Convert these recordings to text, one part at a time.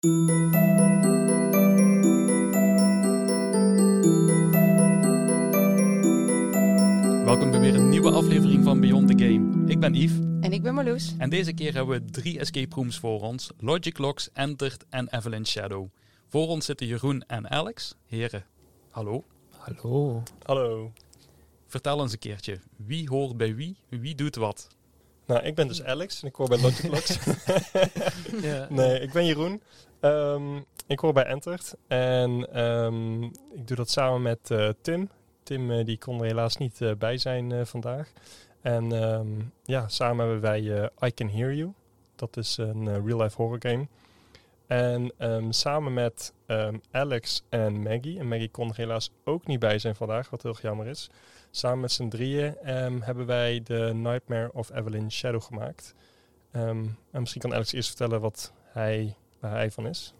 Welkom bij weer een nieuwe aflevering van Beyond the Game. Ik ben Yves En ik ben Marloes. en deze keer hebben we drie escape rooms voor ons. Logic Locks, Entered en Avalanche Shadow. Voor ons zitten Jeroen en Alex. Heren, hallo. Hallo. Hallo. Vertel eens een keertje, wie hoort bij wie, wie doet wat? Nou, ik ben dus Alex en ik hoor bij Logiclux. Ja. nee, ik ben Jeroen. Ehm, ik hoor bij Entert. En ehm, ik doe dat samen met eh, Tim. Tim eh, die kon er helaas niet eh, bij zijn vandaag. En ehm, ja, samen hebben wij I Can Hear You. Dat is een real-life horror game. En samen met Alex en Maggie. En Maggie kon er helaas ook niet bij zijn vandaag, wat heel jammer is. Samen met z'n drieën hebben wij de Nightmare of Evelyn Shadow gemaakt. En misschien kan Alex eerst vertellen wat hij, waar hij van is.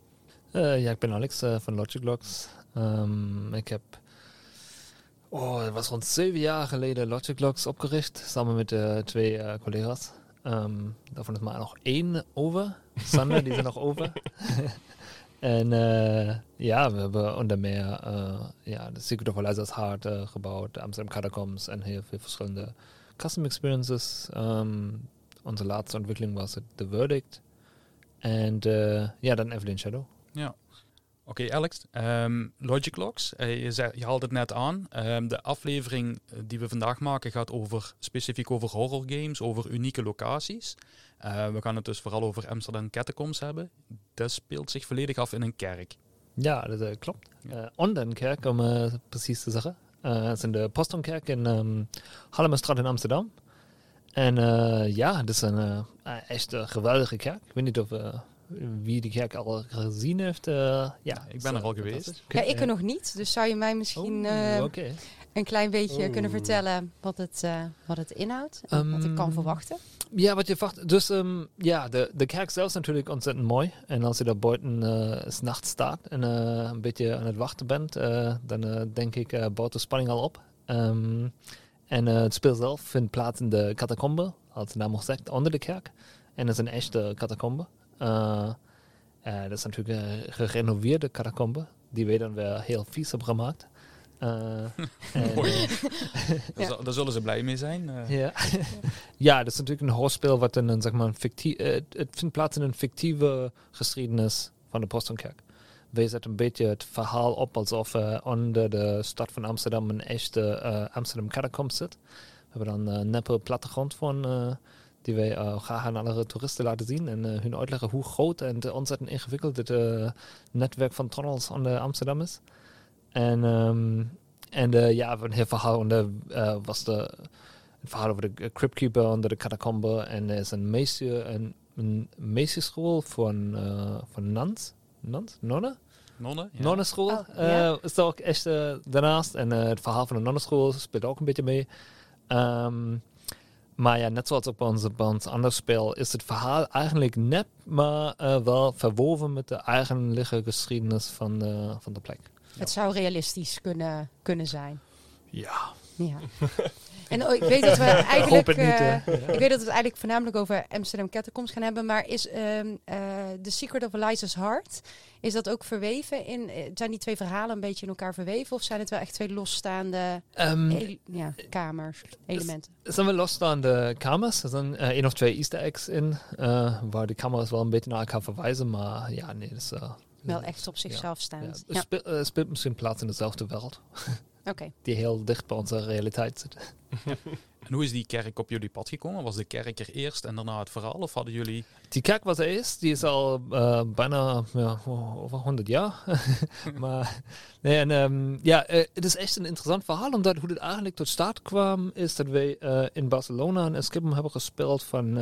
Eh, ja, ik ben Alex eh, van Logic Logs. Ehm, ik heb, oh, het was rond zeven jaar geleden Logic Logs opgericht, samen met eh, twee collega's. Ehm, daarvan is maar nog één over. Sander, die is er nog over. en ja, we hebben onder meer ja, de Secret of Eliza's Heart gebouwd, de Amsterdam Catacombs en heel veel verschillende custom experiences. Ehm, onze laatste ontwikkeling was het The Verdict. En eh, ja, dan Evelyn Shadow. Ja. Oké, Alex. ehm, Logic Locks, eh, je, zei, je haalde het net aan. Ehm, de aflevering eh, die we vandaag maken gaat over, specifiek over horror games, over unieke locaties. We gaan het dus vooral over Amsterdam Catacombs hebben. Dat speelt zich volledig af in een kerk. Ja, dat eh, klopt. Ja. Eh onder een kerk, om precies te zeggen. Het is in de Postonkerk in um, in Amsterdam. En eh, ja, het is een eh, echt een geweldige kerk. Ik weet niet of eh, wie die kerk al gezien heeft. eh, ja, ik ben er al geweest. Ja, ik er nog niet. Dus zou je mij misschien Oh, eh, een klein beetje Oeh. kunnen vertellen wat het, eh, wat het inhoudt? En wat ik kan Ehm, verwachten? Ja, wat je verwacht. Dus ehm, ja, de, de kerk zelf is natuurlijk ontzettend mooi. En als je daar buiten eh, 's nachts staat en een beetje aan het wachten bent, eh, dan denk ik, eh, bouwt de spanning al op. Ehm, en eh, het spel zelf vindt plaats in de catacombe, als de naam al zegt, onder de kerk. En dat is een echte catacombe. Eh, eh, dat is natuurlijk een gerenoveerde catacombe, die we dan weer heel vies hebben gemaakt. Mooi. Daar, zullen ze blij mee zijn. ja. ja, dat is natuurlijk een hoorspel wat een, zeg maar, een fictie, het- vindt plaats in een fictieve geschiedenis van de Postonkerk. We zetten een beetje het verhaal op alsof eh, onder de stad van Amsterdam een echte eh, Amsterdam catacomb zit. We hebben dan een neppe plattegrond van eh, die wij eh, graag aan alle toeristen laten zien en eh, hun uitleggen hoe groot en te ontzettend ingewikkeld het eh, netwerk van tunnels onder Amsterdam is. En, ehm, en eh, ja, een verhaal onder eh, was de het verhaal over de cryptkeeper onder de catacombe. En er is een meisje, een, een van, eh van Nans. Nans? Nonne? Nonnen? Ja. Nonneschool Oh, ja. eh, is ook echt eh, daarnaast. En eh, het verhaal van de nonneschool speelt ook een beetje mee. Ehm, maar ja, net zoals ook bij ons, bij ons ander spel, is het verhaal eigenlijk nep, maar eh, wel verwoven met de eigenlijke geschiedenis van de, van de plek. Het zou realistisch kunnen, kunnen zijn. Ja, Ja. En oh, ik weet dat we ik eigenlijk... het niet. eh, ik weet dat we het eigenlijk voornamelijk over Amsterdam Catacombs gaan hebben. Maar is ehm eh, The Secret of Eliza's Heart, is dat ook verweven in... eh, zijn die twee verhalen een beetje in elkaar verweven? Of zijn het wel echt twee losstaande Ehm, ele- ja, kamers, elementen? Er zijn wel losstaande kamers. Er zijn eh, één of twee easter eggs in, eh, waar de kamers wel een beetje naar elkaar verwijzen. Maar ja, nee, dat is... Wel echt op zichzelf ja. staand. Het Ja, speelt, speelt misschien plaats in dezelfde wereld, oké. die heel dicht bij onze realiteit zit. En hoe is die kerk op jullie pad gekomen? Was de kerk er eerst en daarna het verhaal? Of hadden jullie... Die kerk was er eerst, die is al eh, bijna ja, over 100 jaar. maar nee, en, ehm, ja, eh, het is echt een interessant verhaal, omdat hoe het eigenlijk tot staat kwam, is dat wij eh, in Barcelona een escape room hebben gespeeld van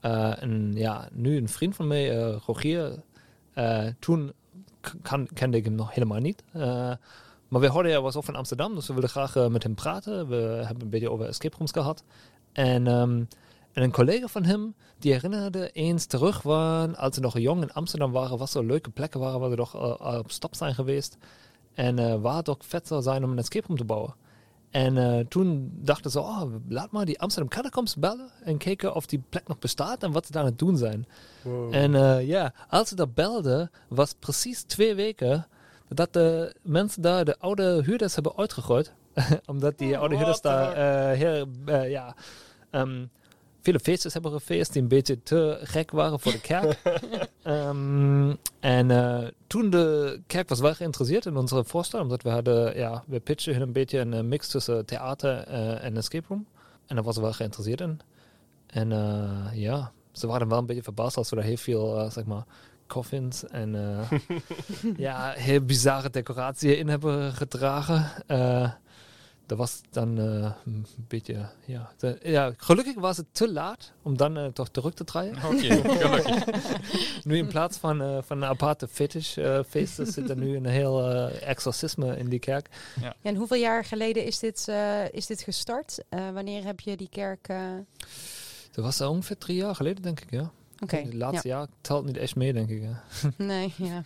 een, ja, nu een vriend van mij, Rogier. Toen kan, kende ik hem nog helemaal niet. Eh, maar we hoorden hij was ook van Amsterdam, dus we wilden graag eh, met hem praten. We hebben een beetje over escape rooms gehad. En, ehm, en een collega van hem, die herinnerde eens terug waren, als ze nog jong in Amsterdam waren, wat zo leuke plekken waren waar we toch eh, op stap zijn geweest. En eh waar het ook vet zou zijn om een escape room te bouwen. En eh, toen dachten ze, oh, laat maar die Amsterdam Catacombs bellen en kijken of die plek nog bestaat en wat ze daar aan het doen zijn. Wow. En eh, ja, als ze dat belden, was precies twee weken dat de mensen daar de oude huurders hebben uitgegooid. Omdat die oude huurders what daar eh, heel, eh, ja, ehm, feestjes hebben gefeest die een beetje te gek waren voor de kerk. Ehm, en eh, toen de kerk was wel geïnteresseerd in onze voorstel, omdat we hadden, ja, we pitchen hun een beetje een mix tussen theater en escape room. En daar was ze wel geïnteresseerd in. En ja, ze waren wel een beetje verbaasd als we daar heel veel, zeg maar, coffins en eh, ja, heel bizarre decoratie in hebben gedragen. Eh, dat was dan eh, een beetje, ja, de- ja. Gelukkig was het te laat om dan toch terug te draaien. Oké, gelukkig. Nu in plaats van, van een aparte fetish feesten zit er nu een heel exorcisme in die kerk. Ja, en hoeveel jaar geleden is dit, is dit gestart? Eh, wanneer heb je die kerk... Dat was ongeveer drie jaar geleden, denk ik, ja. Oké, Het laatste jaar telt niet echt mee, denk ik. Ja. ja. Nee, ja.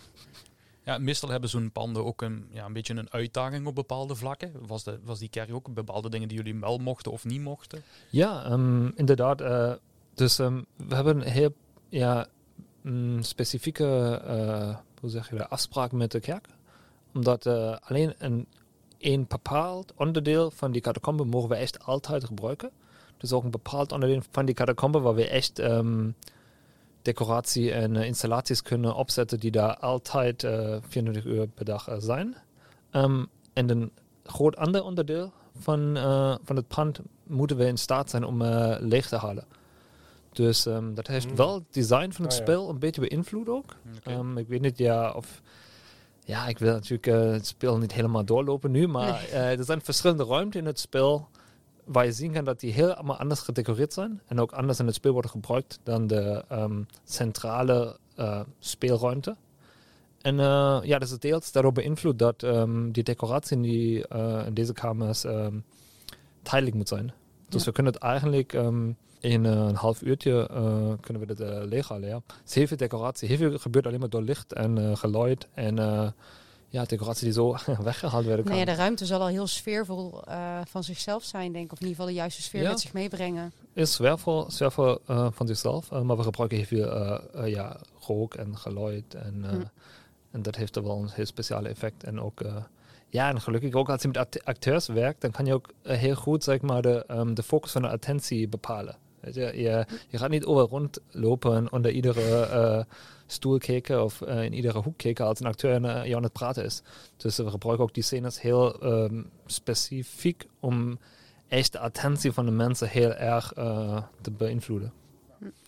Ja, meestal hebben zo'n panden ook een, ja, een beetje een uitdaging op bepaalde vlakken. Was, de, was die kerk ook bepaalde dingen die jullie wel mochten of niet mochten? Ja, ehm, inderdaad. eh, dus ehm, we hebben een heel ja, mm, specifieke eh, hoe zeg je dat, afspraak met de kerk. Omdat eh, alleen een, een bepaald onderdeel van die catacombe mogen we echt altijd gebruiken. Dus ook een bepaald onderdeel van die catacombe waar we echt ehm, decoratie en eh, installaties kunnen opzetten die daar altijd eh 24 uur per dag eh, zijn. Ehm, en een groot ander onderdeel van, van het pand moeten we in staat zijn om leeg te halen. Dus ehm, dat heeft Mm. wel het design van het Ah, ja. spel een beetje beïnvloed ook. Ehm, ik weet niet ja, of... Ja, ik wil natuurlijk het spel niet helemaal doorlopen nu, maar er zijn verschillende ruimten in het spel waar je zien kan dat die helemaal anders gedecoreerd zijn en ook anders in het spel worden gebruikt dan de ehm, centrale eh, speelruimte. En eh, ja, dat is deels daarop beïnvloed dat ehm, die decoratie in, die, eh, in deze kamers ehm tijdelijk moet zijn. Dus Ja. we kunnen het eigenlijk in een half uurtje eh, kunnen we uh, leeghalen. Ja. Het is heel veel decoratie. Heel veel gebeurt alleen maar door licht en geluid. En ja, decoratie die zo weggehaald werden kan. Nee, de ruimte zal al heel sfeervol eh, van zichzelf zijn, denk ik. Of in ieder geval de juiste sfeer Ja. met zich meebrengen. is zwervel, zwervel eh, van zichzelf. eh, maar we gebruiken heel veel ja, rook en geluid. En, Hm. en dat heeft er wel een heel speciale effect. En ook, ja, en gelukkig ook als je met act- acteurs werkt, dan kan je ook heel goed zeg maar, de, ehm, de focus van de attentie bepalen. Weet je, je, je gaat niet overal rondlopen en onder iedere stoel kijken of eh, in iedere hoek kijken als een acteur uh, jou aan het praten is. Dus we gebruiken ook die scènes heel ehm, specifiek om echt de attentie van de mensen heel erg eh, te beïnvloeden.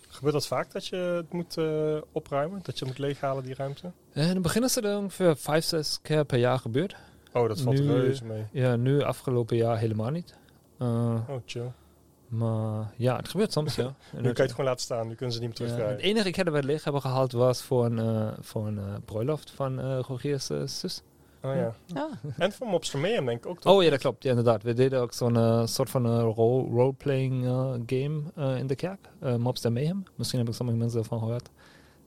Gebeurt dat vaak dat je het moet eh, opruimen? Dat je moet leeghalen, die ruimte? In het begin is het ongeveer vijf, zes keer per jaar gebeurd. Oh, dat valt Nu- reuze mee. Ja, nu afgelopen jaar helemaal niet. Eh, Oh, chill. Maar ja, het gebeurt soms, ja. Nu kan je het- gewoon laten staan. Nu kunnen ze niet meer ja, terugdraaien. het enige keer dat we het leeg hebben gehaald was voor een, eh, voor een eh, bruiloft van eh Rogier's zus. Oh ja. Ah, En voor denk ik ook toch? Oh ja, dat klopt. Ja, inderdaad. We deden ook zo'n soort van role- role-playing game in de kerk. Uh, Mobster Mayhem. Misschien hebben sommige mensen ervan gehoord.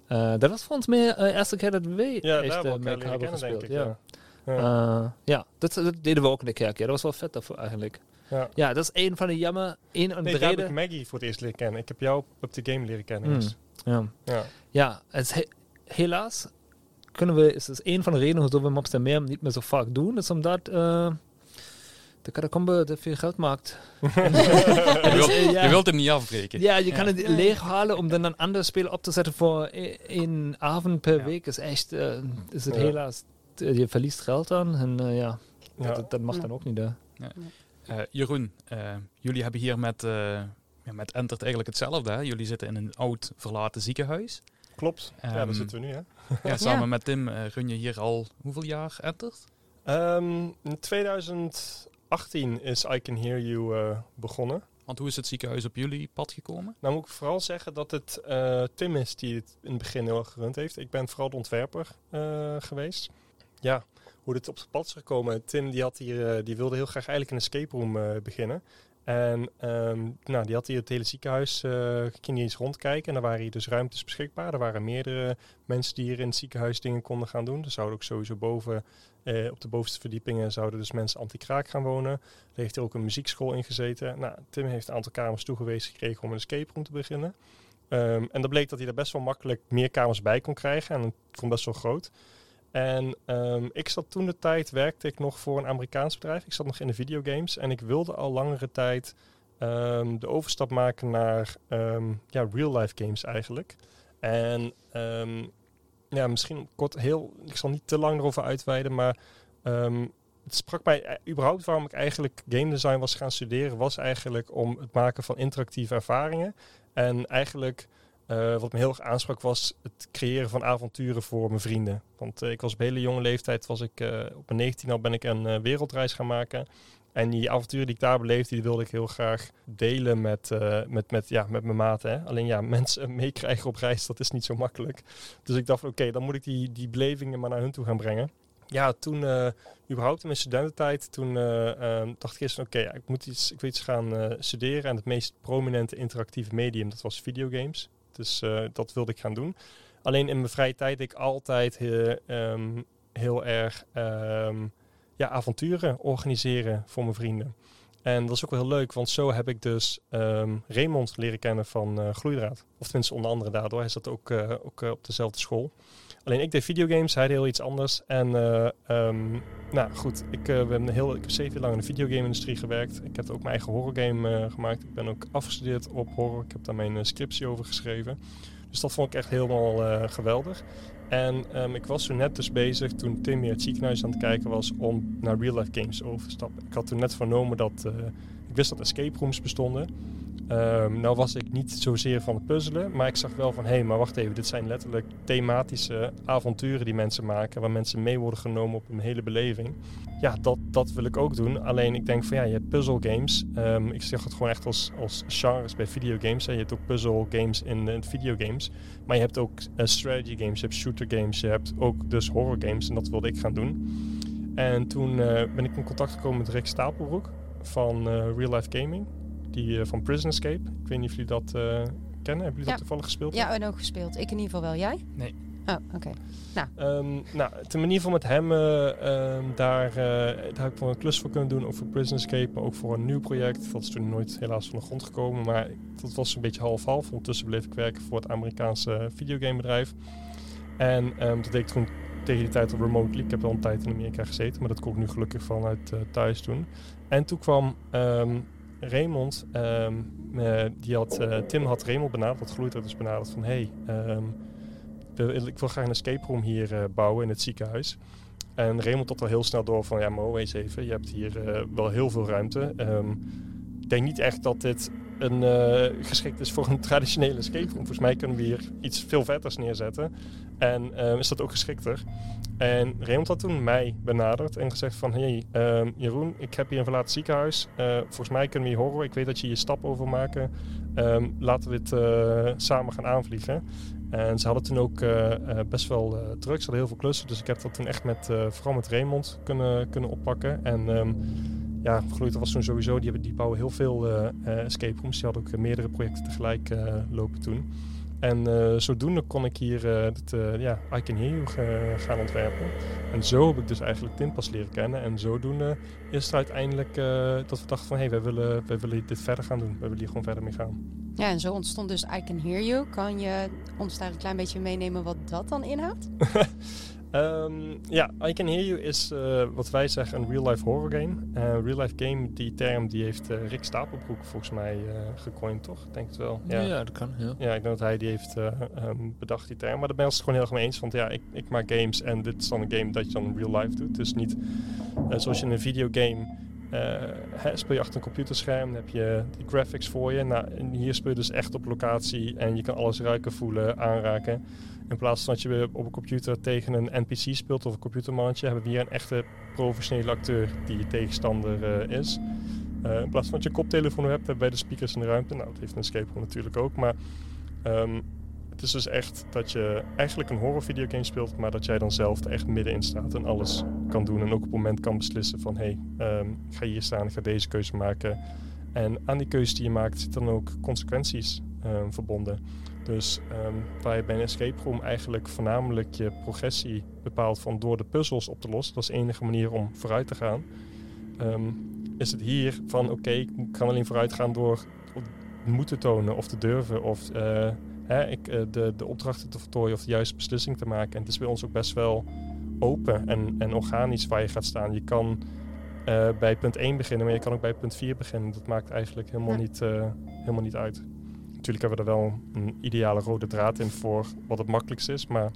Eh, dat was voor ons meer de eerste keer dat we Ja, echt daar eh, hebben denk gespeeld. ik. Ja, Ja. Ja. Eh, ja dat, dat deden we ook in de kerk. Ja, dat was wel vet daarvoor eigenlijk. Ja. Ja, dat is een van de jammer. Een van Nee, de daar heb reden. ik Maggie voor het eerst leren kennen. Ik heb jou op de game leren kennen. Mm. eerst. Ja. Ja. Ja, het is he- helaas kunnen we, is het een van de redenen waarom we Mobster Mayhem niet meer zo vaak doen, is omdat eh, de catacombe te veel geld maakt. Je wilt, eh, ja. je wilt hem niet afbreken. Ja, je kan Ja. het leeg halen om dan een ander spel op te zetten voor e- één avond per Ja. week. Is echt, eh, is het Ja. helaas, je verliest geld dan. En ja, Ja. dat, dat mag Ja. dan ook niet. Hè. Eh, Jeroen, eh, jullie hebben hier met, eh ja, met Entert eigenlijk hetzelfde. Hè? Jullie zitten in een oud verlaten ziekenhuis. Klopt. ja, Ehm, daar zitten we nu, hè. Ja, samen met Tim eh, run je hier al hoeveel jaar Entert? Ehm, in 2018 is I Can Hear You eh, begonnen. Want hoe is het ziekenhuis op jullie pad gekomen? Nou moet ik vooral zeggen dat het eh, Tim is die het in het begin heel erg gerund heeft. Ik ben vooral de ontwerper eh, geweest. Ja, hoe dit op zijn pad is gekomen. Tim die had hier, eh, die wilde heel graag eigenlijk een escape room eh, beginnen. En ehm, nou, die had hier het hele ziekenhuis, eh ging eens rondkijken. En er waren hier dus ruimtes beschikbaar. Er waren meerdere mensen die hier in het ziekenhuis dingen konden gaan doen. Er zouden ook sowieso boven, op de bovenste verdiepingen, zouden dus mensen anti-kraak gaan wonen. Er heeft ook een muziekschool in gezeten. Nou, Tim heeft een aantal kamers toegewezen gekregen om een escape room te beginnen. Ehm, en dat bleek dat hij er best wel makkelijk meer kamers bij kon krijgen. En het kon best wel groot. En ehm, ik zat toen de tijd, werkte ik nog voor een Amerikaans bedrijf. Ik zat nog in de videogames. En ik wilde al langere tijd ehm, de overstap maken naar ehm, ja, real-life games eigenlijk. En ja, misschien kort heel, ik zal niet te lang erover uitweiden, maar het sprak mij eh, überhaupt waarom ik eigenlijk game design was gaan studeren, was eigenlijk om het maken van interactieve ervaringen. En eigenlijk eh, wat me heel erg aansprak was het creëren van avonturen voor mijn vrienden. Want eh, ik was op hele jonge leeftijd, was ik eh, op mijn 19 al ben ik een wereldreis gaan maken. En die avonturen die ik daar beleefde, die wilde ik heel graag delen met, met, met, ja, met mijn maten. Hè. Alleen ja, mensen meekrijgen op reis, dat is niet zo makkelijk. Dus ik dacht, oké, dan moet ik die, die belevingen maar naar hun toe gaan brengen. Ja, toen, überhaupt in mijn studententijd, toen eh, eh, dacht ik eerst, oké, ik moet iets, ik wil iets gaan studeren. En het meest prominente interactieve medium, dat was videogames. Dus eh, dat wilde ik gaan doen. Alleen in mijn vrije tijd ik altijd heel, ehm, heel erg ehm, ja, avonturen organiseren voor mijn vrienden. En dat is ook wel heel leuk, want zo heb ik dus ehm, Raymond leren kennen van eh, Gloeidraad. Of tenminste onder andere daardoor. Hij zat ook, eh, ook eh, op dezelfde school. Alleen ik deed videogames, hij deed heel iets anders. En eh, ehm, nou goed, ik, ben heel, ik heb zeven jaar lang in de videogame-industrie gewerkt. Ik heb ook mijn eigen horrorgame gemaakt. Ik ben ook afgestudeerd op horror. Ik heb daar mijn scriptie over geschreven. Dus dat vond ik echt helemaal geweldig. En ehm, ik was zo net dus bezig toen Tim weer het ziekenhuis aan het kijken was om naar real-life games over te stappen. Ik had toen net vernomen dat eh, ik wist dat escape rooms bestonden. Ehm, nou was ik niet zozeer van het puzzelen, maar ik zag wel van hé, hey, maar wacht even, dit zijn letterlijk thematische avonturen die mensen maken, waar mensen mee worden genomen op een hele beleving. Ja, dat, dat wil ik ook doen. Alleen ik denk van ja, je hebt puzzle games. Ehm, ik zeg het gewoon echt als, als genres bij videogames. Je hebt ook puzzle games in, in videogames. Maar je hebt ook eh, strategy games, je hebt shooter games, je hebt ook dus horror games. En dat wilde ik gaan doen. En toen eh, ben ik in contact gekomen met Rick Stapelbroek van eh, Real Life Gaming. Die eh, van Prison Escape. Ik weet niet of jullie dat eh, kennen. Hebben jullie Ja. dat toevallig gespeeld? Ja, en ook gespeeld. Ik in ieder geval wel. Jij? Nee. Oh, oké. Ehm, nou, ten manier van met hem, eh, ehm, daar, eh, daar heb ik wel een klus voor kunnen doen, ook voor Prison Escape, maar ook voor een nieuw project. Dat is toen nooit helaas van de grond gekomen, maar dat was een beetje half-half. Ondertussen bleef ik werken voor het Amerikaanse videogamebedrijf. En ehm, dat deed ik toen tegen die tijd al remotely. Ik heb al een tijd in Amerika gezeten, maar dat kon ik nu gelukkig vanuit eh, thuis doen. En toen kwam ehm, Raymond, ehm, eh, die had, eh, Tim had Raymond benaderd, dat gloeit er dus benaderd van hey, ehm, ik wil graag een escape room hier eh, bouwen in het ziekenhuis. En Raymond had al heel snel door van ja, maar eens even, je hebt hier wel heel veel ruimte. Ehm, ik denk niet echt dat dit een, geschikt is voor een traditionele escape room. Volgens mij kunnen we hier iets veel vetters neerzetten. En is dat ook geschikter. En Raymond had toen mij benaderd en gezegd van... Hey ehm, Jeroen, ik heb hier een verlaten ziekenhuis. Eh, volgens mij kunnen we hier horror. Ik weet dat je hier stap over maken. Ehm, laten we dit eh, samen gaan aanvliegen. En ze hadden toen ook eh, best wel druk. Ze hadden heel veel klussen. Dus ik heb dat toen echt met, vooral met Raymond kunnen, kunnen oppakken. En ehm, ja, Gloeiter was toen sowieso... Die, die bouwen heel veel escape rooms. Die hadden ook meerdere projecten tegelijk lopen toen. En eh, zodoende kon ik hier eh, het, eh, ja, I Can Hear You ga- gaan ontwerpen. En zo heb ik dus eigenlijk Tim pas leren kennen. En zodoende is het uiteindelijk dat we dachten van... hé, hey, wij, willen, wij willen dit verder gaan doen. Wij willen hier gewoon verder mee gaan. Ja, en zo ontstond dus I Can Hear You. Kan je ons daar een klein beetje meenemen wat dat dan inhoudt? Ehm, ja, I Can Hear You is eh, wat wij zeggen een real-life horror game. Eh real-life game, die term die heeft eh, Rick Stapelbroek volgens mij gecoind, toch? Ik denk het wel. Ja, dat kan. Ja. Ja, ik denk dat hij die heeft eh, ehm, bedacht, die term. Maar daar ben ik het gewoon heel erg mee eens. Want ja, ik, ik maak games en dit is dan een game dat je dan in real life doet. Dus niet zoals je in een videogame hè, speel je achter een computerscherm, dan heb je die graphics voor je. Nou, hier speel je dus echt op locatie en je kan alles ruiken, voelen, aanraken. In plaats van dat je op een computer tegen een NPC speelt of een computermannetje, hebben we hier een echte professionele acteur die je tegenstander eh, is. Eh, in plaats van dat je een koptelefoon hebt, hebben wij de speakers in de ruimte. Nou, dat heeft een escape room natuurlijk ook. Maar ehm, het is dus echt dat je eigenlijk een horror videogame speelt, maar dat jij dan zelf er echt middenin staat en alles kan doen. En ook op het moment kan beslissen van, hé, hey, ehm, ik ga hier staan, ik ga deze keuze maken. En aan die keuze die je maakt zitten dan ook consequenties ehm, verbonden. Dus ehm, waar je bij een escape room eigenlijk voornamelijk je progressie bepaalt van door de puzzels op te lossen. Dat is de enige manier om vooruit te gaan. Is het hier van oké, ik kan alleen vooruit gaan door moeten tonen of te durven of eh, hè, ik, eh, de, de opdrachten te voltooien of de juiste beslissing te maken. En het is bij ons ook best wel open en, en organisch waar je gaat staan. Je kan eh, bij punt 1 beginnen, maar je kan ook bij punt 4 beginnen. Dat maakt eigenlijk helemaal, Ja. niet, eh, helemaal niet uit. Natuurlijk hebben we er wel een ideale rode draad in voor wat het makkelijkst is. Maar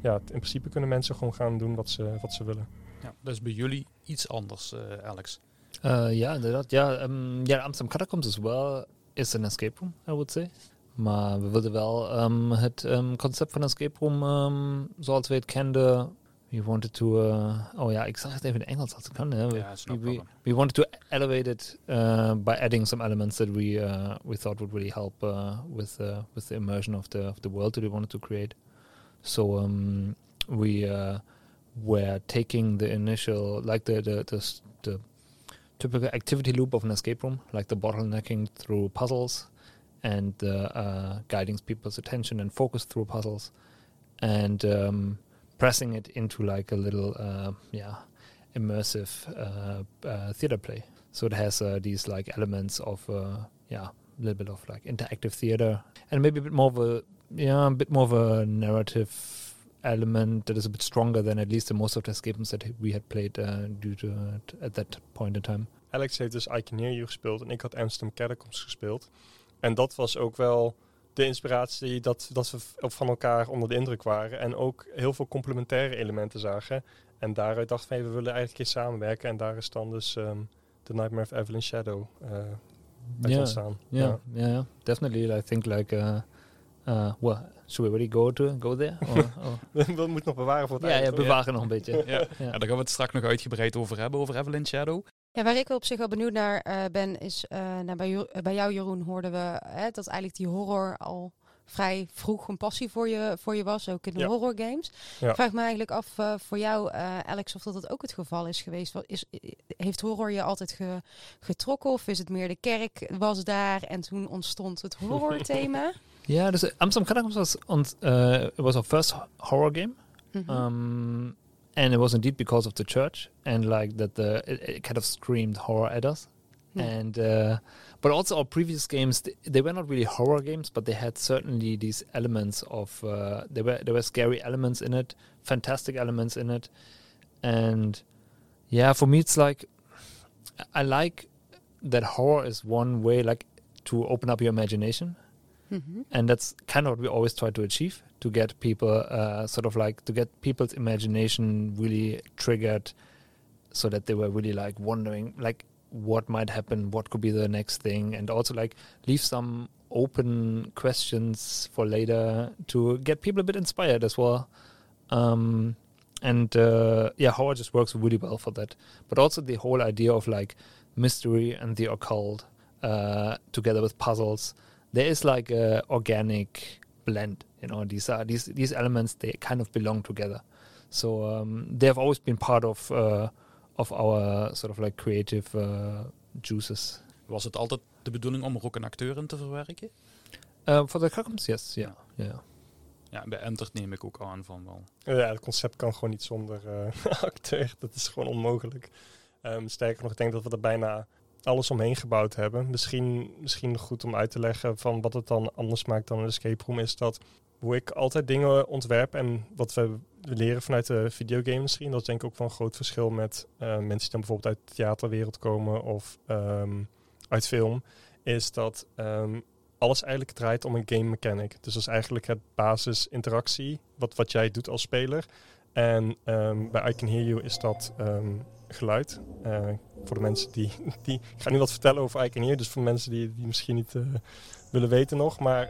ja, in principe kunnen mensen gewoon gaan doen wat ze, wat ze willen. Ja, dat is bij jullie iets anders, eh, Alex. Uh, ja, inderdaad. Ja, um, ja, Amsterdam Catacombs as well is an escape room, I would say. Maar we wilden wel um, het um, concept van escape room, um, zoals we het kenden, we wanted to, uh, oh ja, ik zag het even in Engels als ik kan. Hè. We, Ja, no we, we, wanted to elevate it uh, by adding some elements that we uh, we thought would really help uh, with uh, with the immersion of the of the world that we wanted to create. So um, we uh, were taking the initial, like the the, the the typical activity loop of an escape room, like the bottlenecking through puzzles and uh, uh, guiding people's attention and focus through puzzles, and um, pressing it into like a little, uh, yeah, immersive theater play. So it has these like elements of, yeah, a little bit of like interactive theater, and maybe a bit more of a, yeah, a bit more of a narrative element that is a bit stronger than at least in most of the escape rooms that we had played uh, due to at that point in time. Alex heeft dus I Can Hear You gespeeld en ik had Amsterdam Catacombs gespeeld. En dat was ook wel de inspiratie dat, dat we van elkaar onder de indruk waren. En ook heel veel complementaire elementen zagen. En daaruit dachten we, hey, we willen eigenlijk eens samenwerken. En daar is dan dus ehm The Nightmare of Evelyn Shadow eh uit Yeah. ontstaan. Yeah, yeah, yeah, definitely. I think like, uh, uh, well, should we already go to go there? Or, or? we moeten nog bewaren voor het ja, ja, bewaren nog een beetje. Ja. Ja. Ja, daar gaan we het straks nog uitgebreid over hebben, over Evelyn Shadow. Ja, waar ik op zich wel benieuwd naar eh, ben, is eh, nou, bij, Jo- eh, bij jou, Jeroen, hoorden we hè, dat eigenlijk die horror al vrij vroeg een passie voor je, voor je was, ook in de Ja. horror games. Ja. Ik vraag me eigenlijk af eh, voor jou, eh, Alex, of dat, dat ook het geval is geweest. Wat is, heeft horror je altijd ge- getrokken of is het meer de kerk was daar en toen ontstond het horror-thema? Yeah, dus Amsterdam Catacombs was on, uh, it was our first horror game. Mhm. Um, and it was indeed because of the church and like that the it, it kind of screamed horror at us. Yeah. And uh, but also our previous games th- they were not really horror games, but they had certainly these elements of uh, there were there were scary elements in it, fantastic elements in it, and yeah, for me it's like I like that horror is one way like to open up your imagination Mhm. and that's kind of what we always try to achieve to get people uh, sort of like to get people's imagination really triggered so that they were really like wondering like what might happen what could be the next thing and also like leave some open questions for later to get people a bit inspired as well. Um, and uh, yeah horror just works really well for that. But also the whole idea of like mystery and the occult uh, together with puzzles there is like a organic blend you know these are these these elements they kind of belong together so um, they have always been part of uh, of our sort of like creative uh, juices Was het altijd de bedoeling om er ook een acteur in te verwerken? uh, for the Catacombs yes yeah yeah Ja, bij Entert neem ik ook aan van wel. Ja, het concept kan gewoon niet zonder eh, acteur. Dat is gewoon onmogelijk. Ehm, sterker nog, ik denk dat we er bijna alles omheen gebouwd hebben. Misschien, misschien goed om uit te leggen van wat het dan anders maakt dan een escape room, is dat hoe ik altijd dingen ontwerp en wat we leren vanuit de videogame-industrie. En dat is denk ik ook wel een groot verschil met eh, mensen die dan bijvoorbeeld uit de theaterwereld komen of ehm, uit film. Is dat ehm, alles eigenlijk draait om een game mechanic. Dus dat is eigenlijk het basis interactie, wat, wat jij doet als speler. En ehm, bij I Can Hear You is dat geluid. Eh, voor de mensen die, die... Ik ga nu wat vertellen over I Can Hear, dus voor mensen die, die misschien niet eh, willen weten nog. Maar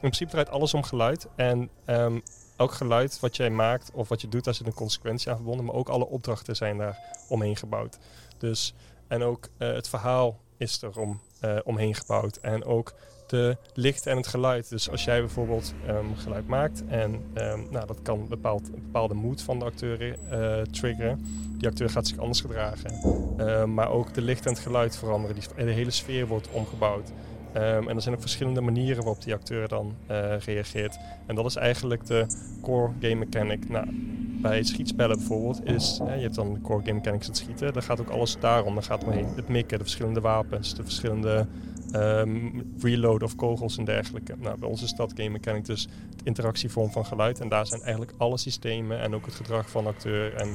principe draait alles om geluid. En ehm, elk geluid wat jij maakt of wat je doet, daar zit een consequentie aan verbonden. Maar ook alle opdrachten zijn daar omheen gebouwd. Dus, en ook eh, het verhaal is er om, eh, omheen gebouwd. En ook de licht en het geluid. Dus als jij bijvoorbeeld ehm, geluid maakt en ehm, nou, dat kan bepaald, een bepaalde moed van de acteur eh, triggeren. Die acteur gaat zich anders gedragen. Maar ook de licht en het geluid veranderen. Die, de hele sfeer wordt omgebouwd. Ehm, en er zijn ook verschillende manieren waarop die acteur dan eh, reageert. En dat is eigenlijk de core game mechanic. Nou, bij schietspellen bijvoorbeeld is, je hebt dan de core game mechanics het schieten. Daar gaat ook alles daarom. Dan gaat omheen het mikken, de verschillende wapens, de verschillende um, reload of kogels en dergelijke. Nou, bij ons is dat game mechanic dus de interactievorm van geluid. En daar zijn eigenlijk alle systemen en ook het gedrag van acteur en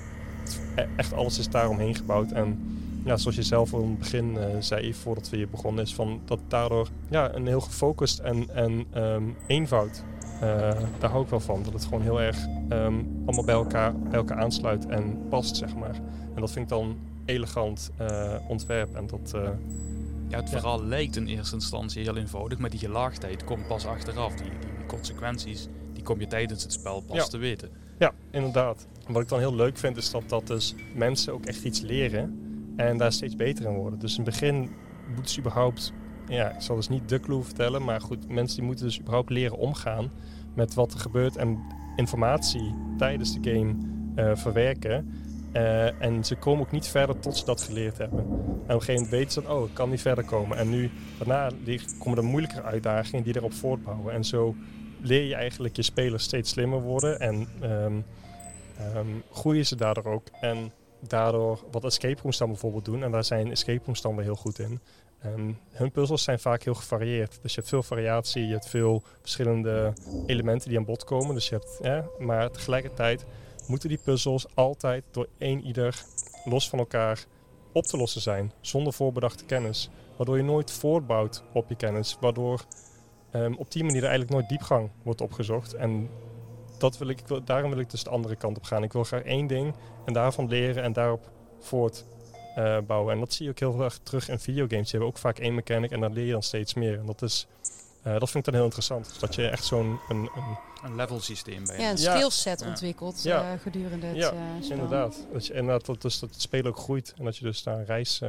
e-, echt alles is daaromheen gebouwd. En ja, zoals je zelf al in het begin uh, zei, voordat we hier begonnen, is van dat daardoor ja, een heel gefocust en, en um, eenvoud. Uh, daar hou ik wel van. Dat het gewoon heel erg um, allemaal bij elkaar, bij elkaar aansluit en past, zeg maar. En dat vind ik dan elegant uh, ontwerp. En dat, ja, het verhaal lijkt in eerste instantie heel eenvoudig, maar die gelaagdheid komt pas achteraf. Die, die consequenties, die kom je tijdens het spel pas te weten. Ja, inderdaad. Wat ik dan heel leuk vind, is dat, dat dus mensen ook echt iets leren en daar steeds beter in worden. Dus in het begin moeten ze überhaupt, ja, ik zal dus niet de clue vertellen, maar goed, mensen die moeten dus überhaupt leren omgaan met wat er gebeurt en informatie tijdens de game uh, verwerken. Uh, en ze komen ook niet verder tot ze dat geleerd hebben. En op een gegeven moment weten ze dat, oh, ik kan niet verder komen. En nu, daarna komen er moeilijkere uitdagingen die erop voortbouwen. En zo leer je eigenlijk je spelers steeds slimmer worden en um, um, groeien ze daardoor ook. En daardoor wat escape rooms dan bijvoorbeeld doen, en daar zijn escape rooms dan weer heel goed in. Hun puzzels zijn vaak heel gevarieerd. Dus je hebt veel variatie, je hebt veel verschillende elementen die aan bod komen. Dus je hebt, maar tegelijkertijd moeten die puzzels altijd door één ieder los van elkaar op te lossen zijn, zonder voorbedachte kennis. Waardoor je nooit voortbouwt op je kennis, waardoor um, op die manier eigenlijk nooit diepgang wordt opgezocht. En dat wil ik, ik wil, daarom wil ik dus de andere kant op gaan. Ik wil graag één ding en daarvan leren en daarop voortbouwen. Uh, en dat zie je ook heel erg terug in videogames. Die hebben ook vaak één mechanic en dan leer je dan steeds meer. En dat, is, uh, dat vind ik dan heel interessant. Dus dat je echt zo'n... Een, een, een level systeem bij Ja, een skillset ja. ontwikkeld ja. Uh, gedurende het ja, spel. inderdaad. Dat je, en dat, dat, dus dat het spel ook groeit en dat je dus daar een reis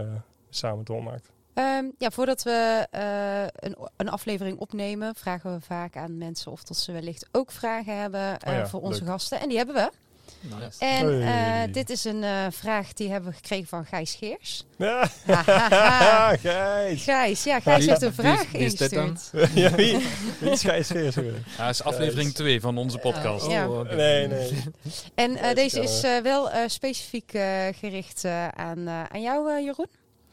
samen doormaakt. Um, ja, voordat we uh, een, een, aflevering opnemen, vragen we vaak aan mensen of dat ze wellicht ook vragen hebben uh, oh ja, voor onze leuk. gasten. En die hebben we. Nice. En uh, hey. dit is een vraag die hebben we gekregen van Gijs Geers. Ja. Gijs. Gijs, ja, Gijs ja, heeft een vraag wie, wie ingestuurd. ja, wie, wie is Gijs Geers? Ja, is aflevering 2 van onze podcast. ja. Oh, okay. Nee, nee. En deze is wel specifiek gericht aan, aan jou, Jeroen.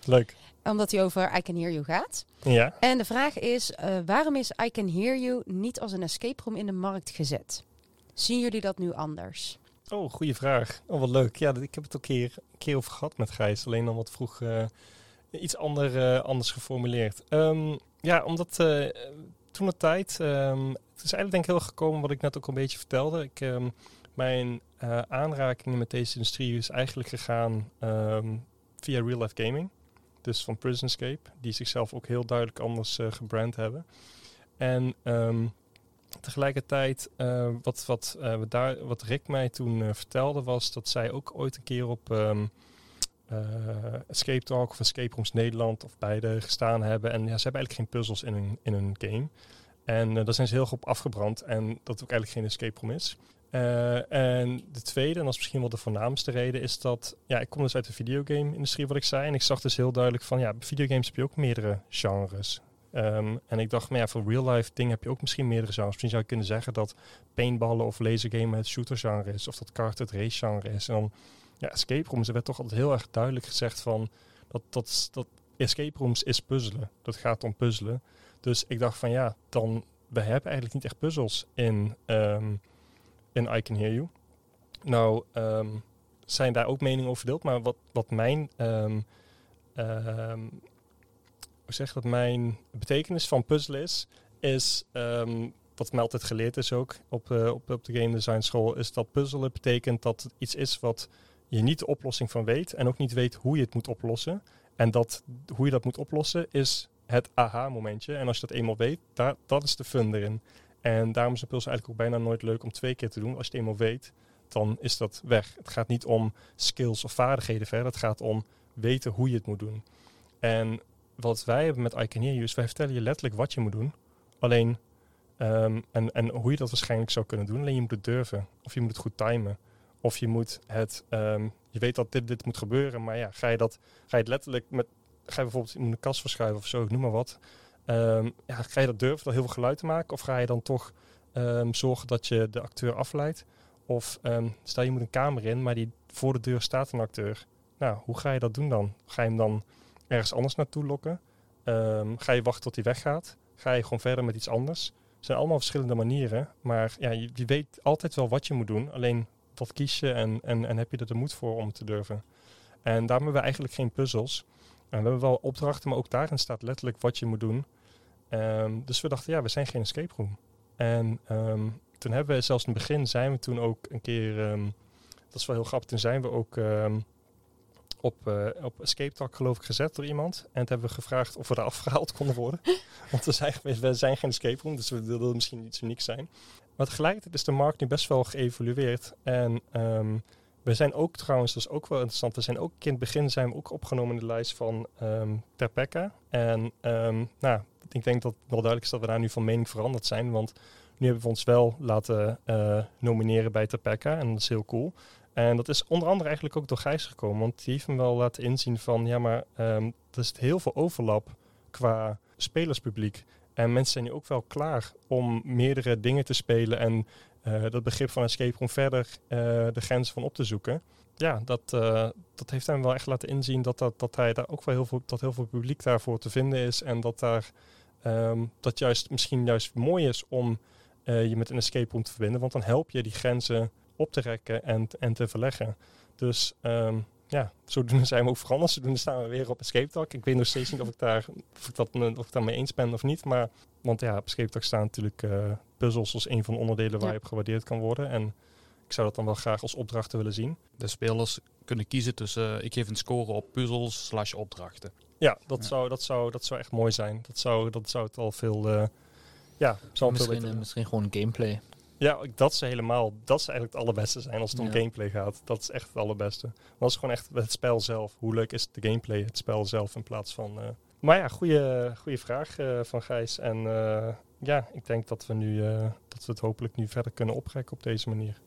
Leuk omdat hij over I Can Hear You gaat. Ja. En de vraag is, uh, waarom is I Can Hear You niet als een escape room in de markt gezet? Zien jullie dat nu anders? Oh, goede vraag. Oh, wat leuk. Ja, ik heb het ook een keer, een keer over gehad met Gijs. Alleen dan wat vroeg uh, iets ander, uh, anders geformuleerd. Um, ja, omdat toen de tijd... Um, het is eigenlijk denk ik heel gekomen wat ik net ook een beetje vertelde. Ik, um, mijn aanrakingen met deze industrie is eigenlijk gegaan via real life gaming dus van Prisonscape, die zichzelf ook heel duidelijk anders uh, gebrand hebben. En um, tegelijkertijd, uh, wat, wat, uh, daar, wat Rick mij toen vertelde, was dat zij ook ooit een keer op um, Escape Talk of Escape Rooms Nederland of beide gestaan hebben. En ja, ze hebben eigenlijk geen puzzels in hun, in hun game. En daar zijn ze heel goed op afgebrand en dat ook eigenlijk geen escape room is. Uh, en de tweede, en dat is misschien wel de voornaamste reden, is dat ja, ik kom dus uit de videogame-industrie, wat ik zei. En ik zag dus heel duidelijk van ja, videogames heb je ook meerdere genres. Um, en ik dacht, maar ja, voor real-life dingen heb je ook misschien meerdere genres. Misschien zou je kunnen zeggen dat paintballen of lasergamen het shooter-genre is, of dat kart het race-genre is. En dan, ja, escape rooms, er werd toch altijd heel erg duidelijk gezegd van dat, dat, dat escape rooms is puzzelen. Dat gaat om puzzelen. Dus ik dacht van ja, dan, we hebben eigenlijk niet echt puzzels in. Um, in I Can Hear You. Nou, um, zijn daar ook meningen over verdeeld, maar wat, wat mijn, um, um, hoe zeg dat, mijn betekenis van puzzelen is, is wat mij altijd geleerd is ook op, uh, op, op de game design school, is dat puzzelen betekent dat het iets is wat je niet de oplossing van weet en ook niet weet hoe je het moet oplossen. En dat hoe je dat moet oplossen is het aha-momentje. En als je dat eenmaal weet, daar, dat is de fun erin. En daarom is een puzzle eigenlijk ook bijna nooit leuk om twee keer te doen. Als je het eenmaal weet, dan is dat weg. Het gaat niet om skills of vaardigheden verder. Het gaat om weten hoe je het moet doen. En wat wij hebben met I Can Hear You is, wij vertellen je letterlijk wat je moet doen, Alleen, ehm, en, en hoe je dat waarschijnlijk zou kunnen doen, alleen je moet het durven. Of je moet het goed timen. Of je moet het, ehm, je weet dat dit, dit moet gebeuren, maar ja, ga je dat, ga je het letterlijk met, ga je bijvoorbeeld in een kast verschuiven of zo, noem maar wat. Ehm, ga je dat durven, dat heel veel geluid te maken? Of ga je dan toch ehm, zorgen dat je de acteur afleidt? Of ehm, stel je moet een kamer in, maar die, voor de deur staat een acteur. Nou, hoe ga je dat doen dan? Ga je hem dan ergens anders naartoe lokken? Ga je wachten tot hij weggaat? Ga je gewoon verder met iets anders? Het zijn allemaal verschillende manieren. Maar ja, je, je weet altijd wel wat je moet doen. Alleen wat kies je en, en, en heb je er de moed voor om te durven? En daarom hebben we eigenlijk geen puzzels. We hebben wel opdrachten, maar ook daarin staat letterlijk wat je moet doen. Ehm, dus we dachten, ja, we zijn geen escape room. En ehm, toen hebben we zelfs in het begin zijn we toen ook een keer, ehm, dat is wel heel grappig, toen zijn we ook op, eh, op Escape Talk geloof ik gezet door iemand. En toen hebben we gevraagd of we daar afgehaald konden worden. Want we zijn, we zijn geen escape room, dus we wilden misschien iets unieks zijn. Maar tegelijkertijd is de markt nu best wel geëvolueerd. En we zijn ook trouwens, dat is ook wel interessant, we zijn ook in het begin zijn we ook opgenomen in de lijst van ehm Terpecca. En ehm, nou, ik denk dat het wel duidelijk is dat we daar nu van mening veranderd zijn. Want nu hebben we ons wel laten eh, nomineren bij Terpecca en dat is heel cool. En dat is onder andere eigenlijk ook door Gijs gekomen. Want die heeft me wel laten inzien van, ja maar ehm, er is heel veel overlap qua spelerspubliek. En mensen zijn nu ook wel klaar om meerdere dingen te spelen en eh, dat begrip van escape room verder eh, de grenzen van op te zoeken. Ja, dat, eh, dat heeft hem wel echt laten inzien dat, dat, dat hij daar ook wel heel veel, dat heel veel publiek daarvoor te vinden is. En dat daar ehm, dat juist misschien juist mooi is om je met een escape room te verbinden. Want dan help je die grenzen op te rekken en, en te verleggen. Dus ehm, ja, zodoende zijn we ook veranderd. Zodoende staan we weer op Escape Talk. Ik weet nog steeds niet of ik daar, of ik dat, of ik daarmee eens ben of niet. Maar, want ja, op Escape Talk staan natuurlijk eh, puzzels als een van de onderdelen waar Ja. je op gewaardeerd kan worden. En ik zou dat dan wel graag als opdrachten willen zien. De spelers kunnen kiezen tussen, eh, ik geef een score op puzzels slash opdrachten. Ja, dat, Ja. Zou, dat, zou, dat zou echt mooi zijn. Dat zou, dat zou het al veel... eh, ja, zou veel Misschien, beter misschien gewoon gameplay. Ja, ik- dat is helemaal, dat is eigenlijk het allerbeste zijn als het om Ja. gameplay gaat. Dat is echt het allerbeste. Want dat is gewoon echt het spel zelf. Hoe leuk is de gameplay, het spel zelf in plaats van... eh, Maar ja, goede, goede vraag eh, van Gijs. En eh, ja, ik denk dat we, nu, eh, dat we het hopelijk nu verder kunnen oprekken op deze manier.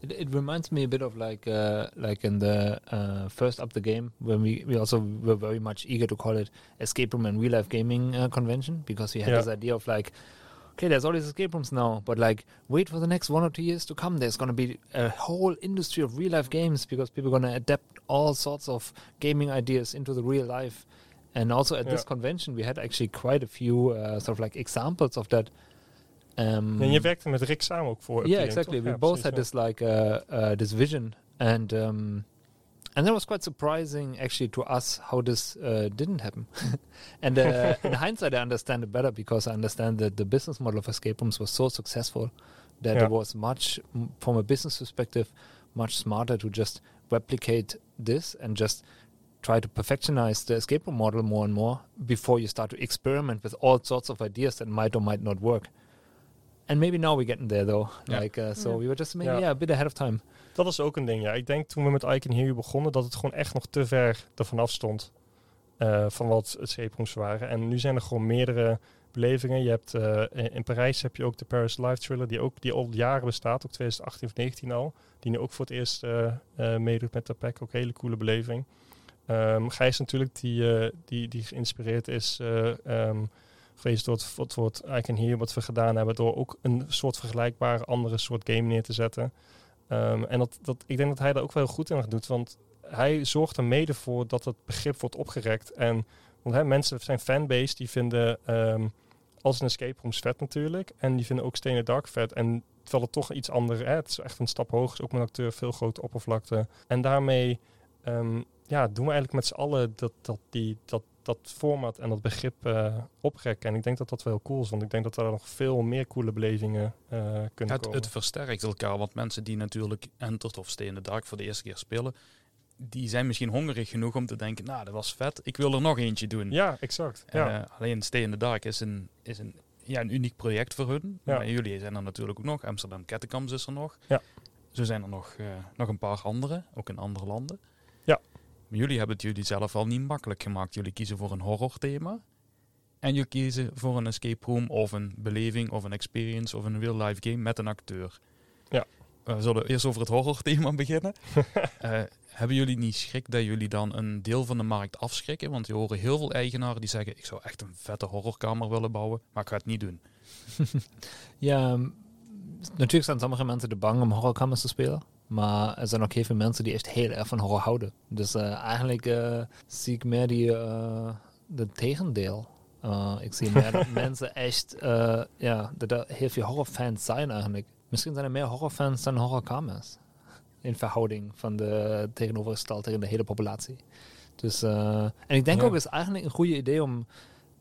It, it reminds me a bit of like uh, like in the uh, first up the game when we, we also were very much eager to call it escape room and real life gaming uh, convention because we had Yeah. this idea of like okay there's all these escape rooms now but like wait for the next one or two years to come there's going to be a whole industry of real life games because people are going to adapt all sorts of gaming ideas into the real life and also at this convention we had actually quite a few uh, sort of like examples of that um, En je werkte met Rick samen ook voor. yeah, exactly. toch? We Ja, both precies, had ja. this like uh, uh, this vision, and um, and that was quite surprising actually to us how this uh, didn't happen. and uh, in hindsight, I understand it better because I understand that the business model of escape rooms was so successful that Yeah. it was much, from a business perspective, much smarter to just replicate this and just try to perfectionize the escape room model more and more before you start to experiment with all sorts of ideas that might or might not work. And maybe now we're getting there though. Yeah. Like uh, so Yeah. we were just maybe Yeah. yeah. a bit ahead of time. Dat is ook een ding, ja. Ik denk toen we met Icon Hero begonnen, dat het gewoon echt nog te ver ervan af stond. eh, van wat escape rooms waren. En nu zijn er gewoon meerdere belevingen. Je hebt, eh, in Parijs heb je ook de Paris Live Thriller, die, ook, die al jaren bestaat, ook 2018 of 19 al. Die nu ook voor het eerst eh, meedoet met de pack. Ook een hele coole beleving. Ehm Gijs natuurlijk, die, die, die geïnspireerd is ehm, geweest door het, wat, wat Icon Hero, wat we gedaan hebben, door ook een soort vergelijkbare andere soort game neer te zetten. Ehm, en dat, dat, ik denk dat hij daar ook wel heel goed in doet. Want hij zorgt er mede voor dat het begrip wordt opgerekt. En want hè, mensen zijn fanbase die vinden ehm als een escape rooms vet natuurlijk. En die vinden ook Stenen Dark vet. En terwijl het toch iets anders hè, het is echt een stap hoger. is ook met een acteur veel grote oppervlakte. En daarmee ehm, ja, doen we eigenlijk met z'n allen dat, dat, die, dat, dat format en dat begrip eh, oprekken. En ik denk dat dat wel heel cool is. Want ik denk dat er nog veel meer coole belevingen eh, kunnen Het, komen. het versterkt elkaar, want mensen die natuurlijk Entered of Stay in the Dark voor de eerste keer spelen, die zijn misschien hongerig genoeg om te denken, nou, dat was vet, ik wil er nog eentje doen. ja, exact. Ja. Eh, alleen Stay in the Dark is een, is een, ja, een uniek project voor hun. Ja. Maar jullie zijn er natuurlijk ook nog. Amsterdam Catacombs is er nog. Ja. Zo zijn er nog, nog een paar andere, ook in andere landen. Jullie hebben het jullie zelf al niet makkelijk gemaakt. Jullie kiezen voor een horror thema. En je kiezen voor een escape room of een beleving of een experience of een real-life game met een acteur. Ja. We zullen eerst over het horror-thema beginnen. Eh, hebben jullie niet schrik dat jullie dan een deel van de markt afschrikken? Want je horen heel veel eigenaren die zeggen: Ik zou echt een vette horrorkamer willen bouwen, maar ik ga het niet doen. Ja, natuurlijk zijn sommige mensen te bang om horrorkamers te spelen. Maar er zijn ook heel veel mensen die echt heel erg van horror houden. Dus eh, eigenlijk eh, zie ik meer die, eh, de tegendeel. Ik zie meer dat mensen echt, ja, dat er heel veel horrorfans zijn eigenlijk. Misschien zijn er meer horrorfans dan horrorkamers. In verhouding van de tegenovergesteld tegen de hele populatie. Dus, en ik denk Ja. ook, het is eigenlijk een goede idee om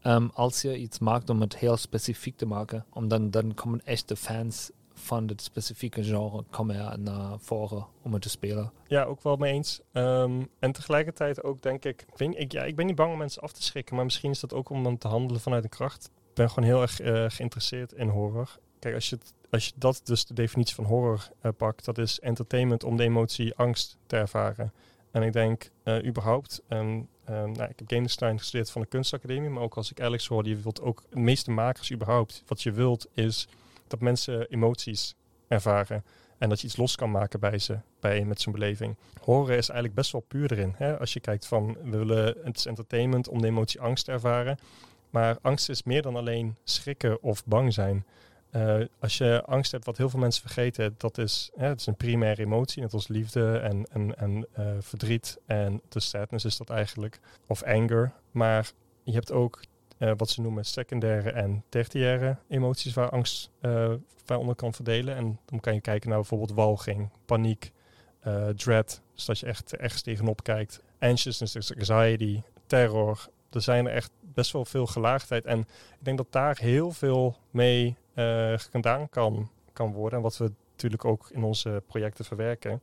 Ehm, als je iets maakt om het heel specifiek te maken, om dan, dan komen echt de fans van het specifieke genre komen er naar voren om het te spelen. Ja, ook wel mee eens. Ehm, en tegelijkertijd ook denk ik, ik, ik, ja, ik ben niet bang om mensen af te schrikken, maar misschien is dat ook om dan te handelen vanuit een kracht. Ik ben gewoon heel erg eh, geïnteresseerd in horror. Kijk, als je, als je dat dus de definitie van horror eh, pakt, dat is entertainment om de emotie angst te ervaren. En ik denk eh, überhaupt, ehm, ehm, nou, ik heb design gestudeerd van de kunstacademie, maar ook als ik Alex hoor, je wilt ook de meeste makers überhaupt, wat je wilt is dat mensen emoties ervaren. En dat je iets los kan maken bij ze, bij, met zijn beleving. Horror is eigenlijk best wel puur erin. Hè? Als je kijkt van, we willen, het is entertainment om de emotie angst te ervaren. Maar angst is meer dan alleen schrikken of bang zijn. Eh, als je angst hebt, wat heel veel mensen vergeten, dat is, hè, het is een primaire emotie, net als liefde en, en, en eh, verdriet. En de sadness is dat eigenlijk, of anger. Maar je hebt ook eh, wat ze noemen secundaire en tertiaire emoties waar angst bij onder kan verdelen. En dan kan je kijken naar bijvoorbeeld walging, paniek, eh, dread. Dus dat je echt ergens tegenop kijkt. Anxiousness, dus anxiety, terror. Er zijn er echt best wel veel gelaagdheid. En ik denk dat daar heel veel mee gedaan kan, kan worden. En wat we natuurlijk ook in onze projecten verwerken.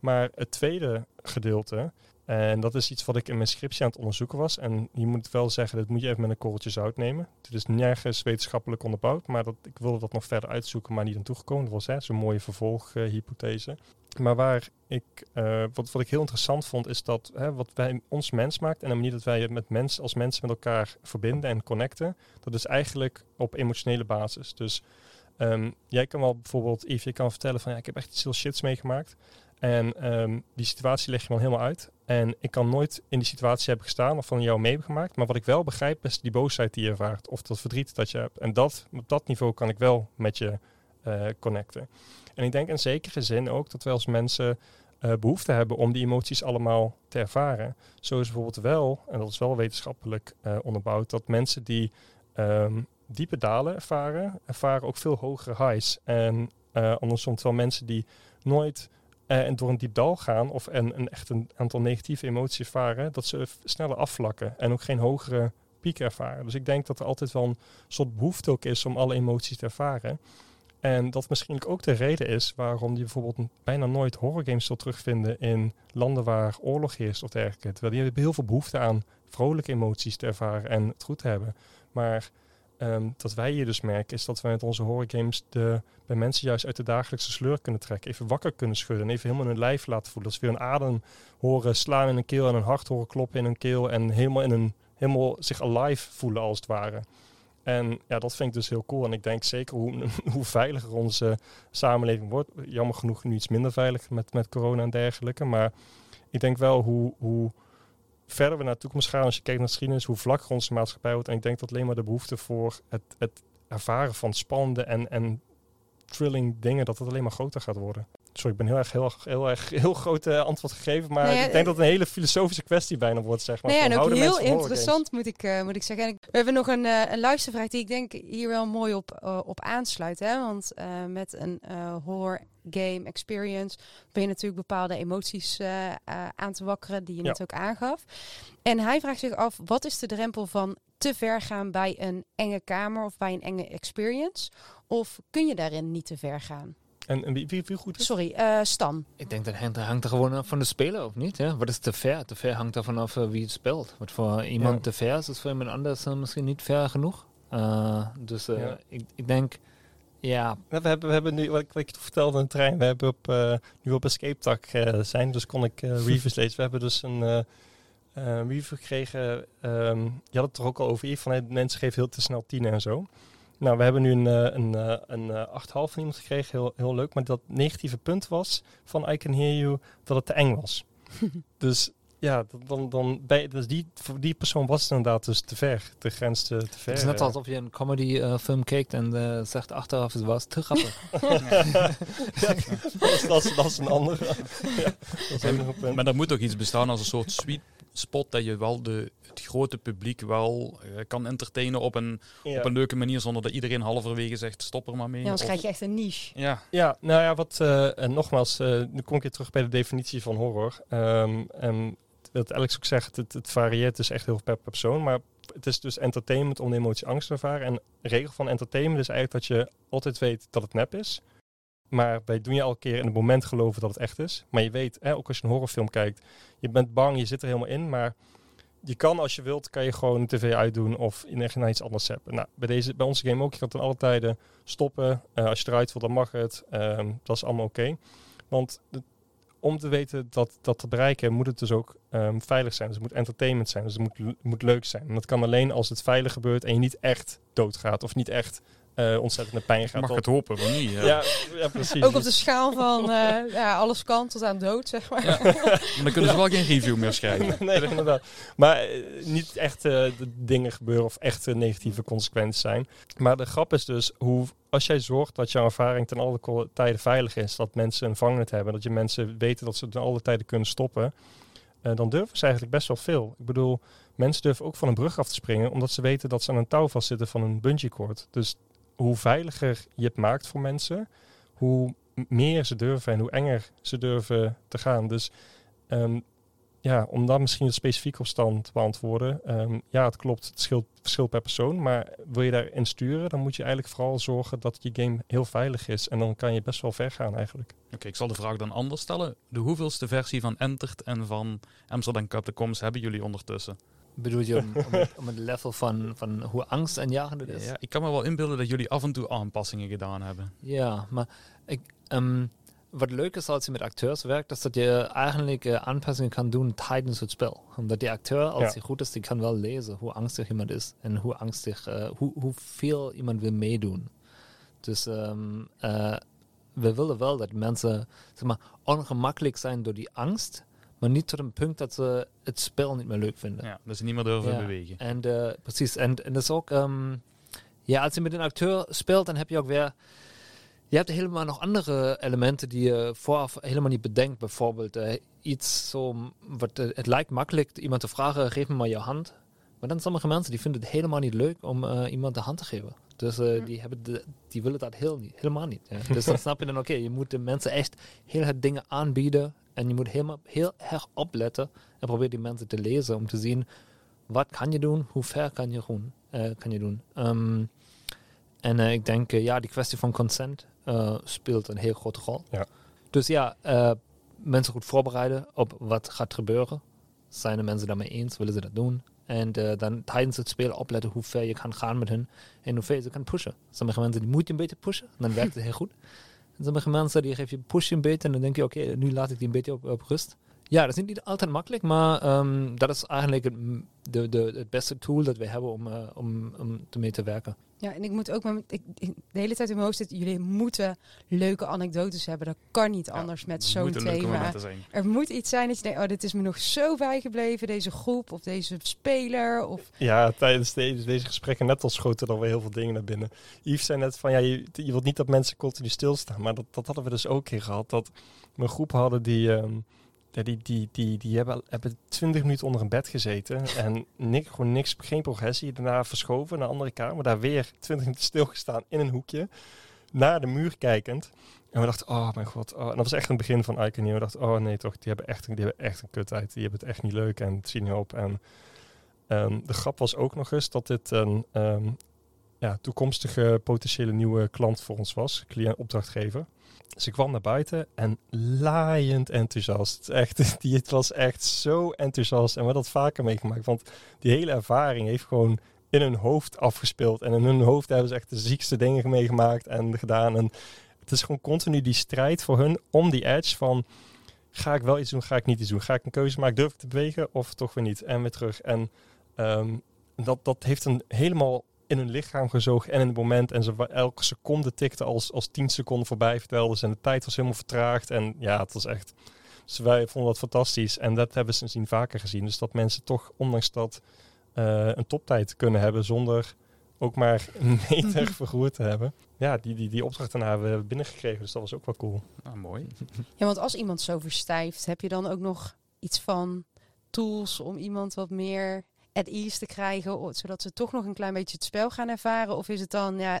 Maar het tweede gedeelte, en dat is iets wat ik in mijn scriptie aan het onderzoeken was. En je moet wel zeggen, dat moet je even met een korreltje zout nemen. Het is nergens wetenschappelijk onderbouwd, maar dat, ik wilde dat nog verder uitzoeken, maar niet aan toegekomen. Dat was hè, zo'n mooie vervolghypothese. maar waar ik, eh, wat, wat ik heel interessant vond, is dat hè, wat wij ons mens maakt en de manier dat wij met mens, als mensen met elkaar verbinden en connecten, dat is eigenlijk op emotionele basis. Dus ehm, jij kan wel bijvoorbeeld, Yves, je kan vertellen van ja, ik heb echt iets heel shits meegemaakt. En ehm, die situatie leg je dan helemaal uit. En ik kan nooit in die situatie hebben gestaan of van jou meegemaakt. Maar wat ik wel begrijp is die boosheid die je ervaart. Of dat verdriet dat je hebt. En dat, op dat niveau kan ik wel met je eh, connecten. En ik denk in zekere zin ook dat wij als mensen eh, behoefte hebben om die emoties allemaal te ervaren. Zo is bijvoorbeeld wel, en dat is wel wetenschappelijk eh, onderbouwd, dat mensen die ehm, diepe dalen ervaren, ervaren ook veel hogere highs. En andersom, terwijl mensen die nooit en door een diep dal gaan of en, een echt een aantal negatieve emoties ervaren, dat ze sneller afvlakken en ook geen hogere piek ervaren. Dus ik denk dat er altijd wel een soort behoefte ook is om alle emoties te ervaren. En dat misschien ook de reden is waarom je bijvoorbeeld bijna nooit horrorgames zult terugvinden in landen waar oorlog heerst of dergelijke. Terwijl die hebben heel veel behoefte aan vrolijke emoties te ervaren en het goed te hebben. Maar ehm, dat wij hier dus merken is dat wij met onze horrorgames de, bij mensen juist uit de dagelijkse sleur kunnen trekken. Even wakker kunnen schudden en even helemaal hun lijf laten voelen. Dat ze weer een adem horen slaan in hun keel en een hart horen kloppen in hun keel. En helemaal, in een, helemaal zich alive voelen als het ware. En ja, dat vind ik dus heel cool. En ik denk zeker hoe, hoe veiliger onze samenleving wordt. Jammer genoeg nu iets minder veilig met, met corona en dergelijke. Maar ik denk wel hoe, hoe verder we naar de toekomst gaan, als je kijkt naar de geschiedenis, hoe vlakker onze maatschappij wordt. En ik denk dat alleen maar de behoefte voor het, het ervaren van spannende en, en thrilling dingen, dat het alleen maar groter gaat worden. Sorry, ik ben heel erg, heel, erg- heel, erg, heel groot eh, antwoord gegeven, maar Nee, ik denk dat het een hele filosofische kwestie bijna wordt, zeg maar. Nee, en ook heel interessant moet ik, eh, moet ik zeggen. En we hebben nog een, eh, een luistervraag die ik denk hier wel mooi op, eh, op aansluit. Hè? Want eh, met een eh, horror game experience ben je natuurlijk bepaalde emoties eh, eh, aan te wakkeren die je Ja. net ook aangaf. En hij vraagt zich af, wat is de drempel van te ver gaan bij een enge kamer of bij een enge experience? Of kun je daarin niet te ver gaan? En, en wie, wie, wie goed is? Sorry, eh, Stan. Ik denk dat hangt, hangt er gewoon af van de speler, of niet? Ja? Wat is te ver? Te ver hangt ervan af eh, wie het speelt. Wat voor iemand Ja. te ver is, is voor iemand anders eh, misschien niet ver genoeg. Eh, dus eh, Ja. ik, ik denk, ja, We hebben, we hebben nu, wat ik, wat ik vertelde in de trein, we hebben op, eh, nu op Escape Tak eh, zijn, dus kon ik eh, reviews lezen. We hebben dus een, eh, eh, review gekregen. ehm, je had het er ook al over, van hey, mensen geven heel te snel tienen en zo. Nou, we hebben nu een, eh, een, eh, een, eh, 8,5 van iemand gekregen, heel, heel leuk. Maar dat negatieve punt was van I Can Hear You dat het te eng was. dus ja, dan, dan, bij, dus die, voor die persoon was het inderdaad dus te ver. De grens te, te ver. Het is net alsof je een comedy film kijkt en eh, zegt achteraf het was te grappig. ja, dat, is, dat, is, dat is een andere. ja, dat is een. Maar er moet toch iets bestaan als een soort sweet spot dat je wel de, het grote publiek wel eh, kan entertainen op een, Ja. op een leuke manier zonder dat iedereen halverwege zegt stop er maar mee. Ja, Of- krijg je echt een niche. ja, Ja, nou ja, wat, eh, en nogmaals, eh, nu kom ik weer terug bij de definitie van horror. Ehm, en wat Alex ook zegt, het, het varieert dus echt heel veel per persoon. Maar het is dus entertainment om de emotie angst te ervaren. En de regel van entertainment is eigenlijk dat je altijd weet dat het nep is. Maar bij doen je al een keer in het moment geloven dat het echt is. Maar je weet, hè, ook als je een horrorfilm kijkt, je bent bang, je zit er helemaal in. Maar je kan als je wilt, kan je gewoon de tv uitdoen of in echt naar iets anders zetten. Nou, bij, deze, bij onze game ook, je kan ten alle tijden stoppen. Eh, als je eruit wil, dan mag het. Ehm, dat is allemaal oké. Want om te weten dat dat te bereiken, moet het dus ook ehm, veilig zijn. Dus het moet entertainment zijn. Dus het moet, moet leuk zijn. Dat kan alleen als het veilig gebeurt en je niet echt doodgaat. Of niet echt eh ontzettende pijn gaat. mag Dat- het hopen, maar niet. Ja. ja, ja, precies. Ook op de schaal van eh, ja, alles kan tot aan dood, zeg maar. Maar dan kunnen ze wel geen review meer schrijven. nee, inderdaad. Maar eh, niet echt eh, de dingen gebeuren of echt negatieve consequenties zijn. Maar de grap is dus, hoe, als jij zorgt dat jouw ervaring ten alle tijden veilig is, dat mensen een vangnet hebben, dat je mensen weten dat ze ten alle tijden kunnen stoppen, eh, dan durven ze eigenlijk best wel veel. Ik bedoel, mensen durven ook van een brug af te springen, omdat ze weten dat ze aan een touw vastzitten van een bungee cord. Dus hoe veiliger je het maakt voor mensen, hoe meer ze durven en hoe enger ze durven te gaan. Dus ehm, ja, om dan misschien specifiek op stand te beantwoorden. ehm, ja, het klopt, het scheelt, verschilt per persoon. Maar wil je daarin sturen, dan moet je eigenlijk vooral zorgen dat je game heel veilig is. En dan kan je best wel ver gaan eigenlijk. Oké, ik zal de vraag dan anders stellen. De hoeveelste versie van Entert en van Amsterdam Catacombs hebben jullie ondertussen? Bedoel je om, om, het- om het level van, van hoe angst en jagend het is? Ja, ik kan me wel inbeelden dat jullie af en toe aanpassingen gedaan hebben. Ja, maar ik, ehm, wat leuk is als je met acteurs werkt, is dat je eigenlijk eh, aanpassingen kan doen tijdens het spel. Omdat die acteur, als Ja. hij goed is, die kan wel lezen hoe angstig iemand is en hoe angstig, eh, hoe, hoeveel iemand wil meedoen. Dus ehm, eh, we willen wel dat mensen zeg maar, ongemakkelijk zijn door die angst, maar niet tot een punt dat ze het spel niet meer leuk vinden. Ja, dat ze niet meer durven Ja. bewegen. En eh, precies, en, en dat is ook, ehm, ja, als je met een acteur speelt, dan heb je ook weer, je hebt helemaal nog andere elementen die je vooraf helemaal niet bedenkt. Bijvoorbeeld eh, iets zo, wat, eh, het lijkt makkelijk iemand te vragen, geef me maar je hand. Maar dan sommige mensen die vinden het helemaal niet leuk om iemand de hand te geven. Dus eh, die, hebben de, die willen dat heel niet, helemaal niet. Ja. Dus dan snap je dan, oké, je moet de mensen echt heel het dingen aanbieden. En je moet helemaal heel erg opletten en probeer die mensen te lezen om te zien wat kan je doen, hoe ver kan je, doen, eh, kan je doen. Ehm, en eh, ik denk, ja, die kwestie van consent speelt een heel grote rol. Ja. Dus ja, mensen goed voorbereiden op wat gaat gebeuren. Zijn de mensen daarmee eens, willen ze dat doen? En eh, dan tijdens het spelen opletten hoe ver je kan gaan met hen en hoe ver je ze kan pushen. Sommige mensen die moet je een beetje pushen, dan werkt het heel goed. En sommige mensen die geef je push je een beetje en dan denk je, oké, nu laat ik die een beetje op rust. Ja, dat is niet altijd makkelijk, maar ehm, dat is eigenlijk het, de, de, het beste tool dat we hebben om, eh, om, om ermee te werken. Ja, en ik moet ook met, ik, de hele tijd in mijn hoofd zitten, jullie moeten leuke anekdotes hebben. Dat kan niet anders met zo'n thema. Er moet iets zijn dat je denkt, oh, dit is me nog zo bijgebleven, deze groep of deze speler. Of, Ja, tijdens de- deze gesprekken net al schoten er weer heel veel dingen naar binnen. Yves zei net van, ja, je, je wilt niet dat mensen continu stilstaan. Maar dat, dat hadden we dus ook een keer gehad. Dat we een groep hadden die, ehm, ja, die, die, die, die hebben, hebben 20 minuten onder een bed gezeten. En niks, gewoon niks, geen progressie. Daarna verschoven naar een andere kamer. Daar weer 20 minuten stilgestaan in een hoekje. Naar de muur kijkend. En we dachten, oh mijn god. Oh. En dat was echt een begin van Icon. We dachten, oh nee toch, die hebben echt, die hebben echt een kutheid. Die hebben het echt niet leuk en het zien niet op. En Ehm, de grap was ook nog eens dat dit een ehm, ja, toekomstige potentiële nieuwe klant voor ons was, cliënt, opdrachtgever. Ik kwam naar buiten en laaiend enthousiast. Echt, die, het was echt zo enthousiast en we hebben dat vaker meegemaakt. Want die hele ervaring heeft gewoon in hun hoofd afgespeeld. En in hun hoofd hebben ze echt de ziekste dingen meegemaakt en gedaan. En het is gewoon continu die strijd voor hun om die edge van... ga ik wel iets doen, ga ik niet iets doen? Ga ik een keuze maken, durf ik te bewegen of toch weer niet? En weer terug. En ehm, dat, dat heeft een helemaal in hun lichaam gezogen en in het moment. En ze, elke seconde tikte als, als 10 seconden voorbij, vertelde ze. En de tijd was helemaal vertraagd. En ja, het was echt... Dus wij vonden dat fantastisch. En dat hebben ze sindsdien vaker gezien. Dus dat mensen toch, ondanks dat, eh, een toptijd kunnen hebben zonder ook maar een meter vergoerd te hebben. Ja, die, die, die opdracht daarna hebben we binnengekregen. Dus dat was ook wel cool. Ah, mooi. Ja, want als iemand zo verstijft, heb je dan ook nog iets van tools om iemand wat meer at ease te krijgen, zodat ze toch nog een klein beetje het spel gaan ervaren? Of is het dan, ja,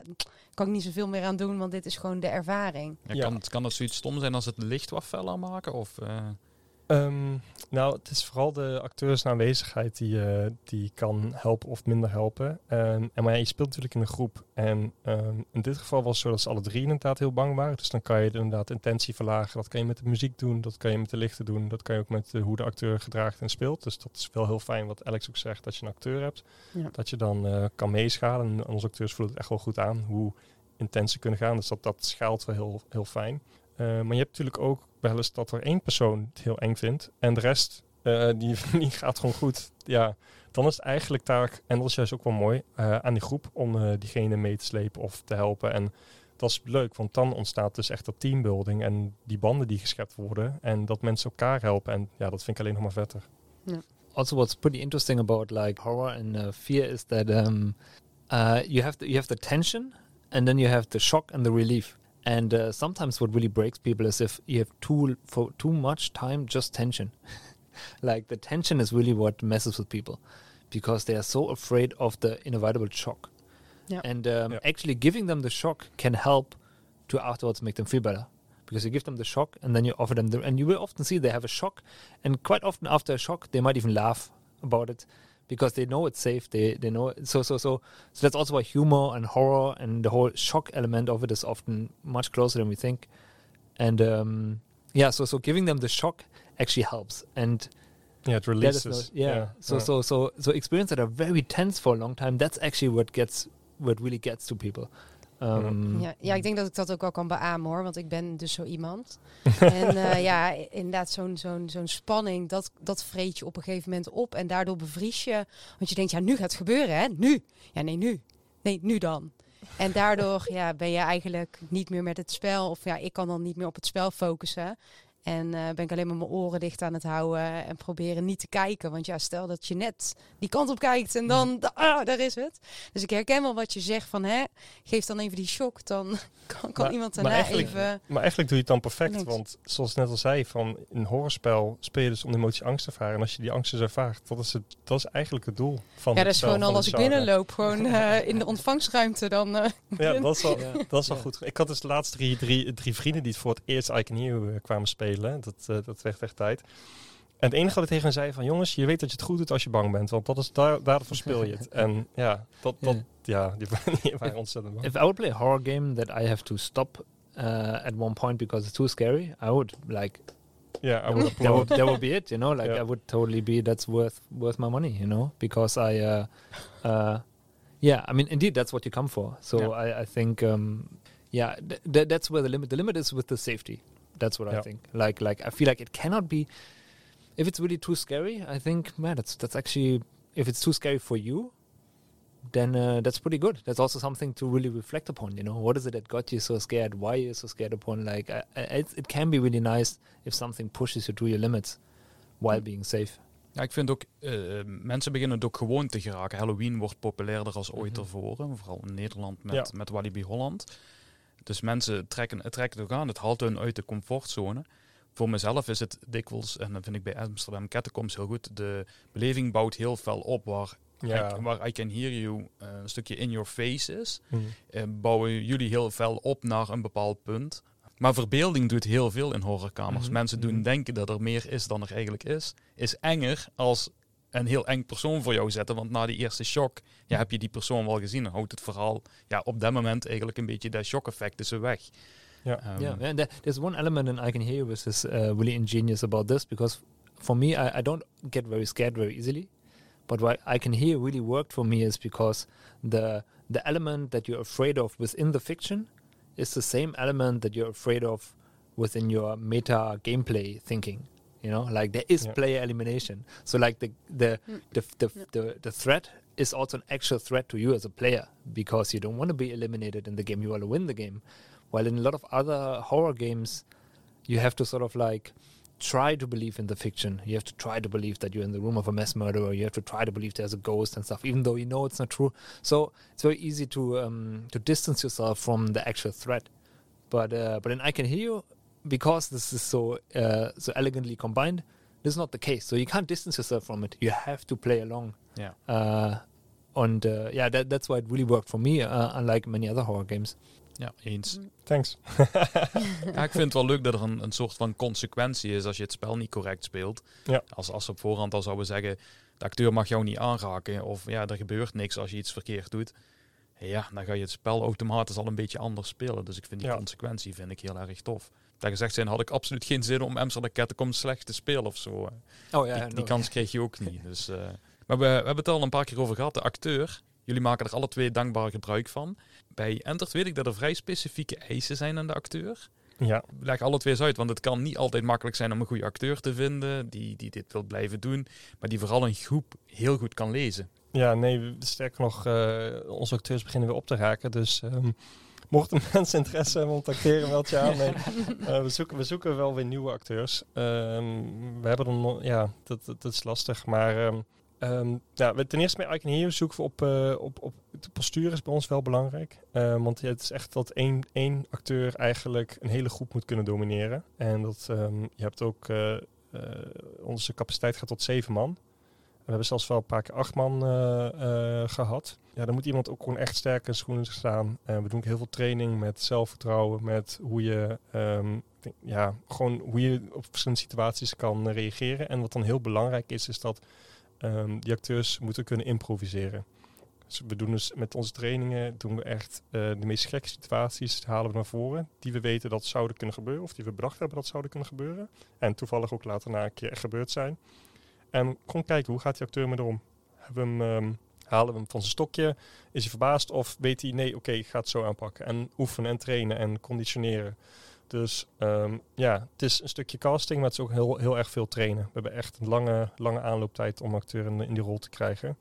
kan ik niet zoveel meer aan doen, want dit is gewoon de ervaring? Ja, Ja. Kan, het, kan het zoiets stom zijn als het licht wat feller maken? Of, eh, Ehm, nou, het is vooral de acteurs aanwezigheid die, eh, die kan helpen of minder helpen. Ehm, en maar ja, je speelt natuurlijk in een groep. En ehm, in dit geval was het zo dat ze alle drie inderdaad heel bang waren. Dus dan kan je inderdaad de intentie verlagen. Dat kan je met de muziek doen, dat kan je met de lichten doen. Dat kan je ook met eh, hoe de acteur gedraagt en speelt. Dus dat is wel heel fijn wat Alex ook zegt, dat je een acteur hebt. Ja. Dat je dan eh, kan meeschalen. En onze acteurs voelen het echt wel goed aan hoe intens ze kunnen gaan. Dus dat, dat schaalt wel heel, heel fijn. Eh, maar je hebt natuurlijk ook wel eens dat er één persoon het heel eng vindt en de rest eh, die, die gaat gewoon goed. Ja, dan is het eigenlijk taak, en dat is juist ook wel mooi, eh, aan die groep om eh, diegene mee te slepen of te helpen. En dat is leuk, want dan ontstaat dus echt dat teambuilding en die banden die geschept worden en dat mensen elkaar helpen. En ja, dat vind ik alleen nog maar vetter. also what's pretty interesting about like horror and uh, fear is that um, uh, you have the, you have the tension and then you have the shock and the relief and uh, sometimes what really breaks people is if you have too for too much time just tension like the tension is really what messes with people because they are so afraid of the inevitable shock Yeah. and um, Yeah. actually giving them the shock can help to afterwards make them feel better because you give them the shock and then you offer them the and you will often see they have a shock and quite often after a shock they might even laugh about it because they know it's safe they they know it. so so so so that's also why humor and horror and the whole shock element of it is often much closer than we think and um yeah so so giving them the shock actually helps and yeah, it releases. no- yeah. So so so so experience that are very tense for a long time. That's actually what gets what really gets to people. Um, Ja, ja, ik denk dat ik dat ook wel kan beamen hoor, want ik ben dus zo iemand. en eh, ja, inderdaad, zo'n zo'n zo'n spanning, dat, dat vreet je op een gegeven moment op. En daardoor bevries je, want je denkt, ja, nu gaat het gebeuren, hè? Nu. Ja, nee, nu. Nee, nu dan. En daardoor ja, ben je eigenlijk niet meer met het spel, of ja, ik kan dan niet meer op het spel focussen. En eh, ben ik alleen maar mijn oren dicht aan het houden en proberen niet te kijken. Want ja, stel dat je net die kant op kijkt en dan, da- ah, daar is het. Dus ik herken wel wat je zegt van, hè, geef dan even die shock. Dan kan, kan Maar- iemand maar daarna eigenlijk- even... Maar eigenlijk doe je het dan perfect, Links. want zoals ik net al zei, van een horrorspel speel je dus om de emotie angst te ervaren. En als je die angst dus ervaart, dat is, het, dat is eigenlijk het doel van Ja, het dat is gewoon al als ik binnenloop, gewoon eh, in de ontvangstruimte. Dan, eh, Ja, dat is wel, Ja. dat is wel Ja. goed. Ik had dus de laatste drie, drie, drie vrienden die het voor het eerst I Can Hear You, eh, kwamen spelen. Dat, eh, dat werd echt tijd. En het enige wat ik tegen hen zei van, jongens, je weet dat je het goed doet als je bang bent. Want dat is, daar, daarvoor speel je het. En ja, dat, dat, ja die, die waren ontzettend bang. If I would play a horror game that I have to stop uh, at one point because it's too scary, I would like Ja, I would that would, applaud. that would be it. You know, like Yeah. I would totally be that's worth worth my money. You know, because I, uh, uh, yeah, I mean, indeed, that's what you come for. So Yeah. I, I think, um, yeah, th- th- that's where the limit. The limit is with the safety. That's what I think. Like, like I feel like it cannot be. If it's really too scary, I think, man, that's that's actually if it's too scary for you, then uh, that's pretty good. That's also something to really reflect upon. You know, what is it that got you so scared? Why are you so scared upon? Like, I, I, it, it can be really nice if something pushes you to your limits while being safe. Ja, ik vind ook, eh, mensen beginnen het ook gewoon te geraken. Halloween wordt populairder als ooit tevoren. Vooral in Nederland met, Ja. met Walibi Holland. Dus mensen trekken, het trekken het ook aan. Het haalt hun uit de comfortzone. Voor mezelf is het dikwijls, en dat vind ik bij Amsterdam Catacombs heel goed, de beleving bouwt heel fel op waar, Ja. I, waar I Can Hear You eh, een stukje in your face is. Eh, bouwen jullie heel fel op naar een bepaald punt. Maar verbeelding doet heel veel in horrorkamers. Mhm, Mensen doen mhm. denken dat er meer is dan er eigenlijk is. Is enger als een heel eng persoon voor jou zetten. Want na die eerste shock ja, heb je die persoon wel gezien. Dan houdt het verhaal ja, op dat moment eigenlijk een beetje dat shock-effect is er weg. Ja. Ehm, yeah, and there- there's one element in I Can Hear You which is uh, really ingenious about this because for me, I, I don't get very scared very easily. But why I Can Hear really worked for me is because the the element that you're afraid of within the fiction is the same element that you're afraid of within your meta gameplay thinking. You know, like there is Yeah. player elimination. So like the the Mm. the the, Yeah. the the threat is also an actual threat to you as a player because you don't want to be eliminated in the game. You want to win the game. While in a lot of other horror games, you have to sort of like try to believe in the fiction. You have to try to believe that you're in the room of a mass murderer. You have to try to believe there's a ghost and stuff, even though you know it's not true. So it's very easy to um, to distance yourself from the actual threat. But uh, but in I Can Hear You, because this is so uh, so elegantly combined, this is not the case. So you can't distance yourself from it. You have to play along. Ja. Uh, and uh, yeah, that, that's why it really worked for me, uh, unlike many other horror games. Ja, eens. Thanks. Ja, ik vind het wel leuk dat er een, een soort van consequentie is als je het spel niet correct speelt. Ja. Als, als ze op voorhand al zouden zeggen, de acteur mag jou niet aanraken. Of ja, er gebeurt niks als je iets verkeerd doet. Ja, dan ga je het spel automatisch al een beetje anders spelen. Dus ik vind die Ja. consequentie vind ik heel erg tof. Dat gezegd zijn, had ik absoluut geen zin om Amsterdam Catacombs slecht te spelen of zo. Oh die, die kans kreeg je ook niet. Dus, eh, maar we, we hebben het al een paar keer over gehad. De acteur, jullie maken er alle twee dankbaar gebruik van. Bij Entert weet ik dat er vrij specifieke eisen zijn aan de acteur. Ja, Leg alle twee eens uit, want het kan niet altijd makkelijk zijn om een goede acteur te vinden die, die dit wil blijven doen, maar die vooral een groep heel goed kan lezen. ja, nee, sterker nog, eh, onze acteurs beginnen weer op te raken. Dus ehm, mochten mensen interesse hebben om te acteren, meld je aan. Nee, eh, we, zoeken, we zoeken wel weer nieuwe acteurs. Ehm, we hebben nog, ja, dat, dat, dat is lastig. Maar ehm, ehm, ja, ten eerste bij I Can Hear You zoeken we op, eh, op, op de postuur is bij ons wel belangrijk. Ehm, want het is echt dat één, één acteur eigenlijk een hele groep moet kunnen domineren. En dat, ehm, je hebt ook, eh, onze capaciteit gaat tot zeven man. We hebben zelfs wel een paar keer acht man eh, eh, gehad. Ja, dan moet iemand ook gewoon echt sterk in schoenen staan. Eh, we doen ook heel veel training met zelfvertrouwen, met hoe je, ehm, ja, gewoon hoe je op verschillende situaties kan eh, reageren. En wat dan heel belangrijk is, is dat ehm, die acteurs moeten kunnen improviseren. Dus we doen dus met onze trainingen doen we echt de meest gekke situaties halen we naar voren. Die we weten dat zouden kunnen gebeuren. Of die we bedacht hebben dat zouden kunnen gebeuren. En toevallig ook later na een keer gebeurd zijn. En gewoon kijken, hoe gaat die acteur mee om? Hebben ehm, halen we hem van zijn stokje? Is hij verbaasd? Of weet hij, nee, oké, ik ga het zo aanpakken. En oefenen en trainen en conditioneren. Dus ehm, ja, het is een stukje casting, maar het is ook heel, heel erg veel trainen. We hebben echt een lange, lange aanlooptijd om acteur in die rol te krijgen.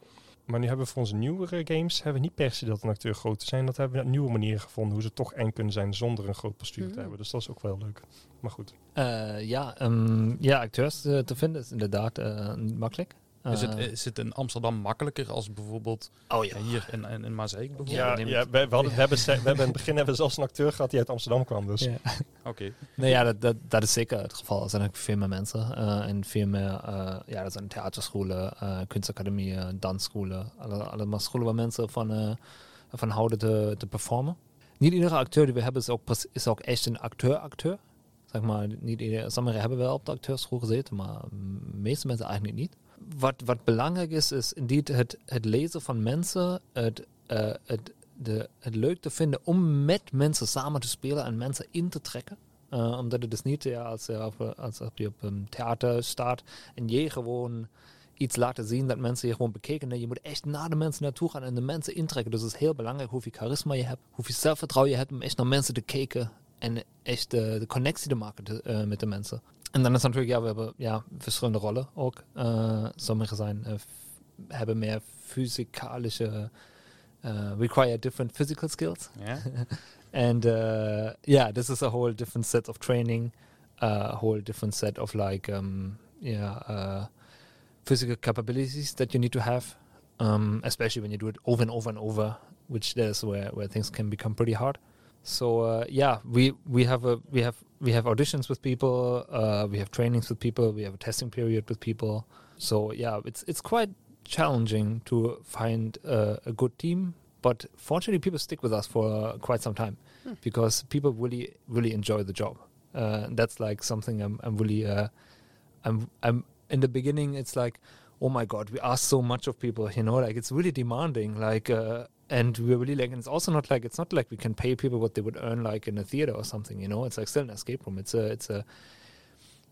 Maar nu hebben we voor onze nieuwere games hebben we niet per se dat een acteur groot te zijn. Dat hebben we nieuwe manieren gevonden hoe ze toch eng kunnen zijn zonder een groot postuur te Mhm. hebben. Dus dat is ook wel leuk. Maar goed. Uh, ja, um, ja, acteurs uh, te vinden is inderdaad uh, makkelijk. Is, het, is het in Amsterdam makkelijker als bijvoorbeeld oh ja. eh, hier in, in, in Maaseik bijvoorbeeld? Ja, ja, we, we, hadden, we, hebben, we hebben in het begin hebben we zelfs een acteur gehad die uit Amsterdam kwam. Dus Ja. Oké. Nee, ja, dat, dat, dat is zeker het geval. Er zijn ook veel meer mensen uh, en veel meer, uh, ja, er zijn theaterscholen, uh, kunstacademieën, dansscholen, alle, allemaal scholen waar mensen van, uh, van houden te, te performen. Niet iedere acteur die we hebben is ook, is ook echt een acteur-acteur. Zeg maar, niet iedereen, sommigen hebben wel op de acteurschool gezeten, maar de meeste mensen eigenlijk niet. Wat, wat belangrijk is, is het, het lezen van mensen, het, uh, het, leuk te vinden om met mensen samen te spelen en mensen in te trekken. Uh, omdat het dus niet ja, als, je op, als, op een theater staat en je gewoon iets laten zien dat mensen je gewoon bekeken. Je moet echt naar de mensen naartoe gaan en de mensen intrekken. Dus het is heel belangrijk hoeveel charisma je hebt, hoeveel zelfvertrouwen je hebt om echt naar mensen te kijken en echt de, de connectie te maken met de mensen. En dan is natuurlijk, ja, we hebben ja, verschillende rollen ook. Uh, sommige zijn, uh, hebben meer fysikalische, uh, require different physical skills. And yeah, this is a whole different set of training, a whole different set of like, um, yeah, physical capabilities that you need to have, um, especially when you do it over and over and over, which is where, where things can become pretty hard. So uh, yeah, we we have a we have we have auditions with people, uh, we have trainings with people, we have a testing period with people. So yeah, it's it's quite challenging to find uh, a good team, but fortunately, people stick with us for quite some time Hmm. because people really really enjoy the job. Uh, that's like something I'm I'm really uh, I'm I'm in the beginning. It's like oh my god, we ask so much of people, you know, like it's really demanding, like. And we're really like, and it's also not like it's not like we can pay people what they would earn like in a theater or something, you know. It's like still an escape room. It's a, it's a,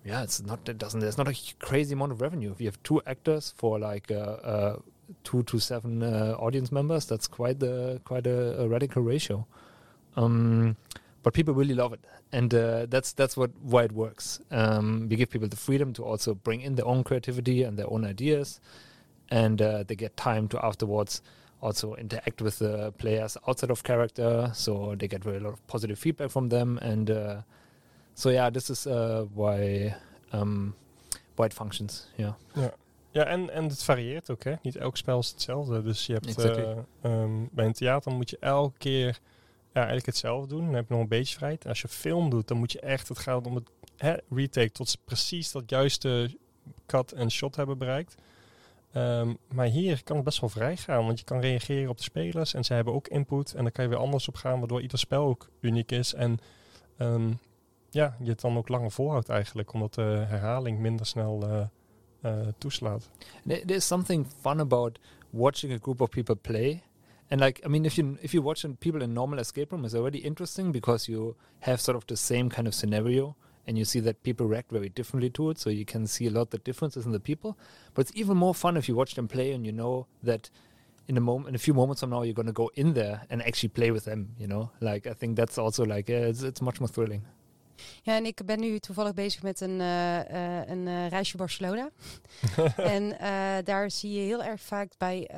yeah, it's not. It doesn't. There's not a crazy amount of revenue. If you have two actors for like uh, uh, two to seven uh, audience members, that's quite the quite a, a radical ratio. Um, but people really love it, and uh, that's that's what why it works. Um, we give people the freedom to also bring in their own creativity and their own ideas, and uh, they get time to afterwards also interact with the players outside of character, so they get very lot of positive feedback from them, and uh, so yeah, this is uh, why um, why it functions. Yeah. Ja, en, en het varieert ook, hè. Niet elk spel is hetzelfde. Dus je hebt Exactly. ehm, bij een theater moet je elke keer ja, eigenlijk hetzelfde doen. Dan heb je nog een beetje vrijheid. En als je film doet, dan moet je echt, het gaat om het hè, retake tot ze precies dat juiste cut en shot hebben bereikt. Ehm, maar hier kan het best wel vrij gaan, want je kan reageren op de spelers en ze hebben ook input. En dan kan je weer anders op gaan, waardoor ieder spel ook uniek is. En ehm, ja, je het dan ook langer volhoudt eigenlijk, omdat de herhaling minder snel eh, eh, toeslaat. There- There's something fun about watching a group of people play. And like, I mean, if you if you watch people in normal escape room, it's already interesting because you have sort of the same kind of scenario, and you see that people react very differently to it. So you can see a lot of the differences in the people. But it's even more fun if you watch them play and you know that in a moment, in a few moments from now, you're going to go in there and actually play with them. You know, like I think that's also like yeah, it's it's much more thrilling. Ja, en ik ben nu toevallig bezig met een, eh, eh, een eh, reisje Barcelona. en daar zie je heel erg vaak bij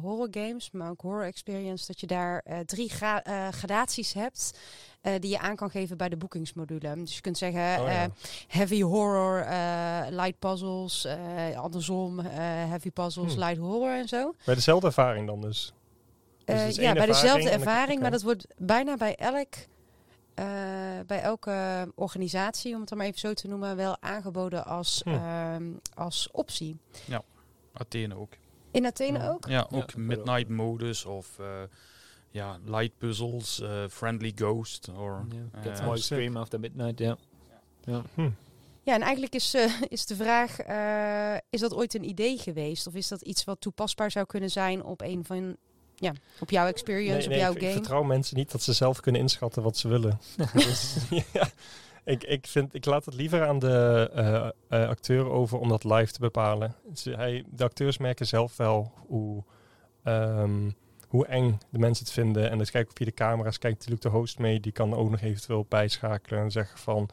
horror games, maar ook horror experience, dat je daar drie gra- gradaties hebt eh, die je aan kan geven bij de boekingsmodule. Dus je kunt zeggen Oh, ja. eh, heavy horror, eh, light puzzles, eh, andersom eh, heavy puzzles, Hmm. light horror en zo. Bij dezelfde ervaring dan dus. Dus Eh, ja, bij dezelfde ervaring, maar dat wordt bijna bij elk. eh, bij elke organisatie, om het dan maar even zo te noemen, wel aangeboden als, Hm. ehm, als optie. Athene ook. In Athene Ja. ook? Ja, Ja, ook midnight modus of eh, ja, light puzzles, eh, friendly ghost. Or, Yeah, sick. extreme after midnight. Yeah. Yeah. Hm. Ja, en eigenlijk is, eh, is de vraag: eh, is dat ooit een idee geweest? Of is dat iets wat toepasbaar zou kunnen zijn op een van. Ja, op jouw experience, Nee, op jouw ik, ik game? vertrouw mensen niet dat ze zelf kunnen inschatten wat ze willen. dus, ja, ik, ik, vind, ik laat het liever aan de eh, eh, acteur over om dat live te bepalen. Ze- hij, de acteurs merken zelf wel hoe, ehm, hoe eng de mensen het vinden. En dus kijken via de camera's, kijkt natuurlijk de host mee. Die kan ook nog eventueel bijschakelen en zeggen van...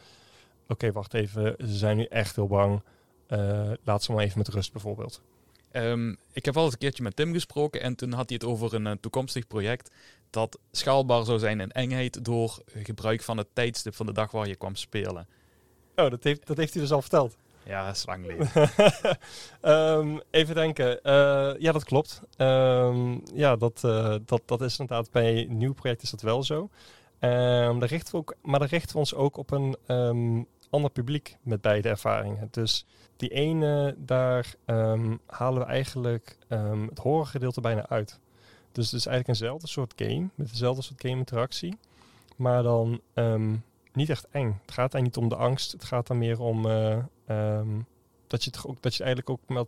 Oké, wacht even, ze zijn nu echt heel bang. Eh, laat ze maar even met rust bijvoorbeeld. Ehm, ik heb al eens een keertje met Tim gesproken en toen had hij het over een eh, toekomstig project dat schaalbaar zou zijn in engheid door gebruik van het tijdstip van de dag waar je kwam spelen. Oh, dat heeft, dat heeft hij dus al verteld. Ja, dat is lang geleden. Ehm, even denken. Eh, ja, dat klopt. Ehm, ja, dat, eh, dat, dat is inderdaad bij nieuw project is dat wel zo. Ehm, daar richten we ook, maar daar richten we ons ook op een ander publiek met beide ervaringen. Dus die ene, daar halen we eigenlijk het horrorgedeelte bijna uit. Dus het is eigenlijk eenzelfde soort game, met dezelfde soort game interactie. Maar dan niet echt eng. Het gaat eigenlijk niet om de angst. Het gaat dan meer om eh, ehm, dat je het ook, dat je eigenlijk ook met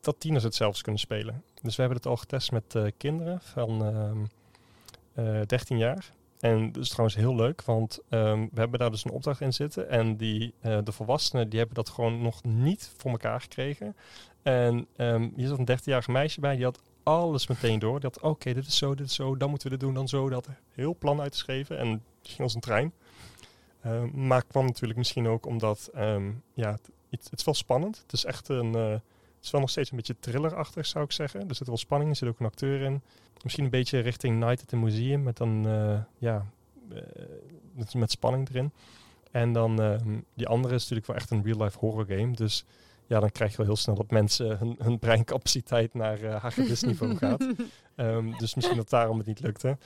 dat tieners het zelfs kunnen spelen. Dus we hebben het al getest met eh, kinderen van ehm eh 13 jaar. En dat is trouwens heel leuk, want ehm, we hebben daar dus een opdracht in zitten. En die, eh, de volwassenen die hebben dat gewoon nog niet voor elkaar gekregen. En ehm, hier zat een 13-jarig meisje bij, die had alles meteen door. Die had, oké, dit is zo, dit is zo, dan moeten we dit doen, dan zo. Een heel plan uitgeschreven en ging als een trein. Ehm, maar kwam natuurlijk misschien ook omdat, ehm, ja, het, het, is wel spannend. Het is echt een, eh, het is wel nog steeds een beetje thrillerachtig, zou ik zeggen. Er zit wel spanning, er zit ook een acteur in. Misschien een beetje richting Night at the Museum, met dan, eh, ja, met, met spanning erin. En dan, ehm, die andere is natuurlijk wel echt een real-life horror game. Dus ja, dan krijg je wel heel snel dat mensen hun, hun breincapaciteit naar uh, hagedisniveau gaat. Ehm, dus misschien dat daarom het niet lukte.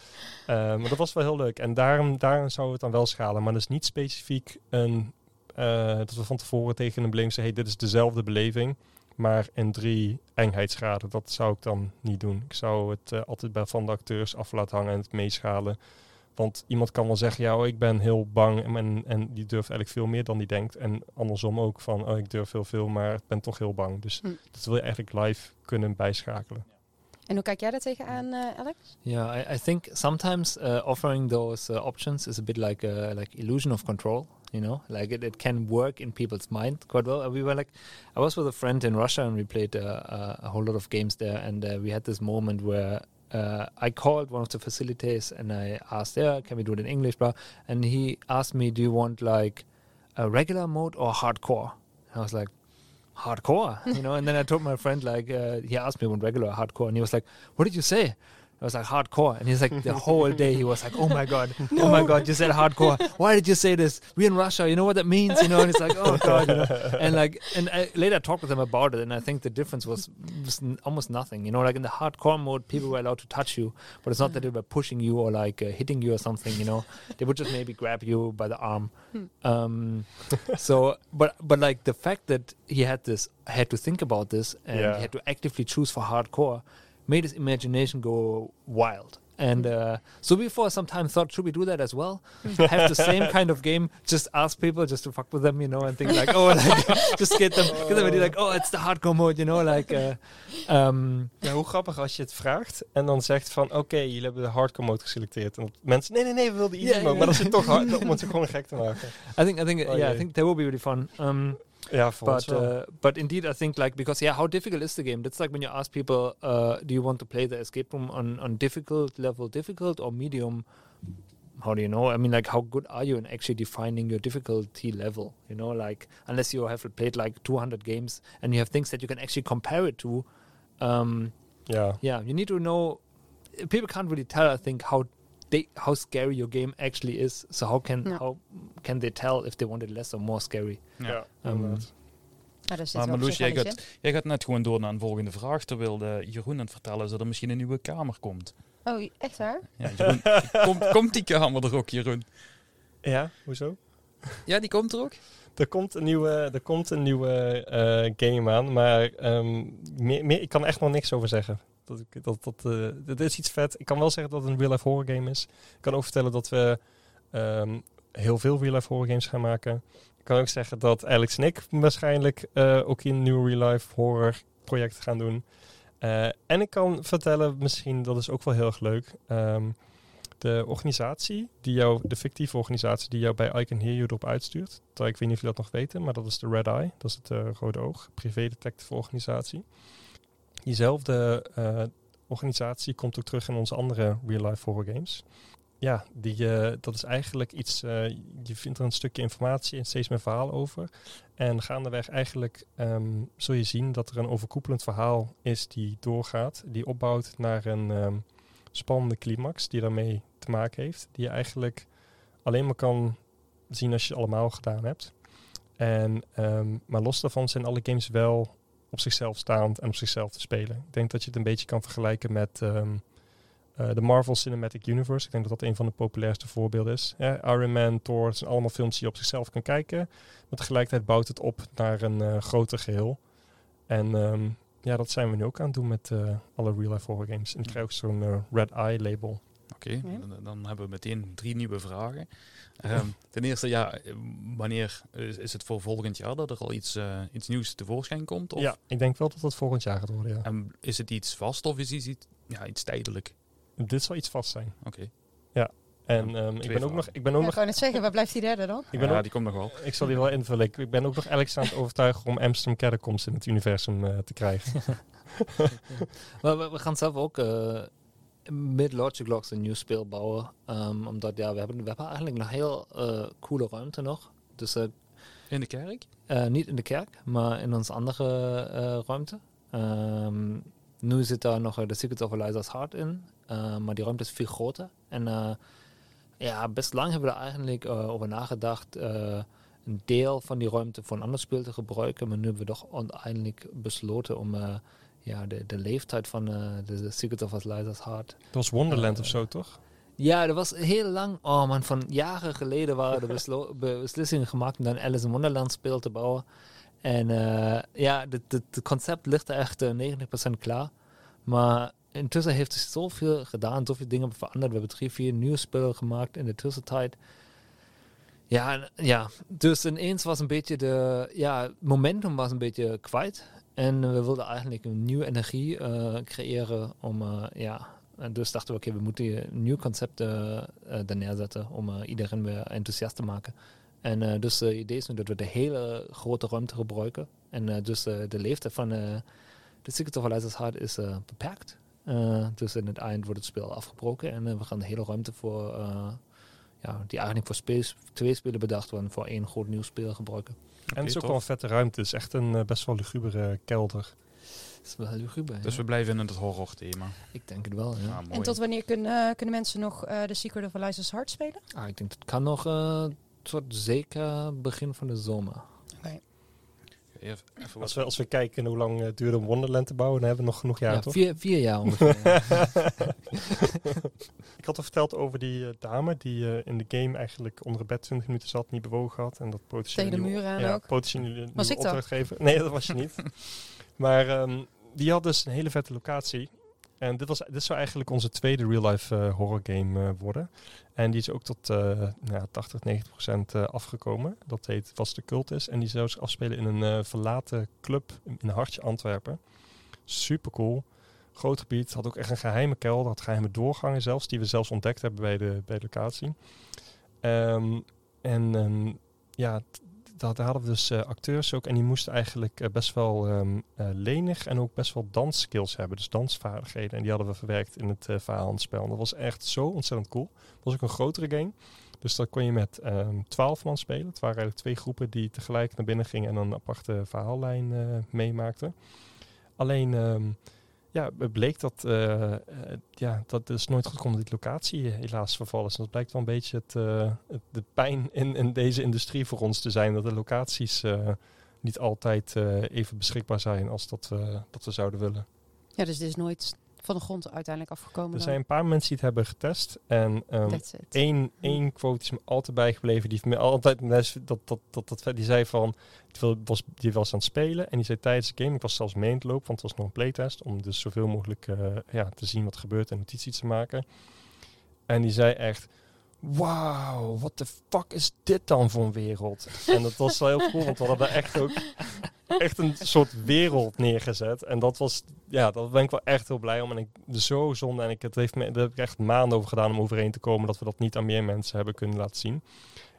Ehm, maar dat was wel heel leuk. En daarom, daarom zouden we het dan wel schalen. Maar dat is niet specifiek een, eh, dat we van tevoren tegen een beleving zeggen, hey, dit is dezelfde beleving. Maar in drie eenheidsgraden, dat zou ik dan niet doen. Ik zou het eh, altijd bij van de acteurs af laten hangen en het meeschalen. Want iemand kan wel zeggen, ja, oh, ik ben heel bang en, en, die durft eigenlijk veel meer dan die denkt. En andersom ook van, oh, ik durf heel veel, maar ik ben toch heel bang. Dus Hm. dat wil je eigenlijk live kunnen bijschakelen. En hoe kijk jij daar tegenaan, eh Alex? Yeah, I, I think sometimes uh, offering those uh, options is a bit like uh, like illusion of control. You know, like it, it can work in people's mind quite well. Uh, We were like, I was with a friend in Russia and we played uh, uh, a whole lot of games there, and uh, we had this moment where uh, I called one of the facilities and I asked, "Yeah, can we do it in English?" Blah, and he asked me, "Do you want like a regular mode or hardcore?" And I was like, "Hardcore," you know. And then I told my friend, like, uh, he asked me, "Want regular or hardcore?" And he was like, "What did you say?" I was like hardcore, and he's like the whole day he was like, "Oh my god, oh my god, you said hardcore. Why did you say this? We're in Russia, you know what that means, you know?" And it's like, "Oh god," you know? and like, and I later talked with him about it, and I think the difference was, was n- almost nothing. You know, like in the hardcore mode, people were allowed to touch you, but it's not that they were pushing you or like uh, hitting you or something. You know, they would just maybe grab you by the arm. Um, so, but but like the fact that he had this had to think about this and Yeah. he had to actively choose for hardcore made his imagination go wild. And uh, so before some time thought, should we do that as well? Have the same kind of game, just ask people just to fuck with them, you know, and think like, oh, like, just get them, get them like, oh, it's the hardcore mode, you know, like, uh, um, Ja, hoe grappig als je het vraagt en dan zegt van oké, jullie hebben de hardcore mode geselecteerd. En mensen, nee, nee, nee, we wilden easy mode. Maar dat zit toch hard, om het gewoon gek te maken. I think, I think, Oh, yeah, I think that will be really fun. Um, Ons but wel. uh, but indeed, I think like because yeah, how difficult is the game? That's like when you ask people, uh, do you want to play the escape room on on difficult level, difficult or medium? How do you know? I mean, like, how good are you in actually defining your difficulty level? You know, like, unless you have played like 200 games and you have things that you can actually compare it to, um, ja. yeah, you need to know. People can't really tell, I think, how they how scary your game actually is. So how can Ja. how can they tell if they want it less or more scary? Ja. ja, Um, zit Maar Marloes, jij gaat, jij gaat net gewoon door naar een volgende vraag. Terwijl de Jeroen aan het vertellen is dat er misschien een nieuwe kamer komt. Oh, echt waar? Ja, Jeroen, komt die kamer er ook, Jeroen? Ja, hoezo? Ja, die komt er ook? Er komt een nieuwe, er komt een nieuwe eh, game aan, maar ehm, meer, meer, ik kan echt nog niks over zeggen. Dat, dat, dat, eh, dat is iets vet. Ik kan wel zeggen dat het een real-life horror game is. Ik kan ook vertellen dat we ehm, heel veel real-life horror games gaan maken. Ik kan ook zeggen dat Alex en ik waarschijnlijk eh, ook een nieuw real-life horror project gaan doen. Eh, en ik kan vertellen, misschien, dat is ook wel heel erg leuk. ehm, de organisatie, die jou, de fictieve organisatie die jou bij I Can Hear You erop uitstuurt. Ik weet niet of jullie dat nog weten, maar dat is de Red Eye. Dat is het Rode Oog, privé-detective organisatie. Diezelfde eh, organisatie komt ook terug in onze andere real-life horror games. Ja, die, eh, dat is eigenlijk iets, eh, je vindt er een stukje informatie en steeds meer verhaal over. En gaandeweg eigenlijk ehm, zul je zien dat er een overkoepelend verhaal is die doorgaat, die opbouwt naar een ehm, spannende climax die daarmee te maken heeft. Die je eigenlijk alleen maar kan zien als je het allemaal gedaan hebt. En, ehm, maar los daarvan zijn alle games wel op zichzelf staand en op zichzelf te spelen. Ik denk dat je het een beetje kan vergelijken met ehm, eh, de Marvel Cinematic Universe. Ik denk dat dat een van de populairste voorbeelden is. Iron Man, Thor, het zijn allemaal films die je op zichzelf kan kijken. Maar tegelijkertijd bouwt het op naar een eh, groter geheel. En ehm, ja, dat zijn we nu ook aan het doen met eh, alle real-life horror games. En ik krijg ook zo'n Red Eye label. Oké, dan, dan hebben we meteen drie nieuwe vragen. Ehm, ten eerste, ja, wanneer is, is het voor volgend jaar dat er al iets, eh, iets nieuws tevoorschijn komt? Of, Ja, ik denk wel dat dat volgend jaar gaat worden. Ja. En is het iets vast of is het iets, ja, iets tijdelijk? Dit zal iets vast zijn. Oké. En Ja, ehm, ik ben ook nog, ik ben ook Ja, nog ik net zeggen, waar blijft die derde dan? Ik ben ja, ook- die komt nog wel. Ik zal die wel invullen. Ik, ik ben ook nog Alex aan het overtuigen om Amsterdam Catacombs in het universum eh, te krijgen. Maar we, we gaan zelf ook eh, met Logic Logs een nieuw speel bouwen. Ehm, omdat ja, we hebben, we hebben eigenlijk nog heel eh, coole ruimte nog. Dus eh, In de kerk? eh, niet in de kerk, maar in onze andere ruimte. Ehm, nu zit daar nog de Secret of Eliza's Heart in. maar die ruimte is veel groter. En ja, best lang hebben we er eigenlijk over nagedacht. een deel van die ruimte voor een ander speel te gebruiken. Maar nu hebben we toch uiteindelijk besloten om ja, de, de leeftijd van eh, de, Secret of Eliza's Heart Dat was Wonderland Eh, of zo, toch? ja, er was heel lang, oh man, van jaren geleden waren er beslo- beslissingen gemaakt om dan Alice in Wonderland speel te bouwen. En eh, ja, het concept ligt er echt eh, 90% klaar. Maar intussen heeft zich zoveel gedaan, zoveel dingen veranderd. We hebben drie, vier nieuwe spellen gemaakt in de tussentijd. Ja, ja, dus ineens was een beetje de, ja, momentum was een beetje kwijt. En we wilden eigenlijk een nieuwe energie eh, creëren om, eh, ja, en dus dachten we, oké, we moeten een nieuw concept eh, er neerzetten om iedereen weer enthousiast te maken. En dus het idee is nu dat we de hele grote ruimte gebruiken. En dus de leeftijd van de Secret of Eliza's Heart is beperkt. Dus in het eind wordt het spel afgebroken en we gaan de hele ruimte voor, ja, die eigenlijk voor twee spelen bedacht worden, voor één groot nieuw spel gebruiken. En het is ook tof. wel een vette ruimte. Het is echt een eh, best wel lugubere kelder. Dat is wel luguber. Dus ja. we blijven in het horror thema. Ik denk het wel, ja. Ja, mooi. En tot wanneer kunnen, kunnen mensen nog eh The Secret of Eliza's Heart spelen? Ah, ik denk dat kan nog eh, tot zeker begin van de zomer. Even, Als we, als we kijken hoe lang het duurde om Wonderland te bouwen, dan hebben we nog genoeg jaar, Ja, toch? vier, vier jaar ongeveer. ik had al verteld over die eh, dame die eh, in de game eigenlijk onder het bed 20 minuten zat, niet bewogen had. En dat potentieel Tegen de muur aan ja, ook. potentieel Was ik dat? Nee, dat was je niet. maar ehm, die had dus een hele vette locatie. En dit, was, dit zou eigenlijk onze tweede real-life eh, horror game eh, worden. En die is ook tot eh nou, 80, 90 procent afgekomen. Dat heet Was de Cultus. En die zou zich afspelen in een verlaten club in een hartje Antwerpen. Super cool. Groot gebied. Had ook echt een geheime kelder. Had geheime doorgangen zelfs. Die we zelfs ontdekt hebben bij de, bij de locatie. Ehm, en ehm, ja, dat, hadden we dus eh, acteurs ook. En die moesten eigenlijk eh, best wel ehm, eh, lenig en ook best wel dansskills hebben. Dus dansvaardigheden. En die hadden we verwerkt in het verhaal en het spel. En dat was echt zo ontzettend cool. Het was ook een grotere game. Dus dat kon je met ehm 12 man spelen. Het waren eigenlijk twee groepen die tegelijk naar binnen gingen en een aparte verhaallijn meemaakten. Alleen, ehm, ja, het bleek dat, eh, ja, dat is nooit goed omdat die locatie helaas vervallen is. Dat blijkt wel een beetje het, eh, het- de pijn in, in deze industrie voor ons te zijn. Dat de locaties niet altijd even beschikbaar zijn als dat dat we zouden willen. Ja, dus dit is nooit van de grond uiteindelijk afgekomen. Er dan. zijn een paar mensen die het hebben getest. En ehm, That's it. één, één quote is me altijd bijgebleven. Die me altijd dat, dat, dat, dat, die zei van die wil- was, die was aan het spelen en die zei tijdens de game, ik was zelfs mee het lopen, want het was nog een playtest, om dus zoveel mogelijk eh, ja, te zien wat gebeurt en notities te maken. En die zei echt, wauw, wat de fuck is dit dan voor een wereld? en dat was wel heel cool, want we hadden echt ook echt een soort wereld neergezet. En dat was, ja, daar ben ik wel echt heel blij om. En ik zo zonde. En ik, het heeft me, daar heb ik echt maanden over gedaan om overheen te komen dat we dat niet aan meer mensen hebben kunnen laten zien.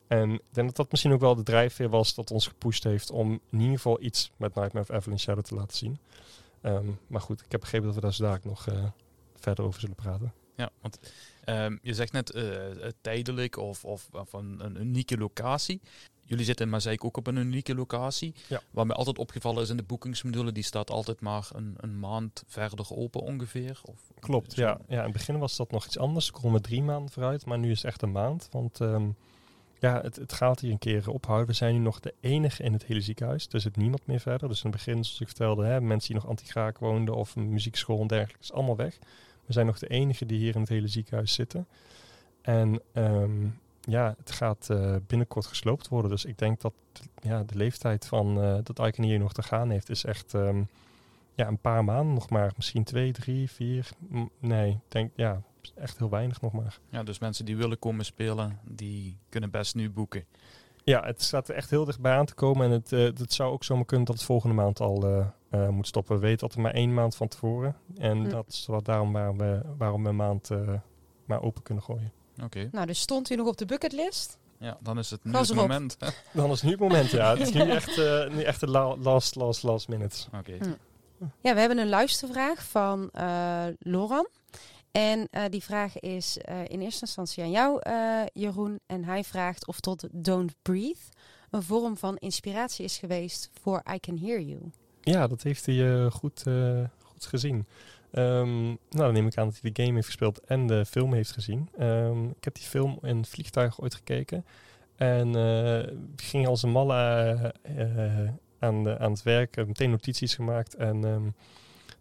En ik denk dat dat misschien ook wel de drijfveer was dat ons gepusht heeft om in ieder geval iets met Nightmare of Evelyn Shadow te laten zien. Ehm, maar goed, ik heb begrepen dat we daar zo nog eh, verder over zullen praten. Ja, want ehm, je zegt net eh, eh, tijdelijk of, of, of een, een unieke locatie. Jullie zitten in Mazeik ook op een unieke locatie. Ja. Wat mij altijd opgevallen is in de boekingsmodule, die staat altijd maar een, een maand verder open ongeveer. Of, Klopt, zo- ja. ja. In het begin was dat nog iets anders. Toen konden drie maanden vooruit, maar nu is het echt een maand. Want ehm, ja, het, het gaat hier een keer ophouden. We zijn nu nog de enige in het hele ziekenhuis. Er zit niemand meer verder. Dus in het begin, zoals ik vertelde, hè, mensen die nog antigraak woonden of een muziekschool en dergelijke, is allemaal weg. We zijn nog de enige die hier in het hele ziekenhuis zitten. En ehm, ja, het gaat eh, binnenkort gesloopt worden. Dus ik denk dat ja, de leeftijd van eh, dat Icon hier nog te gaan heeft, is echt ehm, ja, een paar maanden nog maar. Misschien twee, drie, vier. Nee, ik denk ja, echt heel weinig nog maar. Ja, dus mensen die willen komen spelen, die kunnen best nu boeken. Ja, het staat er echt heel dichtbij aan te komen. En het, eh, het zou ook zomaar kunnen dat het volgende maand al eh, eh, moet stoppen. We weten altijd maar één maand van tevoren. En Hm. dat is wat daarom waarom we, waarom we een maand eh, maar open kunnen gooien. Oké, Nou, dus stond hij nog op de bucketlist? ja, dan is het nu het erop. moment. Dan is nu het moment, ja. Het is nu echt, eh, nu echt de la- last, last, last minutes. Oké, Hm. Ja, we hebben een luistervraag van eh Loran. En eh, die vraag is eh, in eerste instantie aan jou, eh, Jeroen. En hij vraagt of tot Don't Breathe een vorm van inspiratie is geweest voor I Can Hear You. Ja, dat heeft hij eh, goed, eh, goed gezien. Ehm, nou, dan neem ik aan dat hij de game heeft gespeeld en de film heeft gezien. Ehm, ik heb die film in vliegtuig ooit gekeken. En eh, ging als een malle aan, de- aan het werk, meteen notities gemaakt. En ehm,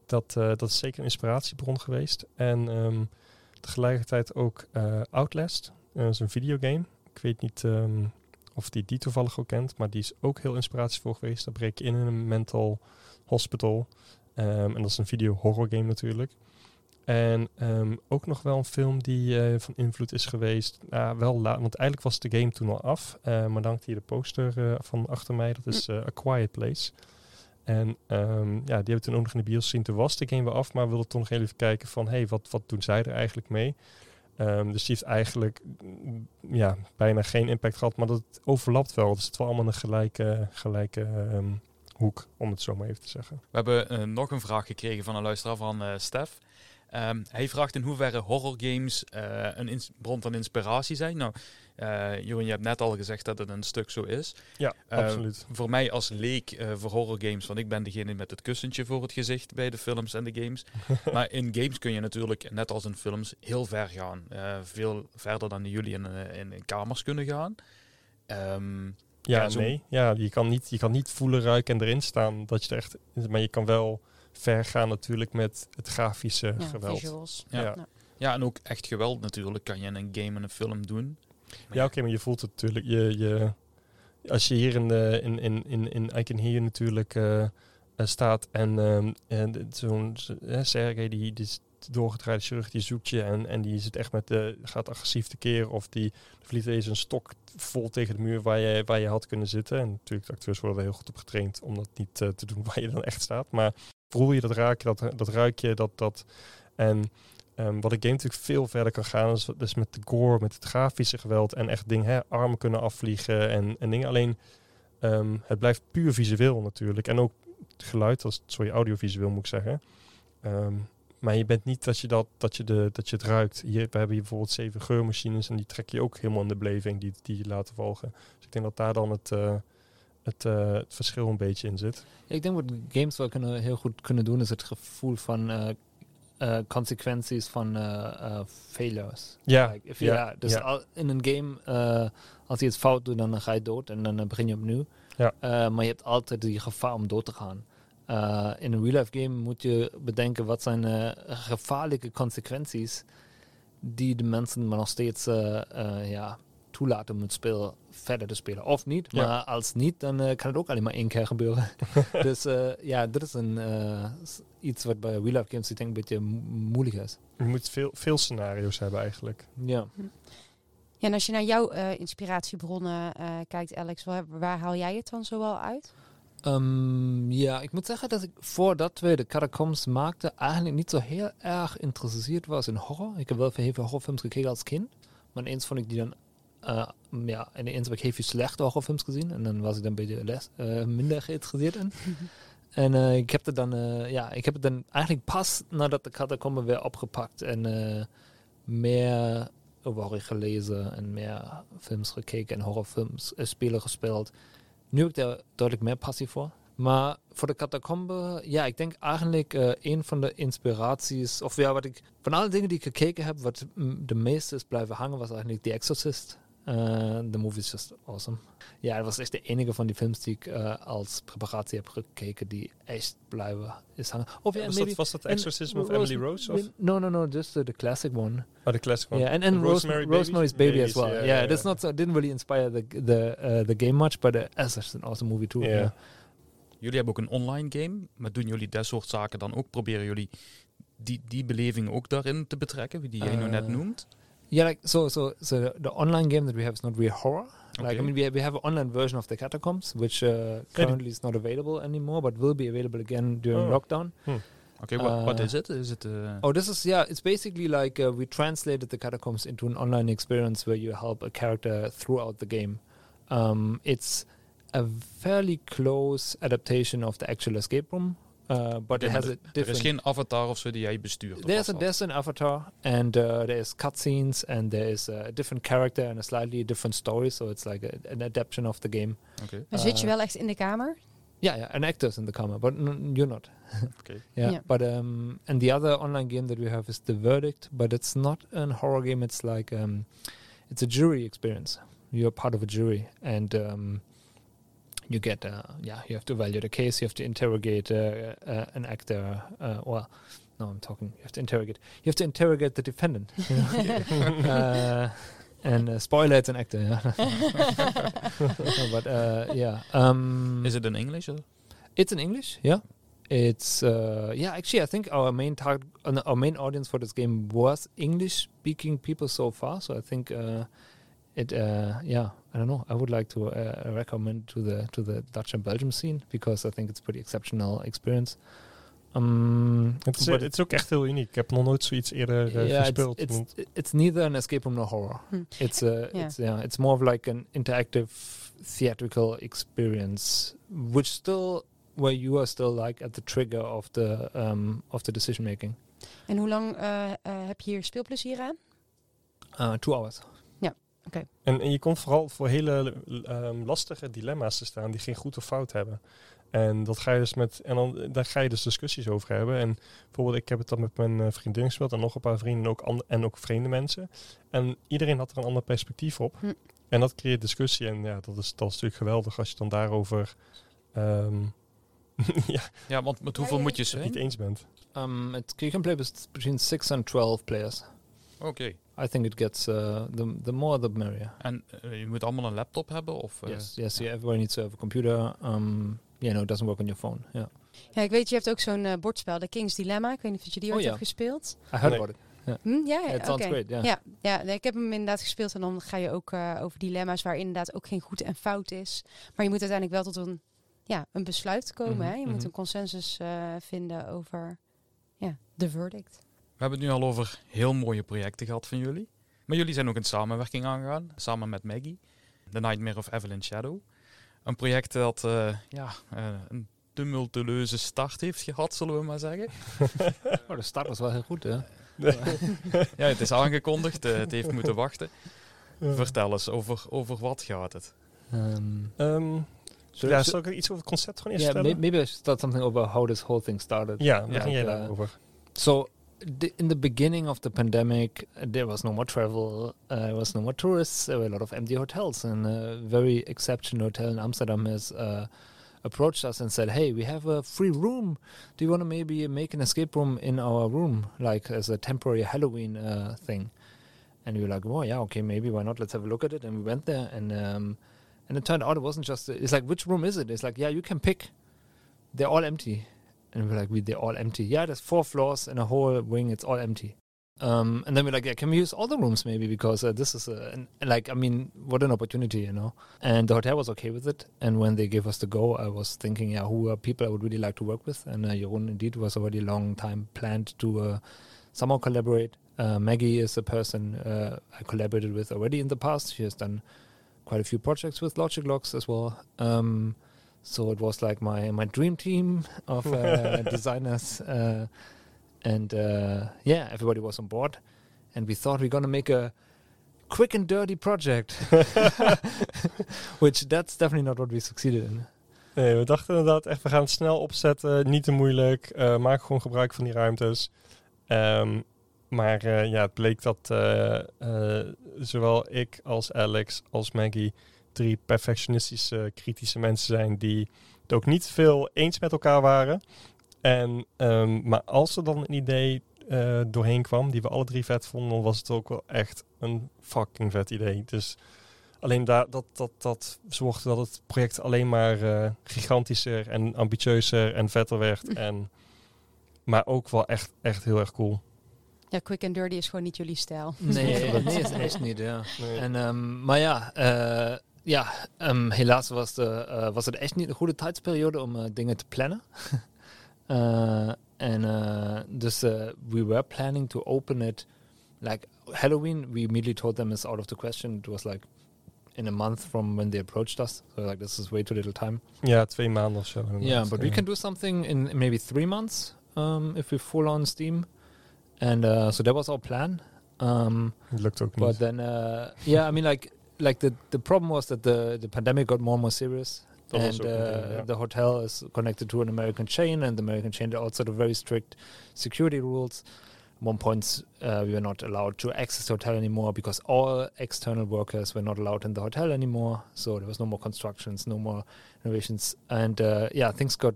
dat, dat is zeker een inspiratiebron geweest. En tegelijkertijd ook Outlast, dat is een videogame. Ik weet niet of die die toevallig ook kent, maar die is ook heel inspiratievol geweest. Daar breek je in een mental hospital. Ehm, en dat is een video horror game natuurlijk. En ehm, ook nog wel een film die eh, van invloed is geweest. Nou, wel laat, want eigenlijk was de game toen al af. eh, maar dan hangt hier de poster eh, van achter mij. Dat is A Quiet Place. En ehm, ja, die hebben we toen ook nog in de bios gezien. Toen was de game weer af, maar we wilden toch nog even kijken van... hey, wat, wat doen zij er eigenlijk mee? Ehm, dus die heeft eigenlijk mm, ja, bijna geen impact gehad. Maar dat overlapt wel. Dus het is wel allemaal een gelijke, gelijke ehm, hoek, om het zo maar even te zeggen. We hebben eh, nog een vraag gekregen van een luisteraar van eh Stef. Ehm, hij vraagt in hoeverre horrorgames eh een bron van inspiratie zijn. Nou, eh Jeroen, je hebt net al gezegd dat het een stuk zo is. Ja, Eh, absoluut. Voor mij als leek eh, voor horrorgames, want ik ben degene met het kussentje voor het gezicht bij de films en de games. maar in games kun je natuurlijk, net als in films, heel ver gaan. Veel verder dan jullie in, in, in kamers kunnen gaan. Ehm, Ja, nee. Ja, je kan, niet, je kan niet voelen, ruiken en erin staan. Dat je er echt, maar je kan wel ver gaan natuurlijk met het grafische Ja, geweld. Ja. Ja. ja, en ook echt geweld natuurlijk kan je in een game en een film doen. Ja, oké, maar je voelt het natuurlijk. Je, je, als je hier in, de, in, in, in, in I Can Hear You natuurlijk eh, eh, staat en, ehm, en zo'n eh, Sergej die, die is doorgedraaide chirurg, die zoekt je en, en die zit echt met de, gaat agressief tekeer of die vliegt eens een stok vol tegen de muur waar je, waar je had kunnen zitten. En natuurlijk, de acteurs worden er heel goed op getraind om dat niet eh, te doen waar je dan echt staat. Maar voel je dat raak je, dat, dat ruik je, dat, dat en Ehm, wat een game natuurlijk veel verder kan gaan, is dus met de gore, met het grafische geweld en echt dingen, hè, armen kunnen afvliegen en, en dingen. Alleen ehm, het blijft puur visueel natuurlijk. En ook geluid, als, sorry, audiovisueel moet ik zeggen. Ehm, maar je bent niet dat je, dat, dat je, de, dat je het ruikt. We hebben hier bijvoorbeeld zeven geurmachines en die trek je ook helemaal in de beleving, die, die je laten volgen. Dus ik denk dat daar dan het, eh, het, eh, het verschil een beetje in zit. Ik denk wat games wel kunnen, heel goed kunnen doen, is het gevoel van eh, eh, consequenties van failures. Ja, Like, if ja, ja, dus ja. al- in een game, als je het fout doet, dan ga je dood en dan begin je opnieuw. Ja. Maar je hebt altijd die gevaar om dood te gaan. In een real-life game moet je bedenken wat zijn gevaarlijke consequenties die de mensen maar nog steeds ja, toelaten om het spel verder te spelen. Of niet, Ja. maar als niet, dan eh, kan het ook alleen maar één keer gebeuren. dus eh, ja, dat is een, eh, iets wat bij real-life games ik denk een beetje mo- moeilijk is. Je moet veel, veel scenario's hebben eigenlijk. Ja. Ja, en als je naar jouw eh, inspiratiebronnen eh, kijkt, Alex, waar, waar haal jij het dan zoal uit? Ehm, ja, ik moet zeggen dat ik voordat we de Catacombs maakten eigenlijk niet zo heel erg geïnteresseerd was in horror. Ik heb wel heel veel horrorfilms gekeken als kind. Maar ineens vond ik die dan... eh, ja, ineens heb ik heel veel slechte horrorfilms gezien. En dan was ik dan een beetje eh, minder geïnteresseerd in. En eh, ik heb het dan, ja, ik heb het dan eigenlijk pas nadat de catacomben weer opgepakt en meer horror gelezen en meer films gekeken en horrorfilms, spelen gespeeld. Nu heb ik daar duidelijk meer passie voor. Maar voor de catacombe, ja, ik denk eigenlijk een van de inspiraties, of ja, wat ik, van alle dingen die ik gekeken heb, wat de meeste is blijven hangen, was eigenlijk The Exorcist. Uh, the movie is just awesome. Ja, dat was echt de enige van die films die ik eh, als preparatie heb gekeken die echt blijven is hangen. Of ja, was, maybe- dat, was dat The en Exorcism of Emily Rose? Of? No, no, no, just uh, the classic one. Oh, de classic one. Yeah, and, and And Rosemary Rosemary Rosemary's Babies? Baby as well. Yeah, yeah, yeah, that's not so, didn't really inspire the the uh, the game much, but uh, as an awesome movie too. Yeah. Yeah. Jullie hebben ook een online game, maar doen jullie dat soort zaken dan ook? Proberen jullie die, die beleving ook daarin te betrekken, die jij nu net Eh, noemt? Yeah, like so, so, so the, the online game that we have is not really horror. Like Okay. I mean, we have, we have an online version of the Catacombs, which uh, currently is not available anymore, but will be available again during Oh. lockdown. Oké, wat wat eh, is het? Is het eh, Oh, this is yeah. It's basically like uh, we translated the catacombs into an online experience where you help a character throughout the game. Um, it's a fairly close adaptation of the actual escape room, uh, but Oké, it has a er is different. geen avatar of zo die jij bestuurt? There's a dat? there's an avatar and uh, there's cutscenes and there's a different character and a slightly different story. So it's like a, an adaptation of the game. Okay. Maar zit je Eh, wel echt in de kamer? Yeah, yeah, an actor's in the camera, but you're not. okay. Yeah, Yeah. but um, and the other online game that we have is The Verdict, but it's not a horror game. It's like um, it's a jury experience. You're part of a jury, and um, you get uh, yeah, you have to value the case. You have to interrogate uh, uh, an actor. Uh, well, no, I'm talking. You have to interrogate. You have to interrogate the defendant. You know? uh, and uh, spoiler, it's an actor. Yeah. But uh, yeah. Um, Is it in english of? it's in English, yeah. It's uh, yeah. Actually, I think our main target, uh, our main audience for this game was English-speaking people so far. So I think uh, it, uh, yeah. I don't know. I would like to uh, recommend to the to the Dutch and Belgium scene because I think it's a pretty exceptional experience. Um, Het is, but het is ook echt heel uniek. Ik heb nog nooit zoiets eerder eh, yeah, it's, gespeeld. it's want- it's neither an escape room nor horror. Hm. It's uh, Yeah. it's yeah, it's more of like an interactive theatrical experience, which still where you are still like at the trigger of the um of the decision making. En hoe lang eh, eh, heb je hier speelplezier aan? Uh, two hours. En, en je komt vooral voor hele ehm, lastige dilemma's te staan die geen goed of fout hebben. En dat ga je dus met, en dan daar ga je dus discussies over hebben. En bijvoorbeeld, ik heb het dan met mijn eh, vriendin gespeeld en nog een paar vrienden en ook, and- en ook vreemde mensen. En iedereen had er een ander perspectief op. Hm. En dat creëert discussie. En ja, dat is, dat is natuurlijk geweldig als je het dan daarover ehm, ja, Ja, want met hoeveel ja, moet je het niet eens bent. Um, you can play with between six and twelve players. Oké. I think it gets uh, the the more the merrier. En eh, je moet allemaal een laptop hebben? Of, eh, yes, yes. Yeah, everybody needs to have a computer. Um, yeah, no, it doesn't work on your phone. Yeah, Ja, ik weet, je hebt ook zo'n eh, bordspel, de King's Dilemma. Ik weet niet of je die Oh, ooit ja. hebt gespeeld. I heard about it. Hm? Ja, Yeah, great. Yeah. Ja, ja nee, ik heb hem inderdaad gespeeld en dan ga je ook eh, over dilemma's waar inderdaad ook geen goed en fout is. Maar je moet uiteindelijk wel tot een, ja, een besluit komen. Mhm, hè? Je moet mhm. een consensus eh, vinden over ja, de verdict. We hebben het nu al over heel mooie projecten gehad van jullie. Maar jullie zijn ook een samenwerking aangegaan, samen met Maggie. The Nightmare of Evelyn Shadow. Een project dat eh, ja, eh, een tumultueuze start heeft gehad, zullen we maar zeggen. Oh, de start was wel heel goed, hè? Ja, het is aangekondigd, eh, het heeft moeten wachten. Vertel eens, over, over wat gaat het? Um, Ehm, so, ja, zal ik er iets over het concept gewoon eerst yeah, vertellen? maybe I should start something over how this whole thing started. Ja, daar ging jij daarover. So, in the beginning of the pandemic, there was no more travel, uh, there was no more tourists, there were a lot of empty hotels. And a very exceptional hotel in Amsterdam has uh, approached us and said, Hey, we have a free room. Do you want to maybe make an escape room in our room, like as a temporary Halloween uh, thing? And we were like, Oh, yeah, okay, maybe, why not? Let's have a look at it. And we went there, and um, and it turned out it wasn't just, it's like, which room is it? It's like, yeah, you can pick. They're all empty. And we're like, they're all empty. Yeah, there's four floors and a whole wing. It's all empty. Um, and then we're like, yeah, can we use all the rooms maybe? Because uh, this is a, and like, I mean, what an opportunity, you know? And the hotel was okay with it. And when they gave us the go, I was thinking, yeah, who are people I would really like to work with? And uh, Jeroen indeed was already a long time planned to uh, somehow collaborate. Uh, Maggie is a person uh, I collaborated with already in the past. She has done quite a few projects with Logic Locks as well. Um, so it was like my my dream team of uh, designers, uh, and uh, yeah, everybody was on board, and we thought we're gonna make a quick and dirty project, which that's definitely not what we succeeded in. Nee, we dachten inderdaad echt, we gaan het snel opzetten, niet te moeilijk, eh, maak gewoon gebruik van die ruimtes. Ehm, maar eh, ja, het bleek dat eh, zowel ik als Alex als Maggie drie perfectionistische, kritische mensen zijn die het ook niet veel eens met elkaar waren. En, ehm, maar als er dan een idee eh, doorheen kwam, die we alle drie vet vonden, dan was het ook wel echt een fucking vet idee. Dus alleen daar, dat, dat, dat zorgde dat het project alleen maar eh, gigantischer en ambitieuzer en vetter werd. En, maar ook wel echt, echt heel erg cool. Ja, quick and dirty is gewoon niet jullie stijl. Nee, nee, is niet, ja. Nee. En, ehm, maar ja, eh, ja ehm, helaas was, de, eh, was het echt niet een goede tijdsperiode om eh, dingen te plannen. Eh, en dus we were planning to open it like Halloween. We immediately told them it's out of the question. It was like in a month from when they approached us. So like this is way too little time. Ja, twee maanden of zo. Yeah, but we can do something in maybe three months um, if we full on Steam. And uh, so that was our plan. Um, Het lukt ook but then, uh, yeah, I mean, like, like the the problem was that the the pandemic got more and more serious, was and uh, ja. the hotel is connected to an American chain, and the American chain had also the very strict security rules. At one point, uh, we were not allowed to access the hotel anymore because all external workers were not allowed in the hotel anymore. So there was no more constructions, no more renovations, and uh, yeah, things got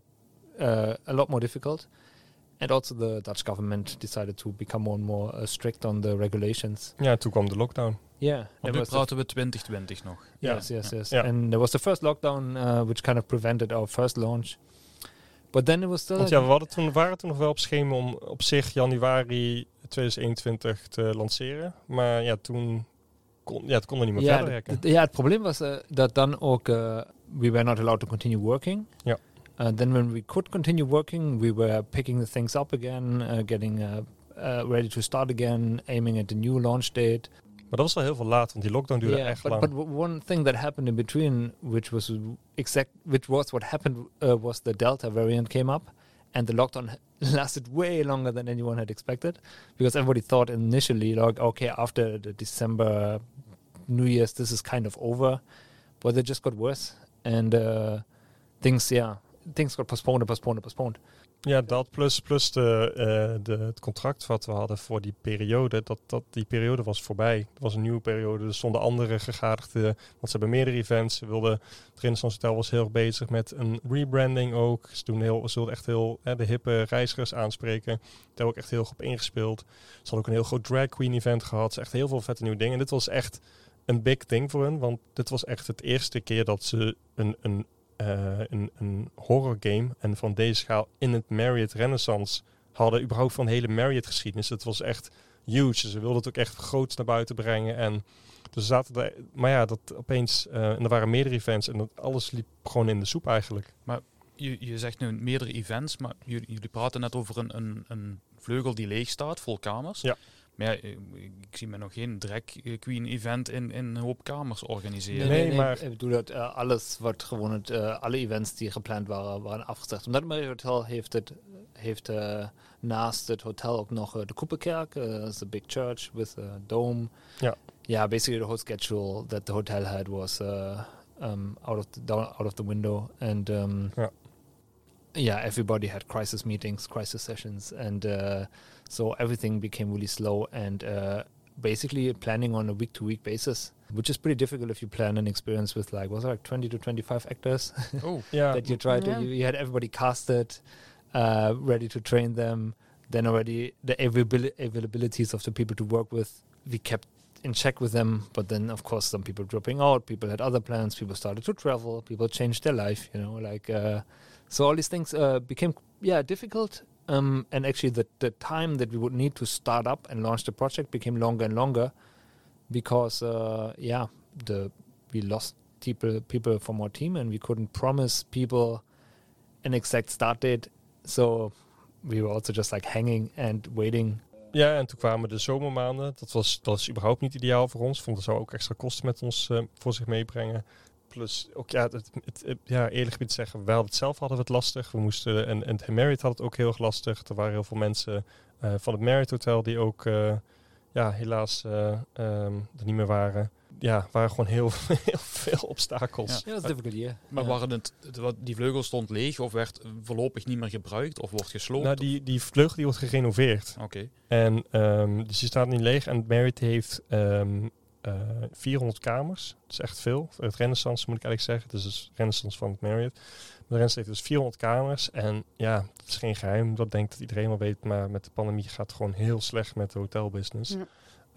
uh, a lot more difficult. And also, the Dutch government decided to become more and more uh, strict on the regulations. Yeah, to kwam de lockdown. Yeah, Want that nu was the praten we 2020 nog. Ja. Yes, yes, yes. Ja. And there was the first lockdown, uh, which kind of prevented our first launch. But then it was still. Want ja, we hadden toen, waren toen nog wel op schema om op zich januari 2021 te lanceren. Maar ja, toen kon, ja, het kon er niet meer ja, verder werken. ja, het probleem was uh, dat dan ook uh, we were not allowed to continue working. Ja. Uh, then when we could continue working, we were picking the things up again, uh, getting uh, uh, ready to start again, aiming at the new launch date. Maar dat was wel heel veel laat, want die lockdown duurde echt but, lang. but one thing that happened in between, which was exact, which was what happened, uh, was the Delta variant came up, and the lockdown lasted way longer than anyone had expected because everybody thought initially like okay after the december new year's this is kind of over but it just got worse and uh, things yeah things got postponed and postponed and postponed Ja, dat plus, plus de, eh, de, het contract wat we hadden voor die periode, dat, dat die periode was voorbij. Het was een nieuwe periode, er stonden andere gegadigden, want ze hebben meerdere events. Ze wilden, het Hotel was heel erg bezig met een rebranding ook. Ze, doen heel, ze wilden echt heel de hippe reizigers aanspreken. Daar hebben ook echt heel goed op ingespeeld. Ze hadden ook een heel groot drag queen event gehad. Ze echt heel veel vette nieuwe dingen. En dit was echt een big thing voor hen, want dit was echt het eerste keer dat ze een, een een, een horror game en van deze schaal in het Marriott Renaissance hadden überhaupt van de hele Marriott geschiedenis. Het was echt huge. Ze wilden het ook echt groot naar buiten brengen en dus zaten er, maar ja, dat opeens, uh, en er waren meerdere events en dat alles liep gewoon in de soep eigenlijk. Maar je, je zegt nu meerdere events, maar jullie, jullie praten net over een, een, een vleugel die leeg staat, vol kamers. Ja. Maar ja, ik zie me nog geen drag queen event in, in een hoop kamers organiseren. Nee, nee, nee maar ik bedoel dat uh, alles wat gewoon het, uh, alle events die gepland waren, waren afgezegd. Omdat het Hotel heeft het heeft uh, naast het hotel ook nog de Koeperkerk, uh, the big church with a dome. Ja. Yeah, basically the whole schedule that the hotel had was um, out of the down, out of the window and um, ja. Yeah, everybody had crisis meetings, crisis sessions, and uh, so everything became really slow and uh, basically planning on a week to week basis, which is pretty difficult if you plan an experience with like was it like twenty to twenty five actors. Oh, yeah. that you try to you, you, had everybody casted, uh, ready to train them. Then already the availability availabilities of the people to work with, we kept in check with them. But then, of course, some people dropping out. People had other plans. People started to travel. People changed their life. You know, like uh, so all these things uh, became yeah difficult. Um, and actually, the the time that we would need to start up and launch the project became longer and longer because uh, yeah, the we lost people people from our team and we couldn't promise people an exact start date. So we were also just like hanging and waiting Ja, en toen kwamen de zomermaanden. Dat was, dat is überhaupt niet ideaal voor ons. Vond dat zou ook extra kosten met ons uh, voor zich meebrengen. Plus, ook ja, het, het, ja, eerlijk te zeggen, wel het zelf hadden we het lastig. We moesten, en, en het Marriott had het ook heel erg lastig. Er waren heel veel mensen uh, van het Marriott Hotel die ook, uh, ja, helaas um, er niet meer waren ja, waren gewoon heel, heel veel obstakels. Ja, dat is difficult, yeah. Maar ja. waren het, die vleugel stond leeg of werd voorlopig niet meer gebruikt of wordt gesloopt? Nou, die, die vleugel die wordt gerenoveerd. Oké. Okay. En um, dus die staat niet leeg. En Merit heeft um, uh, 400 kamers. Dat is echt veel. Het Renaissance moet ik eigenlijk zeggen. Dus het is Renaissance van het Marriott. De Renaissance heeft dus 400 kamers. En ja, dat is geen geheim. Dat denkt dat iedereen wel weet. Maar met de pandemie gaat het gewoon heel slecht met de hotelbusiness. Ja.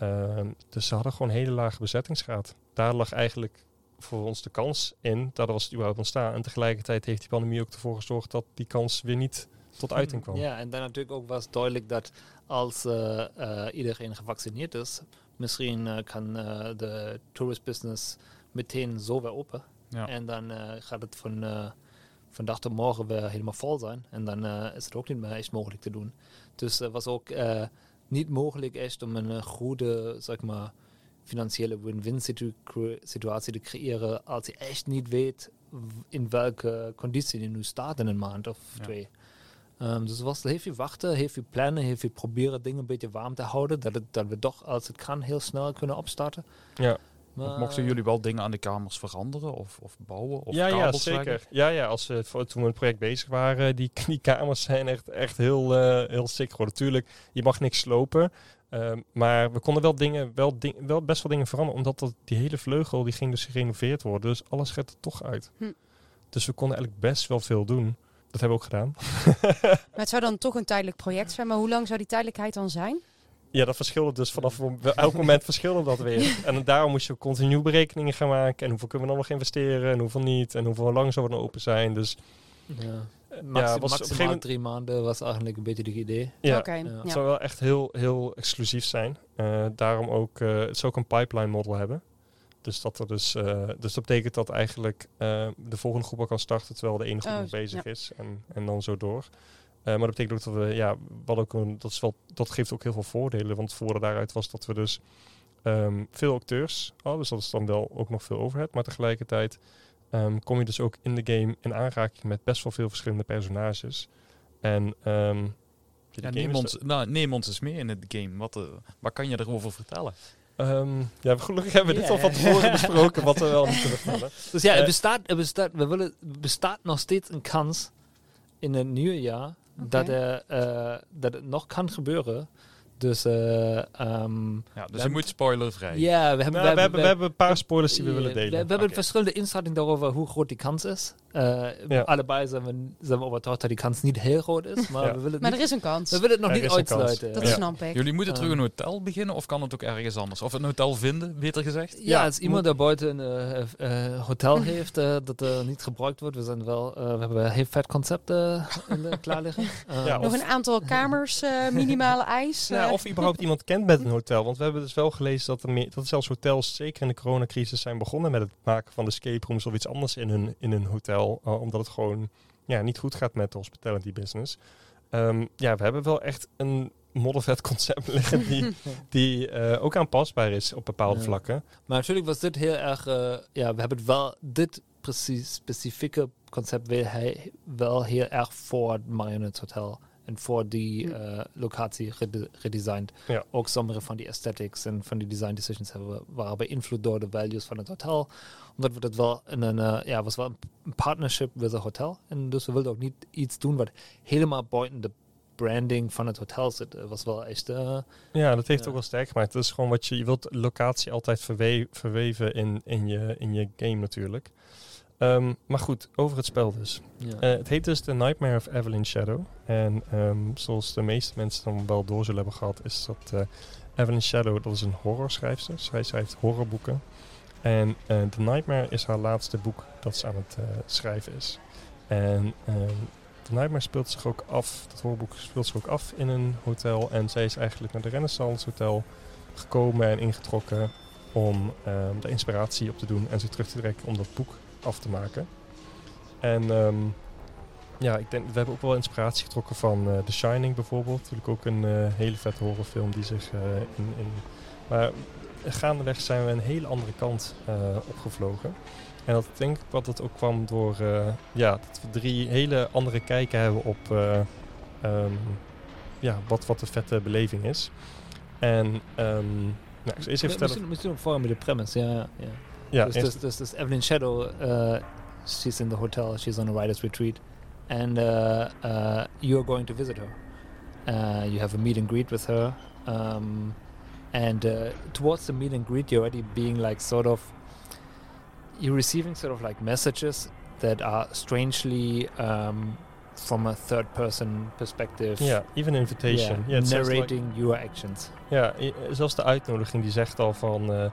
Uh, dus ze hadden gewoon een hele lage bezettingsgraad. Daar lag eigenlijk voor ons de kans in. Daar was het überhaupt ontstaan. En tegelijkertijd heeft die pandemie ook ervoor gezorgd dat die kans weer niet tot uiting kwam. Ja, en dan natuurlijk ook was duidelijk dat als uh, uh, iedereen gevaccineerd is, misschien uh, kan de tourist business meteen zo weer open. Ja. En dan gaat het van, van dag tot morgen weer helemaal vol zijn. En dan is het ook niet meer echt mogelijk te doen. Dus het was ook niet mogelijk echt om een goede, zeg maar, financiële win-win situ situatie te creëren als je echt niet weet in welke conditie je nu staat in een maand of Ja. twee. Um, dus was heel veel wachten, heel veel plannen, heel veel proberen dingen een beetje warm te houden, dat, het, dat we toch als het kan heel snel kunnen opstarten. Ja. Mochten jullie wel dingen aan de kamers veranderen of, of bouwen of ja, ja, zeker. Ja, ja, als we voor, toen we het project bezig waren, die, die kamers zijn echt, echt heel, eh, heel sick geworden. Tuurlijk, je mag niks slopen. ehm, maar we konden wel dingen, wel, ding, wel best wel dingen veranderen, omdat dat, die hele vleugel die ging dus gerenoveerd worden. Dus alles gaat er toch uit. Hm. Dus we konden eigenlijk best wel veel doen. Dat hebben we ook gedaan. Maar het zou dan toch een tijdelijk project zijn. Maar hoe lang zou die tijdelijkheid dan zijn? Ja, dat verschilde dus vanaf elk moment verschilde dat weer. En daarom moest je continu berekeningen gaan maken. En hoeveel kunnen we dan nog investeren en hoeveel niet. En hoeveel lang zou het nou open zijn. Dus Ja. eh, Maxi ja, was maximaal gegeven drie maanden was eigenlijk een beetje het idee. Ja. ja. Het zou wel echt heel, heel exclusief zijn. Eh, daarom ook, eh, het zou ook een pipeline model hebben. Dus dat, er dus, eh, dus dat betekent dat eigenlijk eh, de volgende groep al kan starten terwijl de ene groep Oh, nog bezig ja. is. En, en dan zo door. Eh, maar dat betekent ook dat we, ja, wat ook een, dat, is wel, dat geeft ook heel veel voordelen. Want het voordeel daaruit was dat we dus ehm, veel acteurs hadden. Dus dat is dan wel ook nog veel overhead. Maar tegelijkertijd ehm, kom je dus ook in de game in aanraking met best wel veel verschillende personages. En ehm, ja, neem, is- ons, nou, neem ons eens mee in het game. Wat, eh, wat kan je erover vertellen? Ehm, ja, gelukkig hebben we dit Ja. al van tevoren besproken, wat we wel niet kunnen vertellen. Dus ja, Eh, het bestaat, het bestaat, we willen, er bestaat nog steeds een kans in het nieuwe jaar dat, er, eh, dat het nog kan gebeuren. Dus eh, ehm, Ja, dus je moet spoilervrij. ja, we hebben, Nou, we, hebben, we hebben een paar spoilers die we willen delen. We, we hebben verschillende inschatting daarover hoe groot die kans is. Eh, Ja. Allebei zijn we, zijn we overtuigd dat die kans niet heel groot is, maar Ja. we willen het Maar niet, er is een kans. we willen het nog Er niet uitsluiten. Dat snap ik. Jullie moeten terug een hotel beginnen of kan het ook ergens anders? Of een hotel vinden, beter gezegd? Ja, als iemand daar buiten een eh, eh, hotel heeft eh, dat er niet gebruikt wordt, we, zijn wel, eh, we hebben heel vet concept eh, in de- klaar liggen. Eh, Ja, Nog een aantal kamers, eh, minimale eis. Ja, eh. of überhaupt iemand kent met een hotel. Want we hebben dus wel gelezen dat er, meer, dat er zelfs hotels, zeker in de coronacrisis, zijn begonnen met het maken van escape rooms of iets anders in hun, in hun hotel. Eh, omdat het gewoon ja, niet goed gaat met de hospitality business. Ehm, ja, we hebben wel echt een moddervet concept liggen die, die eh, ook aanpasbaar is op bepaalde Ja. vlakken. Maar natuurlijk was dit heel erg, eh, ja, we hebben het wel, dit precies specifieke concept wil hij wel heel erg voor het Marionette Hotel en voor die eh, locatie. Ja. Ook sommige van die aesthetics en van die design decisions hebben we, waren beïnvloed door de values van het hotel. Omdat we dat wel in een, eh, ja, was wel een partnership met het hotel. En dus we wilden ook niet iets doen wat helemaal buiten de branding van het hotel zit. Het was wel echt, eh, Ja, dat heeft Ja. ook wel sterk gemaakt. Dat is gewoon wat je, je wilt locatie altijd verwe- verweven in, in, je, in je game natuurlijk. Ehm, maar goed, over het spel dus. ja. Eh, het heet dus The Nightmare of Evelyn Shadow. En ehm, zoals de meeste mensen dan wel door zullen hebben gehad, is dat eh, Evelyn Shadow, dat is een horrorschrijfster. Zij schrijft horrorboeken. En eh, The Nightmare is haar laatste boek dat ze aan het schrijven is. En ehm The Nightmare speelt zich ook af, dat horrorboek speelt zich ook af in een hotel. En zij is eigenlijk naar de Renaissance Hotel gekomen en ingetrokken om de inspiratie op te doen en zich terug te trekken om dat boek af te maken. En ehm, ja, ik denk, we hebben ook wel inspiratie getrokken van eh, The Shining bijvoorbeeld. Natuurlijk ook een eh, hele vette horrorfilm die zich eh, in, in... Maar gaandeweg zijn we een hele andere kant opgevlogen. En dat denk ik wat dat ook kwam door ja, dat we drie hele andere kijken hebben op eh, ehm, ja, wat, wat de vette beleving is. En ehm, nou, zal eerst even vertellen. Misschien, misschien met de premise, ja. ja, dus, eerst- dus, dus, dus Evelyn Shadow, uh, she's in the hotel, she's on a writer's retreat, and uh, uh, you're going to visit her. Uh, you have a meet and greet with her, um, and uh, towards the meet and greet, you're already being like sort of, you're receiving sort of like messages that are strangely um, from a third person perspective. ja, even invitation. yeah, like- narrating your actions. Ja, zelfs de uitnodiging die zegt al van... eh,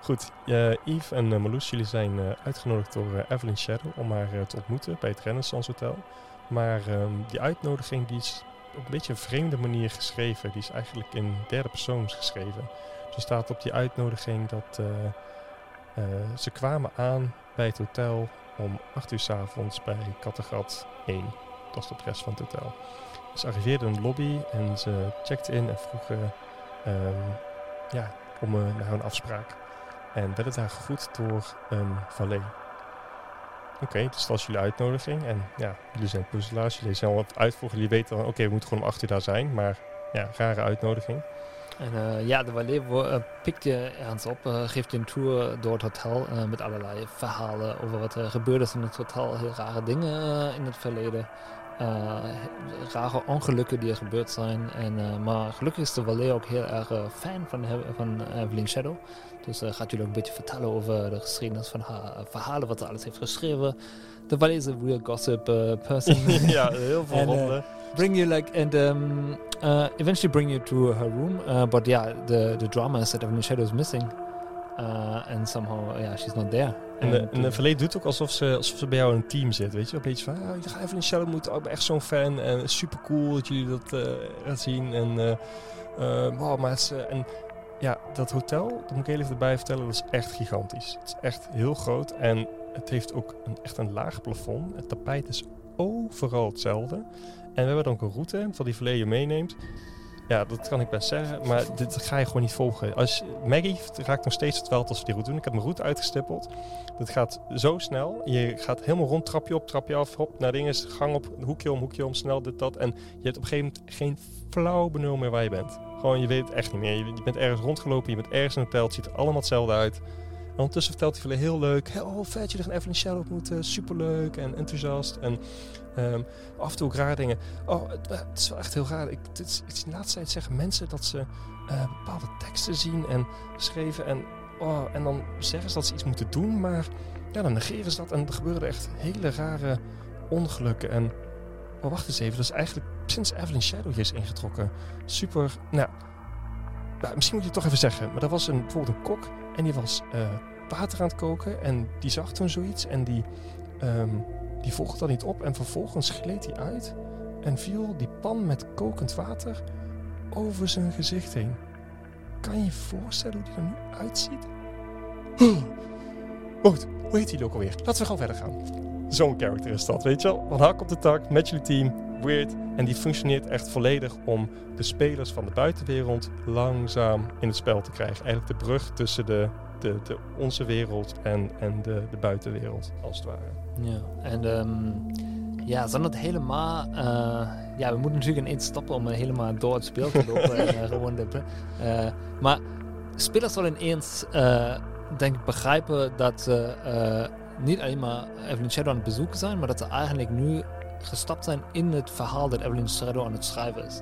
goed, eh, Yves en uh, Marloes, jullie zijn uitgenodigd door Evelyn Shadow om haar te ontmoeten bij het Renaissance Hotel. Maar ehm, die uitnodiging die is op een beetje een vreemde manier geschreven. Die is eigenlijk in derde persoons geschreven. Er staat op die uitnodiging dat ze kwamen aan bij het hotel om 8 uur s avonds bij Kattegat 1. Is de adres van het hotel. Ze arriveerden in de lobby en ze checkten in en vroegen ehm, ja, om eh, naar hun afspraak. En werden daar gegroet door een valet. Oké, dus dat jullie uitnodiging. En ja, jullie zijn puzzelaars, jullie zijn al wat uitvoeren. Jullie weten dan, oké, we moeten gewoon om 8 uur daar zijn. Maar ja, rare uitnodiging. En eh, ja, de valet eh, pikt je ergens op, geeft je een tour door het hotel met allerlei verhalen over wat er gebeurd is in het hotel. Heel rare dingen in het verleden. Eh, rare ongelukken die er gebeurd zijn. En, eh, maar gelukkig is de valet ook heel erg eh, fan van, van Evelyn Shadow. Dus gaat jullie ook een beetje vertellen over de geschiedenis van haar verhalen, wat ze alles heeft geschreven. De valet is een real gossip person. ja, heel veel En, roddelen. bring you like and um, uh, eventually bring you to her room. Uh, but yeah, the the drama is that Evelyn Shadow is missing, uh, and somehow yeah she's not there. En de, en de uh, valet doet ook alsof ze, alsof ze bij jou in een team zit. Weet je, een beetje van, ah, je gaat Evelyn Shadow moeten. Oh, ik ben echt zo'n fan. En super cool dat jullie dat eh, gaan zien. En, eh, eh, wow, maar het is, eh, en ja, dat hotel, dat moet ik heel even erbij vertellen, dat is echt gigantisch. Het is echt heel groot. En het heeft ook een, echt een laag plafond. Het tapijt is overal hetzelfde. En we hebben dan ook een route, van die je meeneemt. Ja, dat kan ik best zeggen. Maar dit ga je gewoon niet volgen. Als, Maggie raakt nog steeds het veld als we die route doen. Ik heb mijn route uitgestippeld. Dat gaat zo snel. Je gaat helemaal rond, trapje op, trapje af. Hop, naar dingen, gang op, hoekje om, hoekje om, snel dit, dat. En je hebt op een gegeven moment geen flauw benul meer waar je bent. Gewoon, je weet het echt niet meer. Je, je bent ergens rondgelopen, je bent ergens in een hotel. Het ziet er allemaal hetzelfde uit. En ondertussen vertelt hij veel heel leuk. Oh, vet, jullie gaan Evelyn Shadow ontmoeten. Superleuk en enthousiast. En ehm, af en toe ook raar dingen. Oh, het, het is wel echt heel raar. Ik, het is, de laatste tijd zeggen mensen dat ze eh, bepaalde teksten zien en schreven. En, oh, en dan zeggen ze dat ze iets moeten doen, maar ja, dan negeren ze dat. En er gebeuren echt hele rare ongelukken. En oh, wacht eens even. Dat is eigenlijk sinds Evelyn Shadow is ingetrokken. Super, nou... nou, misschien moet je het toch even zeggen. Maar er was een, bijvoorbeeld een kok en die was eh, water aan het koken. En die zag toen zoiets en die, ehm, die volgde dat niet op. En vervolgens gleed hij uit en viel die pan met kokend water over zijn gezicht heen. Kan je je voorstellen hoe die er nu uitziet? Goed, hoe heet die ook alweer? Laten we gewoon verder gaan. Zo'n character is dat, weet je wel? Van hak op de tak, met jullie team, weird. En die functioneert echt volledig om de spelers van de buitenwereld langzaam in het spel te krijgen. Eigenlijk de brug tussen de, de, de onze wereld en, en de, de buitenwereld, als het ware. Ja, en ehm, ja, zonder het helemaal... eh, ja, we moeten natuurlijk ineens stoppen om eh, helemaal door het spel te lopen. en, eh, gewoon maar spelers zullen ineens, denk ik, begrijpen dat ze niet alleen maar Evelyn Shadow aan het bezoeken zijn, maar dat ze eigenlijk nu gestapt zijn in het verhaal dat Evelyn Shadow aan het schrijven is.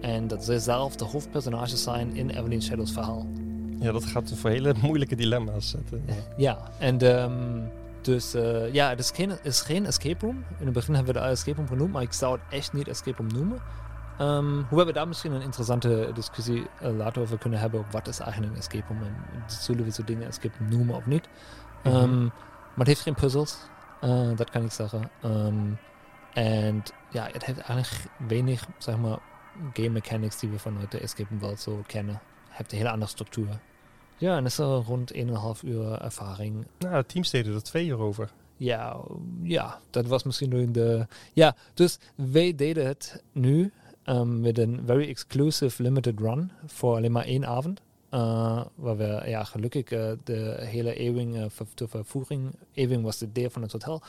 En dat zij zelf de hoofdpersonages zijn in Evelyn Shadow's verhaal. Ja, dat gaat voor hele moeilijke dilemma's zetten. Ja, en ehm, dus eh, ja, het is geen, het is geen escape room. In het begin hebben we de escape room genoemd, maar ik zou het echt niet escape room noemen. Ehm, hoewel we daar misschien een interessante discussie eh, later over kunnen hebben. Wat is eigenlijk een escape room en zullen we zo dingen escape room noemen of niet? Mhm. Ehm, maar het heeft geen puzzels, eh, dat kan ik zeggen. En ja, het heeft eigenlijk weinig, zeg maar, game mechanics die we vanuit de escape room wel zo kennen. Het heeft een hele andere structuur. Ja, en het is al rond 1,5 uur ervaring. Nou, het team deden er twee uur over. Ja, ja, dat was misschien nu in de. Ja, dus wij deden het nu um, met een very exclusive limited run voor alleen maar één avond. Uh, waar we ja, gelukkig uh, de hele Ewing uh, ver, ter vervoering, Ewing was de deel van het hotel,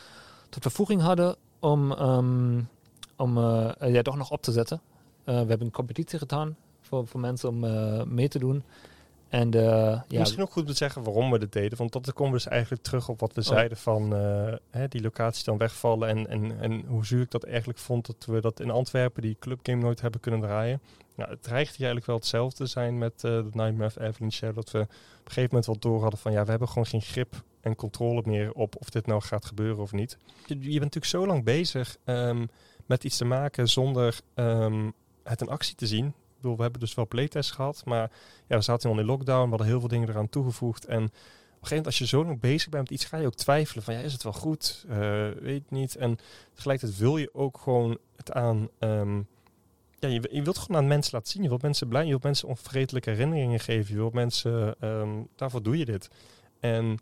tot vervoering hadden om, um, om ja, toch nog op te zetten. we hebben een competitie gedaan voor, voor mensen om mee te doen. En, ja, Misschien ook goed te zeggen waarom we dit deden. Want dat komen we dus eigenlijk terug op wat we oh. zeiden van uh, hè, die locaties dan wegvallen. En, en, en hoe zuur ik dat eigenlijk vond dat we dat in Antwerpen die clubgame nooit hebben kunnen draaien. Nou, het dreigt hier eigenlijk wel hetzelfde te zijn met uh, de Nightmare of Evelyn Shadow. Dat we op een gegeven moment wel door hadden van ja, we hebben gewoon geen grip en controle meer op of dit nou gaat gebeuren of niet. Je, je bent natuurlijk zo lang bezig um, met iets te maken zonder um, het in actie te zien we hebben dus wel playtests gehad, maar ja, we zaten al in lockdown, we hadden heel veel dingen eraan toegevoegd. En op een gegeven moment, als je zo lang bezig bent met iets, ga je ook twijfelen van, ja, is het wel goed? Uh, weet niet. En tegelijkertijd wil je ook gewoon het aan... Um, ja, je, je, wilt gewoon aan mensen laten zien. Je wilt mensen blij, je wilt mensen onvergetelijke herinneringen geven. Je wilt mensen, um, daarvoor doe je dit. En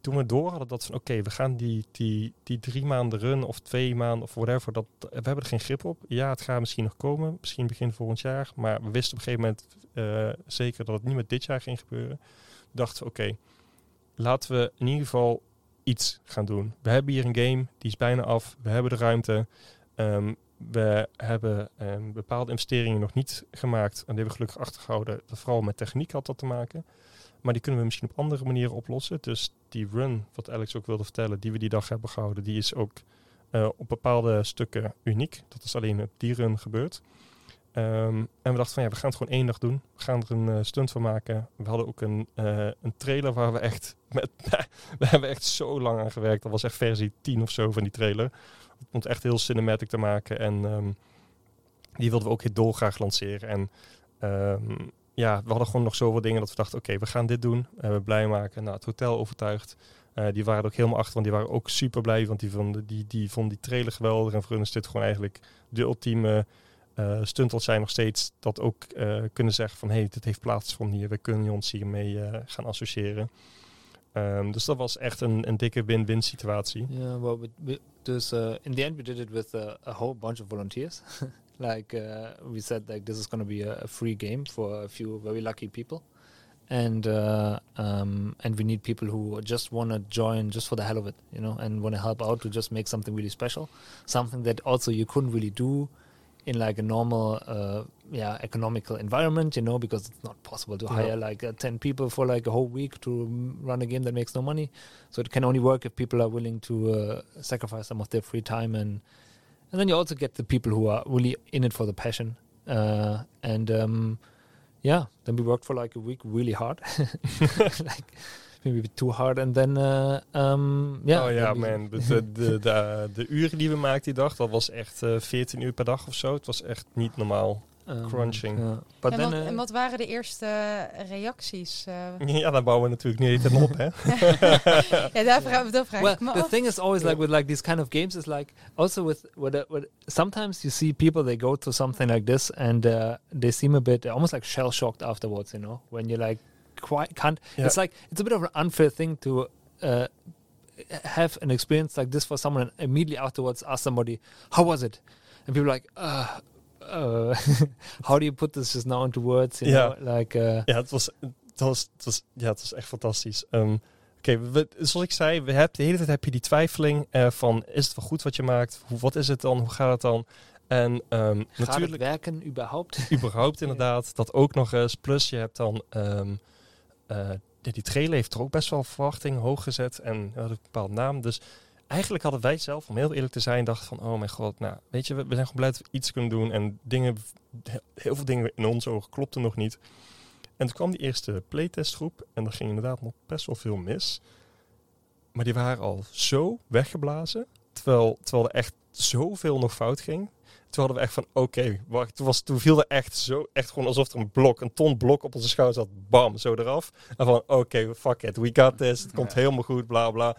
toen we door hadden dat van oké, we gaan die, die, die drie maanden run of twee maanden of whatever, dat, we hebben er geen grip op. Ja, het gaat misschien nog komen, misschien begin volgend jaar. Maar we wisten op een gegeven moment uh, zeker dat het niet met dit jaar ging gebeuren. We dachten oké, okay, laten we in ieder geval iets gaan doen. We hebben hier een game, die is bijna af. We hebben de ruimte. Um, we hebben um, bepaalde investeringen nog niet gemaakt. En die hebben we gelukkig achtergehouden. Dat vooral met techniek had dat te maken. Maar die kunnen we misschien op andere manieren oplossen. Dus die run, wat Alex ook wilde vertellen, die we die dag hebben gehouden, die is ook uh, op bepaalde stukken uniek. Dat is alleen op die run gebeurd. Um, en we dachten van ja, we gaan het gewoon één dag doen. We gaan er een uh, stunt van maken. We hadden ook een, uh, een trailer waar we echt met, we hebben echt zo lang aan gewerkt. Dat was echt versie 10 of zo van die trailer. Om het echt heel cinematic te maken. En um, die wilden we ook heel dolgraag lanceren. En um, ja, we hadden gewoon nog zoveel dingen dat we dachten, oké, we gaan dit doen. Uh, we blij maken. Nou, het hotel overtuigd. Uh, die waren er ook helemaal achter, want die waren ook super blij, want die vonden die, die, vonden die trailer geweldig. En voor hun is dit gewoon eigenlijk de ultieme uh, stunt als zij nog steeds dat ook kunnen zeggen van, hey, dit heeft plaatsgevonden hier. We kunnen ons hiermee gaan associëren. Um, dus dat was echt een, een dikke win-win situatie. Ja, Dus uh, in the end, we did it with a whole bunch of volunteers. like uh, we said, like this is going to be a, a, free game for a few very lucky people, and uh, um, and we need people who just want to join just for the hell of it, you know, and want to help out to just make something really special, something that also you couldn't really do in like a normal uh, yeah economical environment you know because it's not possible to yeah. hire like uh, 10 people for like a whole week to run a game that makes no money. So it can only work if people are willing to uh, sacrifice some of their free time and and then you also get the people who are really in it for the passion. Uh, and um, yeah then we worked for like a week really hard. Like maybe too hard. En then, uh, um, ja. Oh ja, man. De, de, de, de, de, uren die we maakten die dag, dat was echt uh, 14 uur per dag of zo. Het was echt niet normaal. Um, crunching. Yeah. En, then, wat, en, wat, waren de eerste reacties? Uh? ja, daar bouwen we natuurlijk niet helemaal op, hè? ja, daar vraag, dat vraag well, ik me the af. thing is always like with like these kind of games is like also with, with, uh, with sometimes you see people they go to something like this and uh, they seem a bit almost like shell shocked afterwards, you know, when you're like quite can't. Yeah. It's like it's a bit of an unfair thing to uh, have an experience like this for someone and immediately afterwards ask somebody, "How was it?" And people are like, uh, uh, "How do you put this just now into words?" You yeah. know, like uh, ja, het was, het was, het was, ja, het was echt fantastisch. Um, Oké, okay, zoals ik zei, we hebben de hele tijd heb je die twijfeling uh, van is het wel goed wat je maakt? Hoe, wat is het dan? Hoe gaat het dan? En um, Gaat natuurlijk het werken überhaupt? überhaupt inderdaad. Dat ook nog eens. Plus je hebt dan um, die trailer heeft er ook best wel verwachting hoog gezet en had een bepaald naam. Dus eigenlijk hadden wij zelf, om heel eerlijk te zijn, dachten van, oh mijn god, nou, weet je, we, we zijn gewoon blij dat we iets kunnen doen en dingen, heel veel dingen in onze ogen klopten nog niet. En toen kwam die eerste playtestgroep en er ging inderdaad nog best wel veel mis. Maar die waren al zo weggeblazen, terwijl, terwijl er echt zoveel nog fout ging. Toen hadden we echt van, oké, wacht. Toen, was, toen viel er echt zo, echt gewoon alsof er een blok, een ton blok op onze schouder zat. Bam, zo eraf. En van, oké, fuck it, we got this. Het komt helemaal goed, bla bla.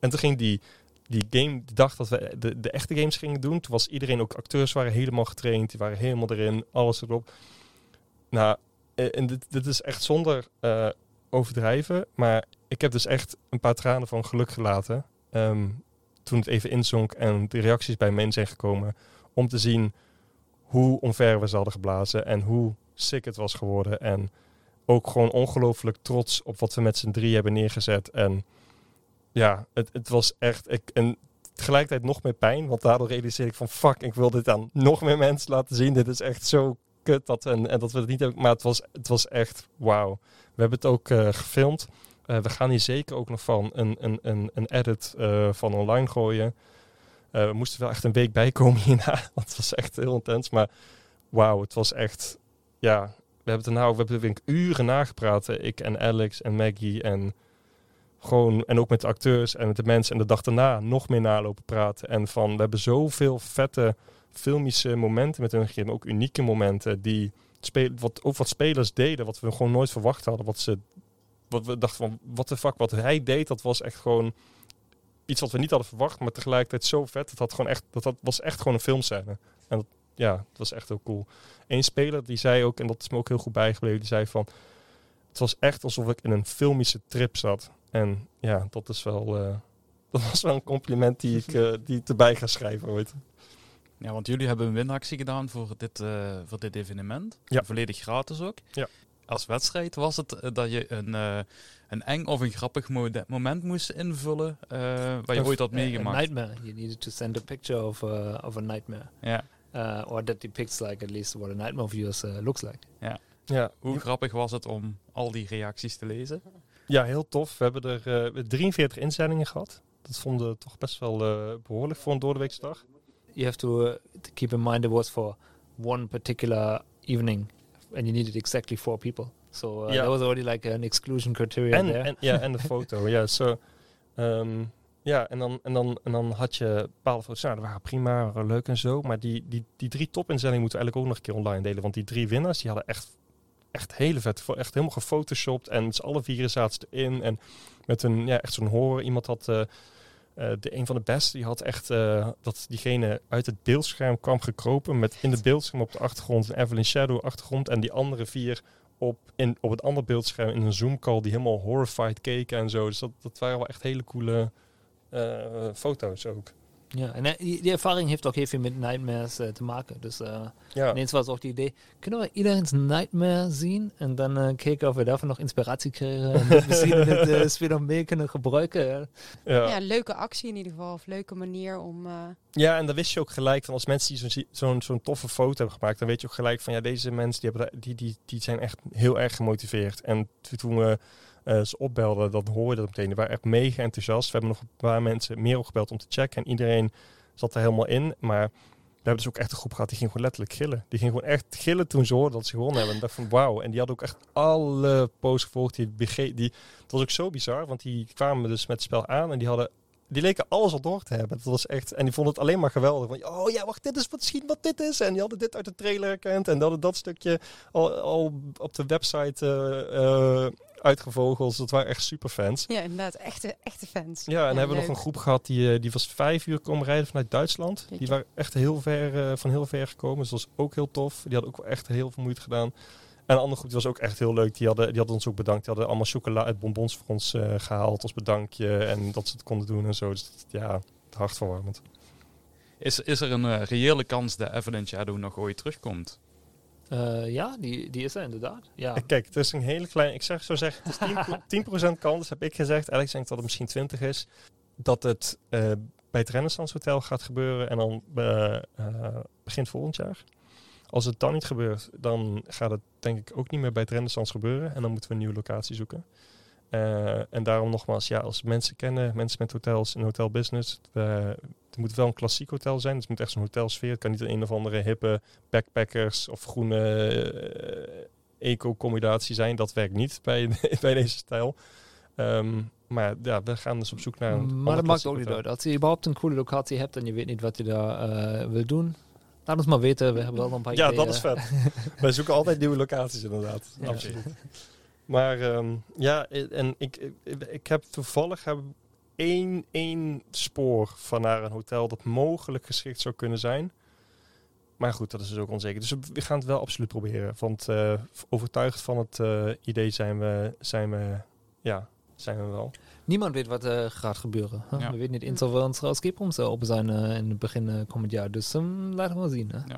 En toen ging die, die game, de dag dat we de, de echte games gingen doen, toen was iedereen, ook acteurs waren helemaal getraind. Die waren helemaal erin, alles erop. Nou, eh, en dit, dit is echt zonder uh, overdrijven. Maar ik heb dus echt een paar tranen van geluk gelaten. Um, toen het even inzonk en de reacties bij mensen zijn gekomen om te zien hoe omver we ze hadden geblazen en hoe sick het was geworden. En ook gewoon ongelooflijk trots op wat we met z'n drie hebben neergezet. En ja, het, het was echt. Ik, en tegelijkertijd nog meer pijn, want daardoor realiseer ik van fuck, ik wil dit aan nog meer mensen laten zien. Dit is echt zo kut dat, en, en dat we het niet hebben. Maar het was, het was echt wauw. We hebben het ook uh, gefilmd. Uh, we gaan hier zeker ook nog van een, een, een, een edit uh, van online gooien. Uh, we moesten wel echt een week bijkomen hierna, want het was echt heel intens. Maar wauw, het was echt, ja, we hebben er nou, we hebben er uren nagepraat. Ik en Alex en Maggie en gewoon, en ook met de acteurs en met de mensen. En de dag daarna nog meer nalopen praten. En van, we hebben zoveel vette filmische momenten met hun gegeven, ook unieke momenten die spelen, wat, ook wat spelers deden, wat we gewoon nooit verwacht hadden. Wat ze, wat we dachten van, wat de fuck, wat hij deed, dat was echt gewoon iets wat we niet hadden verwacht, maar tegelijkertijd zo vet. Dat, had gewoon echt, dat, dat was echt gewoon een filmscène. En dat, ja, het was echt heel cool. Eén speler die zei ook, en dat is me ook heel goed bijgebleven, die zei van... Het was echt alsof ik in een filmische trip zat. En ja, dat is wel... Uh, dat was wel een compliment die ik, uh, die ik erbij ga schrijven ooit. Ja, want jullie hebben een winactie gedaan voor dit, uh, voor dit evenement. Ja. Volledig gratis ook. Ja. Als wedstrijd was het dat je een een eng of een grappig moment moest invullen uh, waar je ooit had meegemaakt. A nightmare. You needed to send a picture of, uh, of a nightmare. Ja. Uh, or that depicts like at least what a nightmare of yours uh, looks like. Ja. ja. Hoe grappig was het om al die reacties te lezen? Ja, heel tof. We hebben er 43 uh, inzendingen gehad. Dat vonden we toch best wel uh, behoorlijk voor een doordeweekse dag. You have to, uh, to keep in mind it was for one particular evening and you needed exactly four people. So uh, yeah. that was already like an exclusion criteria en, there. En, ja, en de foto. ja, so, um, ja, en dan, en, dan, en dan had je bepaalde foto's. Nou, dat waren prima, waren leuk en zo. Maar die, die, die drie topinzendingen moeten we eigenlijk ook nog een keer online delen. Want die drie winnaars, die hadden echt, echt hele vet, echt helemaal gefotoshopt. En met z'n alle vier zaten ze erin. En met een, ja, echt zo'n horror. Iemand had... Uh, uh, de, een van de beste, die had echt uh, dat diegene uit het beeldscherm kwam gekropen met in het beeldscherm op de achtergrond een Evelyn Shadow achtergrond en die andere vier op, in, op het andere beeldscherm in een Zoom-call die helemaal horrified keken en zo. Dus dat, dat waren wel echt hele coole uh, foto's ook. Ja, en eh, die, die ervaring heeft ook heel veel met Nightmares eh, te maken. Dus eh Ja, ineens was ook die idee, kunnen we iedereen's Nightmare zien? En dan eh, kijken of we daarvan nog inspiratie krijgen. En dat misschien het eh, spel nog meer kunnen gebruiken. Ja. ja. Ja, leuke actie in ieder geval. Of leuke manier om... eh, Ja, en dan wist je ook gelijk van als mensen die zo'n zo'n zo'n toffe foto hebben gemaakt, dan weet je ook gelijk van ja, deze mensen die, hebben, die, die, die zijn echt heel erg gemotiveerd. En toen we eh, ze opbelden, dan hoorde je dat meteen. Die waren echt mega enthousiast. We hebben nog een paar mensen meer opgebeld om te checken en iedereen zat er helemaal in. Maar we hebben dus ook echt een groep gehad die ging gewoon letterlijk gillen. Die ging gewoon echt gillen toen ze hoorden dat ze gewonnen hebben. En dacht van wauw. En die hadden ook echt alle posts gevolgd. Die, die, was ook zo bizar, want die kwamen dus met het spel aan en die hadden die leken alles al door te hebben. Dat was echt, en die vonden het alleen maar geweldig. Van, oh ja, wacht, dit is misschien wat dit is. En die hadden dit uit de trailer herkend. En die hadden dat stukje al, al op de website eh, eh, uitgevogeld. Dus dat waren echt super fans. ja, inderdaad. Echte, echte fans. Ja, en hebben we nog een groep gehad die, eh, die was vijf uur komen rijden vanuit Duitsland. Die waren echt heel ver, eh, van heel ver gekomen. Dus dat was ook heel tof. Die hadden ook wel echt heel veel moeite gedaan. En een andere groep die was ook echt heel leuk. Die hadden, die hadden ons ook bedankt. Die hadden allemaal chocola uit bonbons voor ons eh, gehaald als bedankje. En dat ze het konden doen en zo. Dus dat- ja, hartverwarmend. Is, is er een reële kans dat Avalanche Shadow nog ooit terugkomt? Eh, ja, die, die is er inderdaad. Ja. Eh, Kijk, het is een hele kleine... Ik zeg zo zeggen, het is 10, pro- 10% kans, heb ik gezegd. Alex denkt dat het misschien 20 is. Dat het eh, bij het Renaissance Hotel gaat gebeuren. En dan eh, begint volgend jaar. Als het dan niet gebeurt, dan gaat het denk ik ook niet meer bij het Renaissance gebeuren. En dan moeten we een nieuwe locatie zoeken. En daarom nogmaals, ja, als mensen kennen, mensen met hotels en hotelbusiness. Het moet wel een klassiek hotel zijn. Dus het moet echt zo'n hotelsfeer. Het kan niet een, een of andere hippe backpackers of groene eh, eco-accommodatie zijn. Dat werkt niet bij, bij deze stijl. Ehm, maar ja, we gaan dus op zoek naar een maar dat maakt ook niet uit. Als je überhaupt een coole locatie hebt en je weet niet wat je daar eh, wil doen, laat ons maar weten. We hebben wel een paar Ja, ideeën. dat is vet. Wij zoeken altijd nieuwe locaties inderdaad. Ja. Absoluut. Maar ehm, ja, en ik, ik, ik heb toevallig heb één, één spoor van naar een hotel dat mogelijk geschikt zou kunnen zijn. Maar goed, dat is dus ook onzeker. Dus we gaan het wel absoluut proberen. Want eh, overtuigd van het eh, idee zijn we, zijn we, ja, zijn we wel. Niemand weet wat er gaat gebeuren. hè? Ja. We weten niet eens of we onze escape rooms eh, open zijn eh, in het begin eh, komend jaar. Dus um, laten we wel zien. Hè?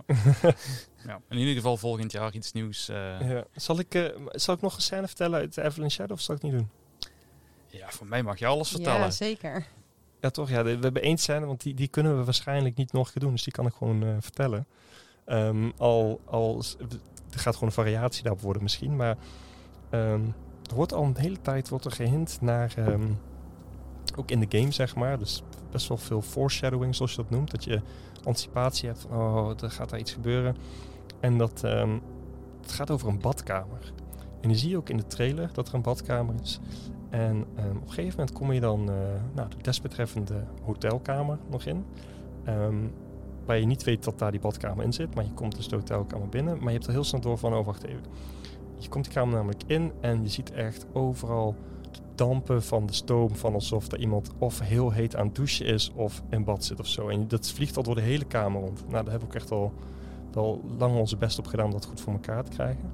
Ja, in ieder geval volgend jaar iets nieuws. eh. Ja. Zal, ik, eh, zal ik nog een scène vertellen uit Evelyn Shadow of zal ik het niet doen? Ja, voor mij mag je alles vertellen. Ja, zeker. Ja, toch? Ja, we hebben één scène, want die, die kunnen we waarschijnlijk niet nog een keer doen. Dus die kan ik gewoon eh, vertellen. Ehm, al, al, er gaat gewoon een variatie daarop worden misschien. Maar ehm, er wordt al een hele tijd wordt er gehint naar... ehm, ook in de game, zeg maar. Dus best wel veel foreshadowing, zoals je dat noemt. Dat je anticipatie hebt van, oh, er gaat daar iets gebeuren. En dat ehm, het gaat over een badkamer. En die zie je ook in de trailer dat er een badkamer is. En ehm, op een gegeven moment kom je dan eh, nou, de desbetreffende hotelkamer nog in. Ehm, waar je niet weet dat daar die badkamer in zit. Maar je komt dus de hotelkamer binnen. Maar je hebt er heel snel door van, oh wacht even. Je komt die kamer namelijk in en je ziet echt overal dampen van de stoom. Van alsof er iemand of heel heet aan het douchen is of in bad zit of zo. En dat vliegt al door de hele kamer rond. Nou, daar we ook echt al wel lang onze best op gedaan om dat goed voor elkaar te krijgen.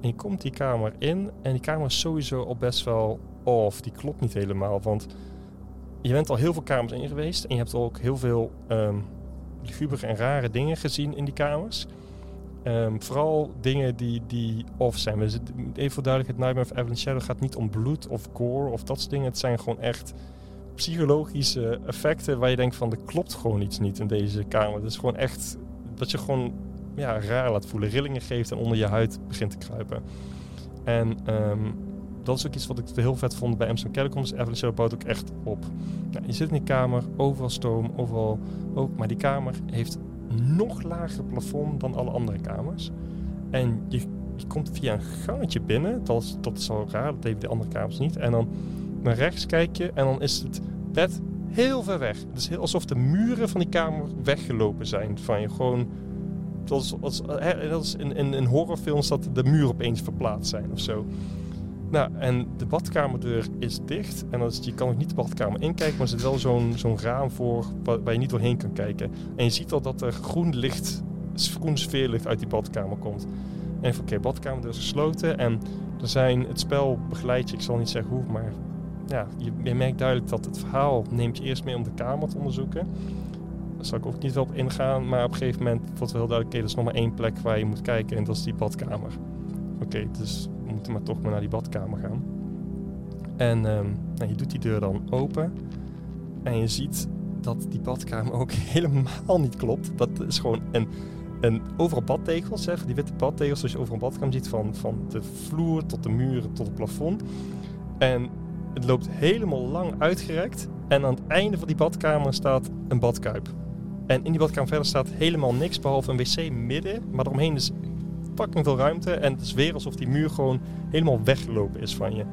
En je komt die kamer in en die kamer is sowieso al best wel off. Die klopt niet helemaal, want je bent al heel veel kamers in geweest en je hebt ook heel veel um, en rare dingen gezien in die kamers. Um, vooral dingen die, die off zijn. Zitten, even voor duidelijkheid, Nightmare of Evelyn Shadow gaat niet om bloed of gore of dat soort dingen. Het zijn gewoon echt psychologische effecten waar je denkt van er klopt gewoon iets niet in deze kamer. Het is gewoon echt dat je gewoon ja, raar laat voelen, rillingen geeft en onder je huid begint te kruipen. En um, dat is ook iets wat ik heel vet vond bij Amsterdam. Evelyn Shadow bouwt ook echt op. Nou, je zit in die kamer, overal stoom, overal ook. Maar die kamer heeft nog lager plafond dan alle andere kamers. En je, komt via een gangetje binnen. Dat is, dat is al raar, dat heeft de andere kamers niet. En dan naar rechts kijk je en dan is het bed heel ver weg. Het is alsof de muren van die kamer weggelopen zijn van je. Gewoon, zoals, als, dat is in, in, in horrorfilms dat de muren opeens verplaatst zijn of zo. Nou, en de badkamerdeur is dicht. En je kan ook niet de badkamer inkijken, maar er zit wel zo'n raam voor waar, je niet doorheen kan kijken. En je ziet al dat er groen licht, groen sfeerlicht uit die badkamer komt. En oké, okay, badkamerdeur is gesloten. En er zijn, het spel begeleidt je, ik zal niet zeggen hoe, maar ja, je, merkt duidelijk dat het verhaal neemt je eerst mee om de kamer te onderzoeken. zal ik ook niet veel op ingaan. Maar op een gegeven moment wordt wel heel duidelijk, oké, er is nog maar één plek waar je moet kijken en dat is die badkamer. Oké, dus we moeten maar toch maar naar die badkamer gaan. En ehm, nou, je doet die deur dan open en je ziet dat die badkamer ook helemaal niet klopt. Dat is gewoon een, een overal badtegels, hè, die witte badtegels, zoals je overal badkamer ziet, van, van de vloer tot de muren tot het plafond. En het loopt helemaal lang uitgerekt. En aan het einde van die badkamer staat een badkuip. En in die badkamer verder staat helemaal niks behalve een wc midden. Maar eromheen is fucking veel ruimte. En het is weer alsof die muur gewoon helemaal weggelopen is van je.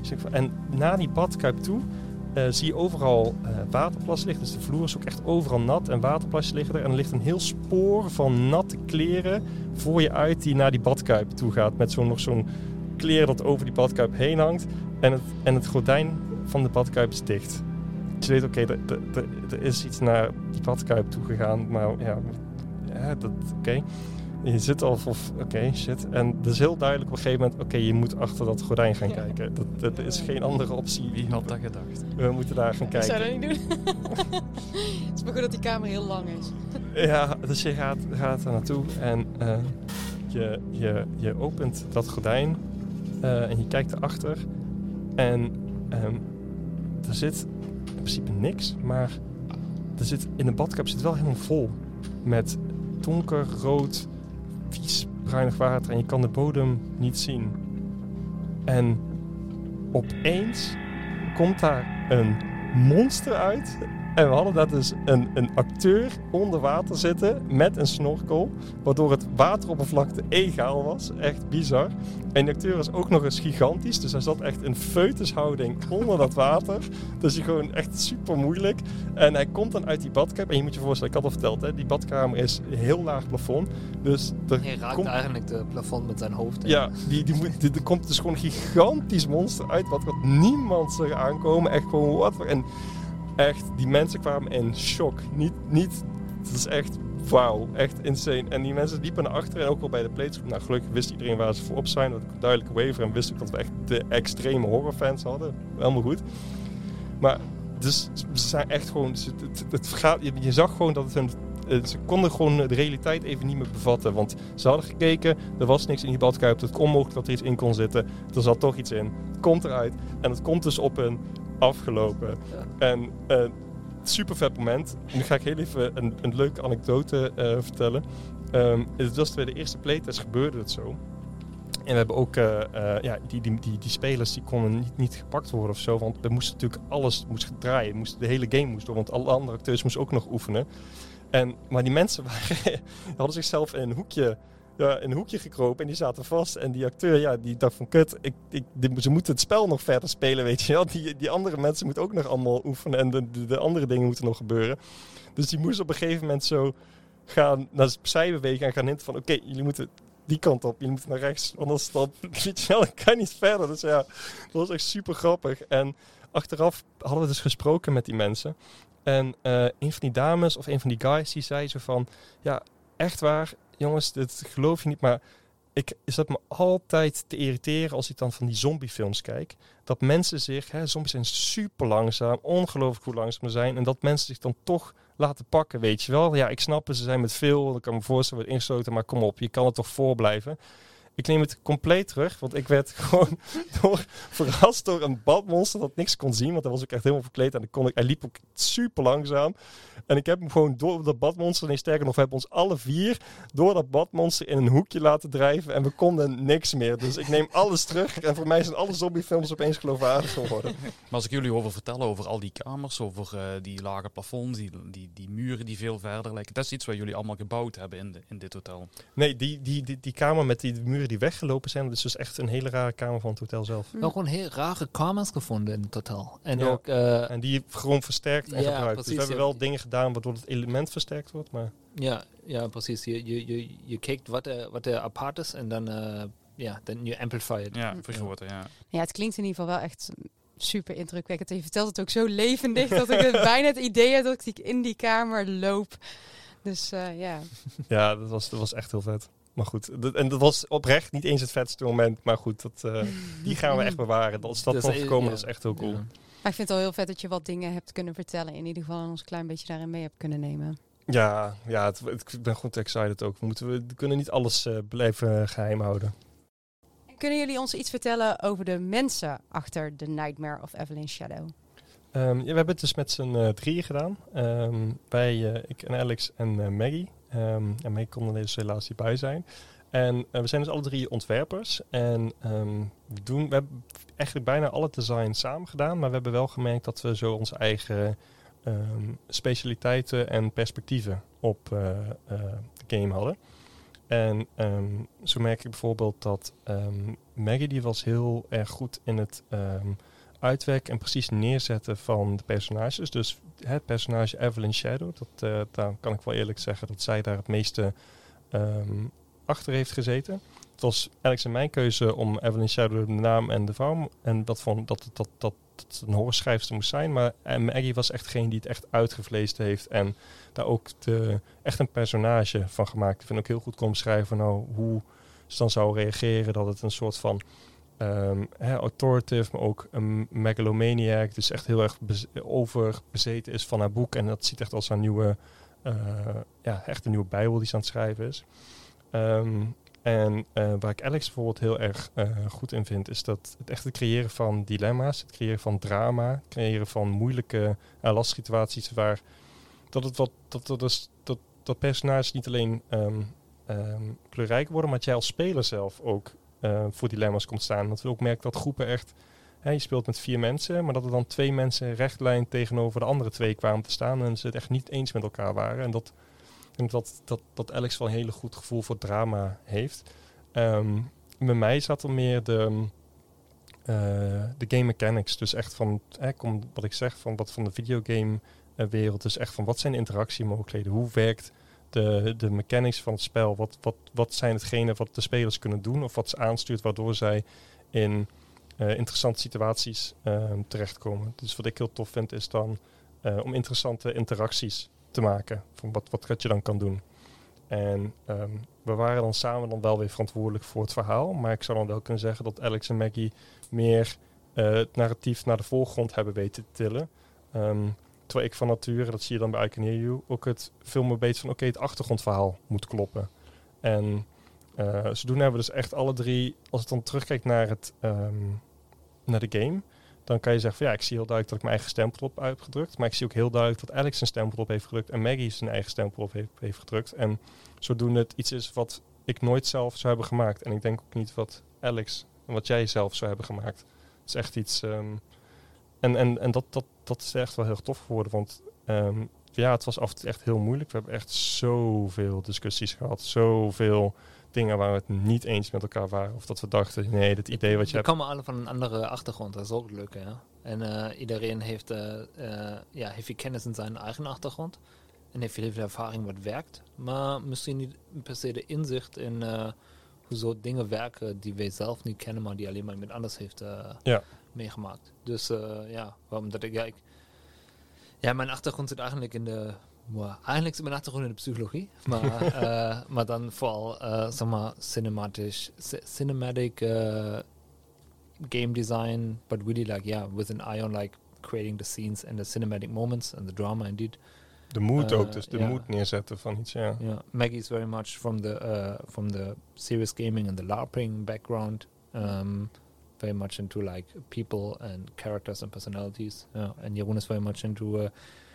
Dus en na die badkuip toe eh, zie je overal eh, waterplas liggen. Dus de vloer is ook echt overal nat en waterplasjes liggen er. En er ligt een heel spoor van natte kleren voor je uit die naar die badkuip toe gaat. Met zo'n nog zo'n kleer dat over die badkuip heen hangt. En het, en het gordijn van de badkuip is dicht. Dus je weet, oké, er- er is iets naar die badkuip toe gegaan. Maar ja, ja dat, oké. Je zit al of, oké, shit. En het is heel duidelijk op een gegeven moment, oké, je moet achter dat gordijn gaan kijken. Dat, dat is geen andere optie. Wie had dat gedacht? We moeten daar gaan Ik zou kijken. dat niet doen. het is maar goed dat die kamer heel lang is. Ja, dus je gaat, gaat er naartoe en eh, je, je, je opent dat gordijn eh, en je kijkt erachter. En ehm, er zit in principe niks, maar er zit, in de badkuip zit wel helemaal vol met donker, rood, vies, bruinig water en je kan de bodem niet zien. En opeens komt daar een monster uit. En we hadden daar dus een, een acteur onder water zitten met een snorkel. Waardoor het wateroppervlakte egaal was. Echt bizar. En de acteur is ook nog eens gigantisch. Dus hij zat echt in feutushouding onder dat water. Dus je gewoon echt super moeilijk. En hij komt dan uit die badkamer. En je moet je voorstellen, ik had al verteld, hè, die badkamer is heel laag plafond. Dus er Hij raakt komt eigenlijk de plafond met zijn hoofd. ja, die, die moet, die- er komt dus gewoon een gigantisch monster uit wat, wat niemand zag aankomen. Echt gewoon wat En echt, die mensen kwamen in shock. Niet, niet, het is echt wauw, echt insane. En die mensen liepen naar achteren en ook wel bij de plates. Nou, gelukkig wist iedereen waar ze voor op zijn. Dat ik een duidelijke waiver en wist ook dat we echt de extreme horrorfans hadden. Helemaal goed. Maar dus ze zijn echt gewoon, het, het, het gaat, je, zag gewoon dat het hun eh, ze konden gewoon de realiteit even niet meer bevatten. Want ze hadden gekeken, er was niks in die badkuip. Het kon onmogelijk dat er iets in kon zitten. Er zat toch iets in. Het komt eruit. En het komt dus op een afgelopen. En eh super vet moment. Nu ga ik heel even een, een leuke anekdote eh, vertellen. Ehm, het was bij de eerste playtest gebeurde het zo. En we hebben ook, eh, ja, die, die, die, die spelers die konden niet, niet gepakt worden of zo. Want we moesten natuurlijk alles moest draaien. Moest, de hele game moest door, want alle andere acteurs moesten ook nog oefenen. En, maar die mensen waren, hadden zichzelf in een hoekje, ja, een hoekje gekropen en die zaten vast. En die acteur, ja, die dacht van kut, ik, ik, ze moeten het spel nog verder spelen, weet je wel. Die, die andere mensen moeten ook nog allemaal oefenen en de, de, de andere dingen moeten nog gebeuren. Dus die moest op een gegeven moment zo gaan naar zij bewegen en gaan hinten van oké, jullie moeten die kant op, jullie moeten naar rechts, anders dan, weet je dan kan niet verder. Dus ja, dat was echt super grappig. En achteraf hadden we dus gesproken met die mensen. En eh, een van die dames of een van die guys die zei zo van... Ja, echt waar, jongens, dit geloof je niet, maar... Ik zat me altijd te irriteren als ik dan van die zombiefilms kijk. Dat mensen zich, hè, zombies zijn super langzaam, ongelooflijk hoe langzaam ze zijn. En dat mensen zich dan toch laten pakken, weet je wel. Ja, ik snap het, ze zijn met veel, ik kan me voorstellen, wordt ingesloten, maar kom op, je kan het toch voorblijven. Ik neem het compleet terug, want ik werd gewoon door, verrast door een badmonster dat niks kon zien. Want hij was ook echt helemaal verkleed en ik kon, hij liep ook super langzaam. En ik heb hem gewoon door dat badmonster, nee sterker nog, we hebben ons alle vier door dat badmonster in een hoekje laten drijven. En we konden niks meer. Dus ik neem alles terug. En voor mij zijn alle zombiefilms opeens geloofwaardig geworden. Maar als ik jullie over vertel, over al die kamers, over eh, die lage plafonds, die, die, die muren die veel verder lijken. Dat is iets wat jullie allemaal gebouwd hebben in, de, in dit hotel. Nee, die, die, die, die kamer met die die weggelopen zijn, dat is dus echt een hele rare kamer van het hotel zelf. We hebben gewoon heel rare kamers gevonden in het hotel. En Ja. ook, eh, En die gewoon versterkt en Ja, gebruikt. precies, dus we hebben ja. wel dingen gedaan waardoor het element versterkt wordt. Maar ja, ja, precies. Je, je, je, je kijkt wat er, wat er apart is en dan, eh, ja, dan je amplify het. Ja, vergroten, ja. Ja, het klinkt in ieder geval wel echt super indrukwekkend. En je vertelt het ook zo levendig dat ik het bijna het idee heb dat ik in die kamer loop. Dus eh, ja. ja, dat was, dat was echt heel vet. Maar goed, dat- en dat was oprecht niet eens het vetste moment. Maar goed, dat, eh, die gaan we echt bewaren. Als dat Dus, nog eh, gekomen, ja. dat is echt heel cool. Ja. Maar ik vind het al heel vet dat je wat dingen hebt kunnen vertellen. In ieder geval en ons een klein beetje daarin mee hebt kunnen nemen. Ja, ja het, het- ik ben goed excited ook. We, moeten, we kunnen niet alles eh, blijven geheim houden. En kunnen jullie ons iets vertellen over de mensen achter The Nightmare of Evelyn Shadow? Ehm, ja, we hebben het dus met z'n eh, drieën gedaan. Ehm, wij, eh, ik en Alex en Maggie. Ehm, en Maggie kon er dus helaas niet bij zijn. En eh, we zijn dus alle drie ontwerpers. En ehm, we, doen, we hebben eigenlijk bijna alle design samen gedaan. Maar we hebben wel gemerkt dat we zo onze eigen ehm, specialiteiten en perspectieven op eh, eh, de game hadden. En ehm, zo merk ik bijvoorbeeld dat ehm, Maggie die was heel erg goed in het ehm, uitwerken en precies neerzetten van de personages. Dus het personage Evelyn Shadow, dat, eh, daar kan ik wel eerlijk zeggen dat zij daar het meeste ehm, achter heeft gezeten. Het was Alex en mijn keuze om Evelyn Shadow de naam en de vrouw en dat vond dat dat, dat, een horrorschrijfster moest zijn. Maar Maggie was echt degene die het echt uitgevleesd heeft en daar ook de, echt een personage van gemaakt. Ik vind ook heel goed kon beschrijven nou, hoe ze dan zou reageren. Dat het een soort van hè, authoritative, maar ook een megalomaniac. Dus echt heel erg bez- overbezeten is van haar boek. En dat ziet echt als haar nieuwe, eh, ja, echt een nieuwe bijbel die ze aan het schrijven is. Ehm, en eh, waar ik Alex bijvoorbeeld heel erg eh, goed in vind, is dat het echt het creëren van dilemma's, het creëren van drama, het creëren van moeilijke uh, lastsituaties waar dat het wat dat dat, dat, personages niet alleen ehm, kleurrijk worden, maar dat jij als speler zelf ook eh, voor dilemma's komt staan. Dat we ook merken dat groepen echt, hè, je speelt met vier mensen, maar dat er dan twee mensen rechtlijn tegenover de andere twee kwamen te staan en ze het echt niet eens met elkaar waren. En dat denk dat, dat, dat Alex wel een hele goed gevoel voor drama heeft. Ehm, bij mij zat er meer de, eh, de game mechanics. Dus echt van, kom, wat ik zeg, van wat van de videogame eh, wereld. Dus echt van wat zijn de interactiemogelijkheden? Hoe werkt de, de mechanics van het spel? Wat, wat, wat zijn hetgene wat de spelers kunnen doen? Of wat ze aanstuurt waardoor zij in eh, interessante situaties ehm, terechtkomen. Dus wat ik heel tof vind is dan eh, om interessante interacties te maken. Van wat, wat, je dan kan doen. En ehm, we waren dan samen dan wel weer verantwoordelijk voor het verhaal. Maar ik zou dan wel kunnen zeggen dat Alex en Maggie meer eh, het narratief naar de voorgrond hebben weten te tillen. Ehm, terwijl ik van nature, dat zie je dan bij I Can Hear You, ook het veel meer van oké, het achtergrondverhaal moet kloppen. En eh zodoende hebben we dus echt alle drie, als het dan terugkijkt naar, het, ehm, naar de game, dan kan je zeggen van ja, ik zie heel duidelijk dat ik mijn eigen stempel op heb gedrukt. Maar ik zie ook heel duidelijk dat Alex zijn stempel op heeft gedrukt en Maggie zijn eigen stempel op heeft, heeft gedrukt. En zodoende het iets is wat ik nooit zelf zou hebben gemaakt. En ik denk ook niet wat Alex en wat jij zelf zou hebben gemaakt. Het is echt iets. ehm, en en, en dat, dat, dat is echt wel heel tof geworden. Want ehm, ja, het was af en toe echt heel moeilijk. We hebben echt zoveel discussies gehad. Zoveel dingen waar we het niet eens met elkaar waren. Of dat we dachten, nee, het idee wat je We hebt. komen alle van een andere achtergrond, dat is ook leuk, ja. En eh, iedereen heeft, eh, ja, heeft veel kennis in zijn eigen achtergrond. En heeft veel ervaring wat werkt. Maar misschien niet per se de inzicht in hoe zo dingen werken die wij zelf niet kennen, maar die alleen maar iemand anders heeft Ja. Meegemaakt. Dus eh, ja, waarom dat ik, ja, ik, ja, mijn achtergrond zit eigenlijk in de, eigenlijk zit mijn achtergrond in de psychologie, maar, eh, maar dan vooral, eh, zeg maar, cinematisch, ci- cinematic eh, game design, but really like, yeah, with an eye on like creating the scenes and the cinematic moments and the drama indeed. De moed Eh, ook, dus de ja. moed neerzetten van iets, ja. Yeah, Maggie is very much from the uh, from the serious gaming and the LARPing background. Um, very much into like people and characters and personalities. Yeah, and Jeroen is very much into uh,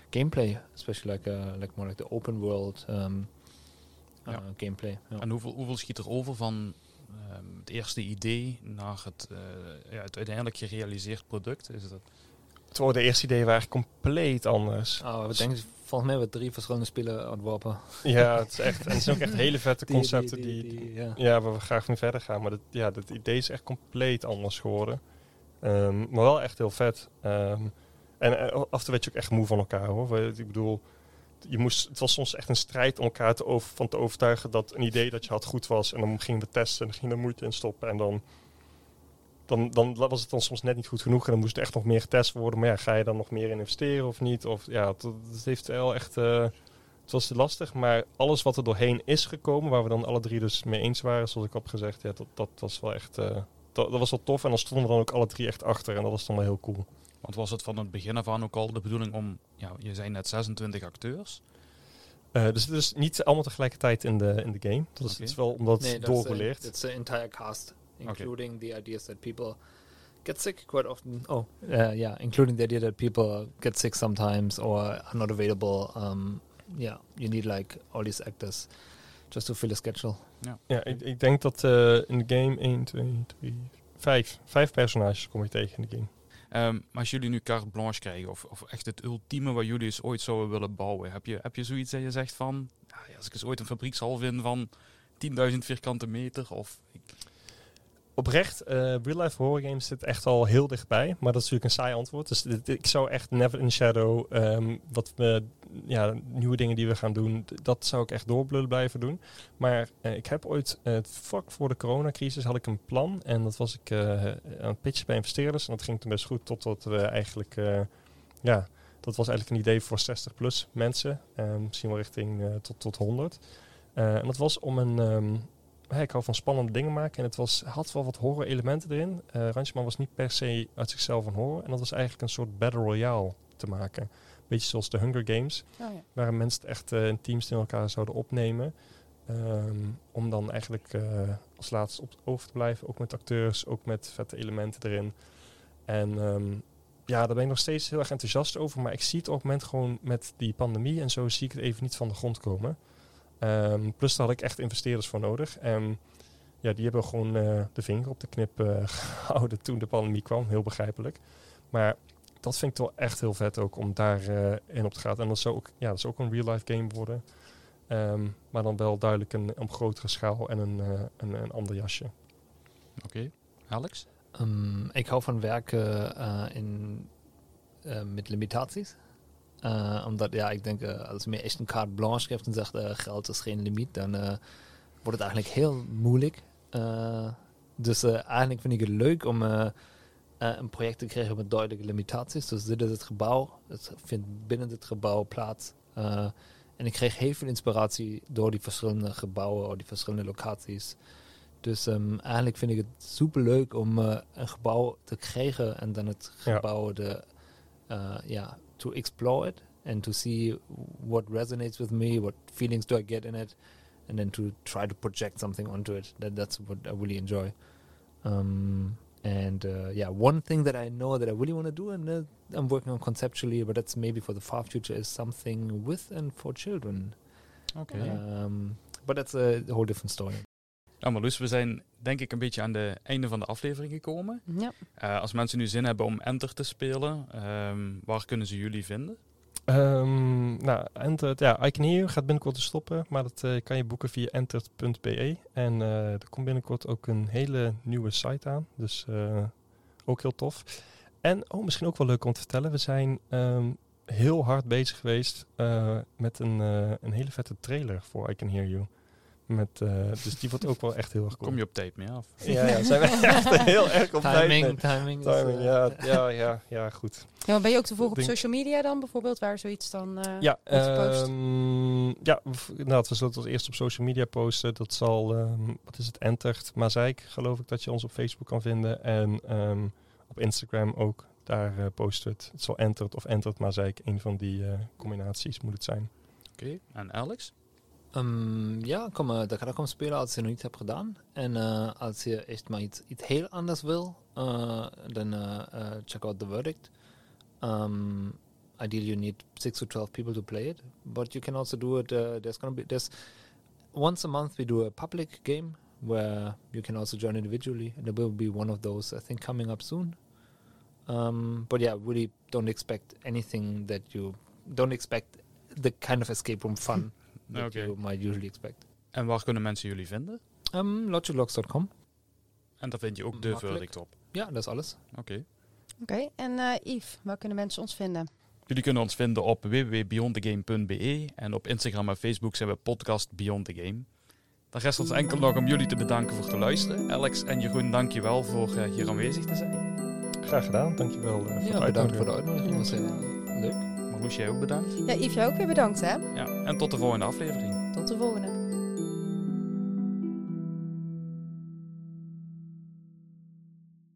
gameplay, especially like uh, like more like the open world um, uh, Ja. gameplay. Yeah. En hoeveel, hoeveel schiet er over van ehm, het eerste idee naar het, eh, ja, het uiteindelijk gerealiseerd product? Is dat, Terwijl de eerste ideeën waren compleet anders. Oh, we denken volgens mij we drie verschillende spelen ontworpen. Ja, het is echt. En het zijn ook echt hele vette concepten die, die, die, die, ja. ja, waar we graag mee verder gaan. Maar dat, ja, dat idee is echt compleet anders geworden. Ehm, maar wel echt heel vet. Ehm, en eh, af en toe werd je ook echt moe van elkaar hoor. We- Ik bedoel, je moest, het was soms echt een strijd om elkaar te over, van te overtuigen dat een idee dat je had goed was. En dan gingen we testen en dan ging er moeite in stoppen. En dan, dan, dan was het dan soms net niet goed genoeg. En dan moest er echt nog meer getest worden. Maar ja, ga je dan nog meer in investeren of niet? Of ja, het, het heeft wel echt. eh, het was lastig, maar alles wat er doorheen is gekomen, waar we dan alle drie dus mee eens waren, zoals ik heb gezegd, ja, dat, dat was wel echt. eh, dat, dat was wel tof. En dan stonden we dan ook alle drie echt achter. En dat was dan wel heel cool. want was het van het begin af aan ook al de bedoeling om, ja, je zijn net 26 acteurs. Eh, dus het is niet allemaal tegelijkertijd in de, in de game. Dat is, het is wel omdat Nee, het doorgeleerd. the entire cast, including the ideas that people get sick quite often. Oh, uh, yeah, including the idea that people get sick sometimes or are not available. Um, yeah, you need like all these actors just to fill a schedule. Ja, ik, ik denk dat eh, in de game 1, 2, 3, 5. Vijf personages kom je tegen in de game. Ehm, maar als jullie nu carte blanche krijgen, of, of echt het ultieme wat jullie eens ooit zouden willen bouwen, heb je, heb je zoiets dat je zegt van, ja, als ik eens ooit een fabriekshal vind van 10.000 vierkante meter, of ik, Oprecht, eh real-life horror games zit echt al heel dichtbij. Maar dat is natuurlijk een saai antwoord. Dus ik zou echt Never in Shadow, ehm, wat we, ja, nieuwe dingen die we gaan doen, dat zou ik echt doorblullen blijven doen. Maar eh, ik heb ooit, eh vlak voor de coronacrisis, had ik een plan. En dat was ik aan het pitchen bij investeerders. En dat ging toen best goed, totdat we eigenlijk, ja, dat was eigenlijk een idee voor 60 plus mensen. Eh, misschien wel richting tot, tot 100. Eh, en dat was om een... ehm, Hey, ik hou van spannende dingen maken. En het was, had wel wat horror elementen erin. Eh Ranchman was niet per se uit zichzelf een horror. En dat was eigenlijk een soort battle royale te maken. Beetje zoals de Hunger Games. Oh, ja. Waar mensen het echt in teams in elkaar zouden opnemen. Ehm, om dan eigenlijk eh, als laatste op, over te blijven. Ook met acteurs, ook met vette elementen erin. En ehm, ja, daar ben ik nog steeds heel erg enthousiast over. Maar ik zie het op het moment gewoon met die pandemie en zo zie ik het even niet van de grond komen. Ehm, plus daar had ik echt investeerders voor nodig. En ja, die hebben gewoon eh, de vinger op de knip eh, gehouden toen de pandemie kwam. Heel begrijpelijk. Maar dat vind ik toch echt heel vet ook om daar eh, in op te gaan. En dat zou ook, ja, dat zou ook een real-life game worden. Ehm, maar dan wel duidelijk een, op grotere schaal en een, eh, een, een ander jasje. oké. Alex? Um, ik hou van werken uh, in, uh, met limitaties. Uh, omdat, ja, ik denk, uh, als je meer echt een carte blanche geeft en zegt uh, geld is geen limiet, dan wordt het eigenlijk heel moeilijk. Dus eigenlijk vind ik het leuk om een project te krijgen met duidelijke limitaties. Dus dit is het gebouw, het vindt binnen dit gebouw plaats. En ik kreeg heel veel inspiratie door die verschillende gebouwen of die verschillende locaties. Dus um, eigenlijk vind ik het super leuk om een gebouw te krijgen en dan het gebouw de, uh, ja, to explore it and to see what resonates with me, what feelings do I get in it, and then to try to project something onto it. That that's what I really enjoy. Um, and uh, yeah, one thing that I know that I really want to do, and uh, I'm working on conceptually, but that's maybe for the far future, is something with and for children. Oké. Um, but that's a whole different story. Ja, Marloes, we zijn denk ik een beetje aan de einde van de aflevering gekomen. Ja. Uh, als mensen nu zin hebben om Enter te spelen, um, waar kunnen ze jullie vinden? Um, nou, Enter, ja, I Can Hear You gaat binnenkort te stoppen, maar dat uh, kan je boeken via entert.be. En uh, er komt binnenkort ook een hele nieuwe site aan, dus uh, ook heel tof. En oh, misschien ook wel leuk om te vertellen, we zijn um, heel hard bezig geweest uh, met een, een hele vette trailer voor I Can Hear You. Met, uh, dus die wordt ook wel echt heel erg cool. Kom je op tape mee af? Ja, ja zijn we echt heel erg op timing. Timing, timing, ja, ja, ja, ja, goed. Ja, maar ben je ook te volgen op social media dan bijvoorbeeld, waar zoiets dan uh, ja, um, ja, nou, we zullen het als eerst op social media posten. Dat zal, um, wat is het, Entert Mazeik, geloof ik dat je ons op Facebook kan vinden. En um, op Instagram ook, daar uh, posten we het. Het zal Entert of Entert Mazeik, een van die uh, combinaties moet het zijn. Oké, okay. en Alex? Um, ja, kom, uh, daar kan ik om spelen als je nog niet hebt gedaan. En uh, als je echt maar iets, iets heel anders uh, check out The Verdict. Um, ideally, you need 6 to 12 people to play it. But you can also do it, there's gonna be, there's once a month we do a public game where you can also join individually. And there will be one of those, I think, coming up soon. Um, but yeah, really don't expect anything that you, don't expect the kind of escape room fun. that okay. you might usually expect. En waar kunnen mensen jullie vinden? Um, logiclogs.com. En daar vind je ook de Makkelijk. verdict op? Ja, dat is alles. Oké. Okay. Oké, okay. en uh, Yves, waar kunnen mensen ons vinden? Jullie kunnen ons vinden op www.beyondthegame.be en op Instagram en Facebook zijn we podcast Beyond the Game. Dan rest ons enkel nog om jullie te bedanken voor het luisteren. Alex en Jeroen, dank je wel voor uh, hier aanwezig te zijn. Graag gedaan, dankjewel uh, voor ja, bedankt voor de uitnodiging. Dat was heel leuk. Marloes, jij ook bedankt. Ja, Yves, jij ook weer bedankt hè? Ja, en tot de volgende aflevering. Tot de volgende.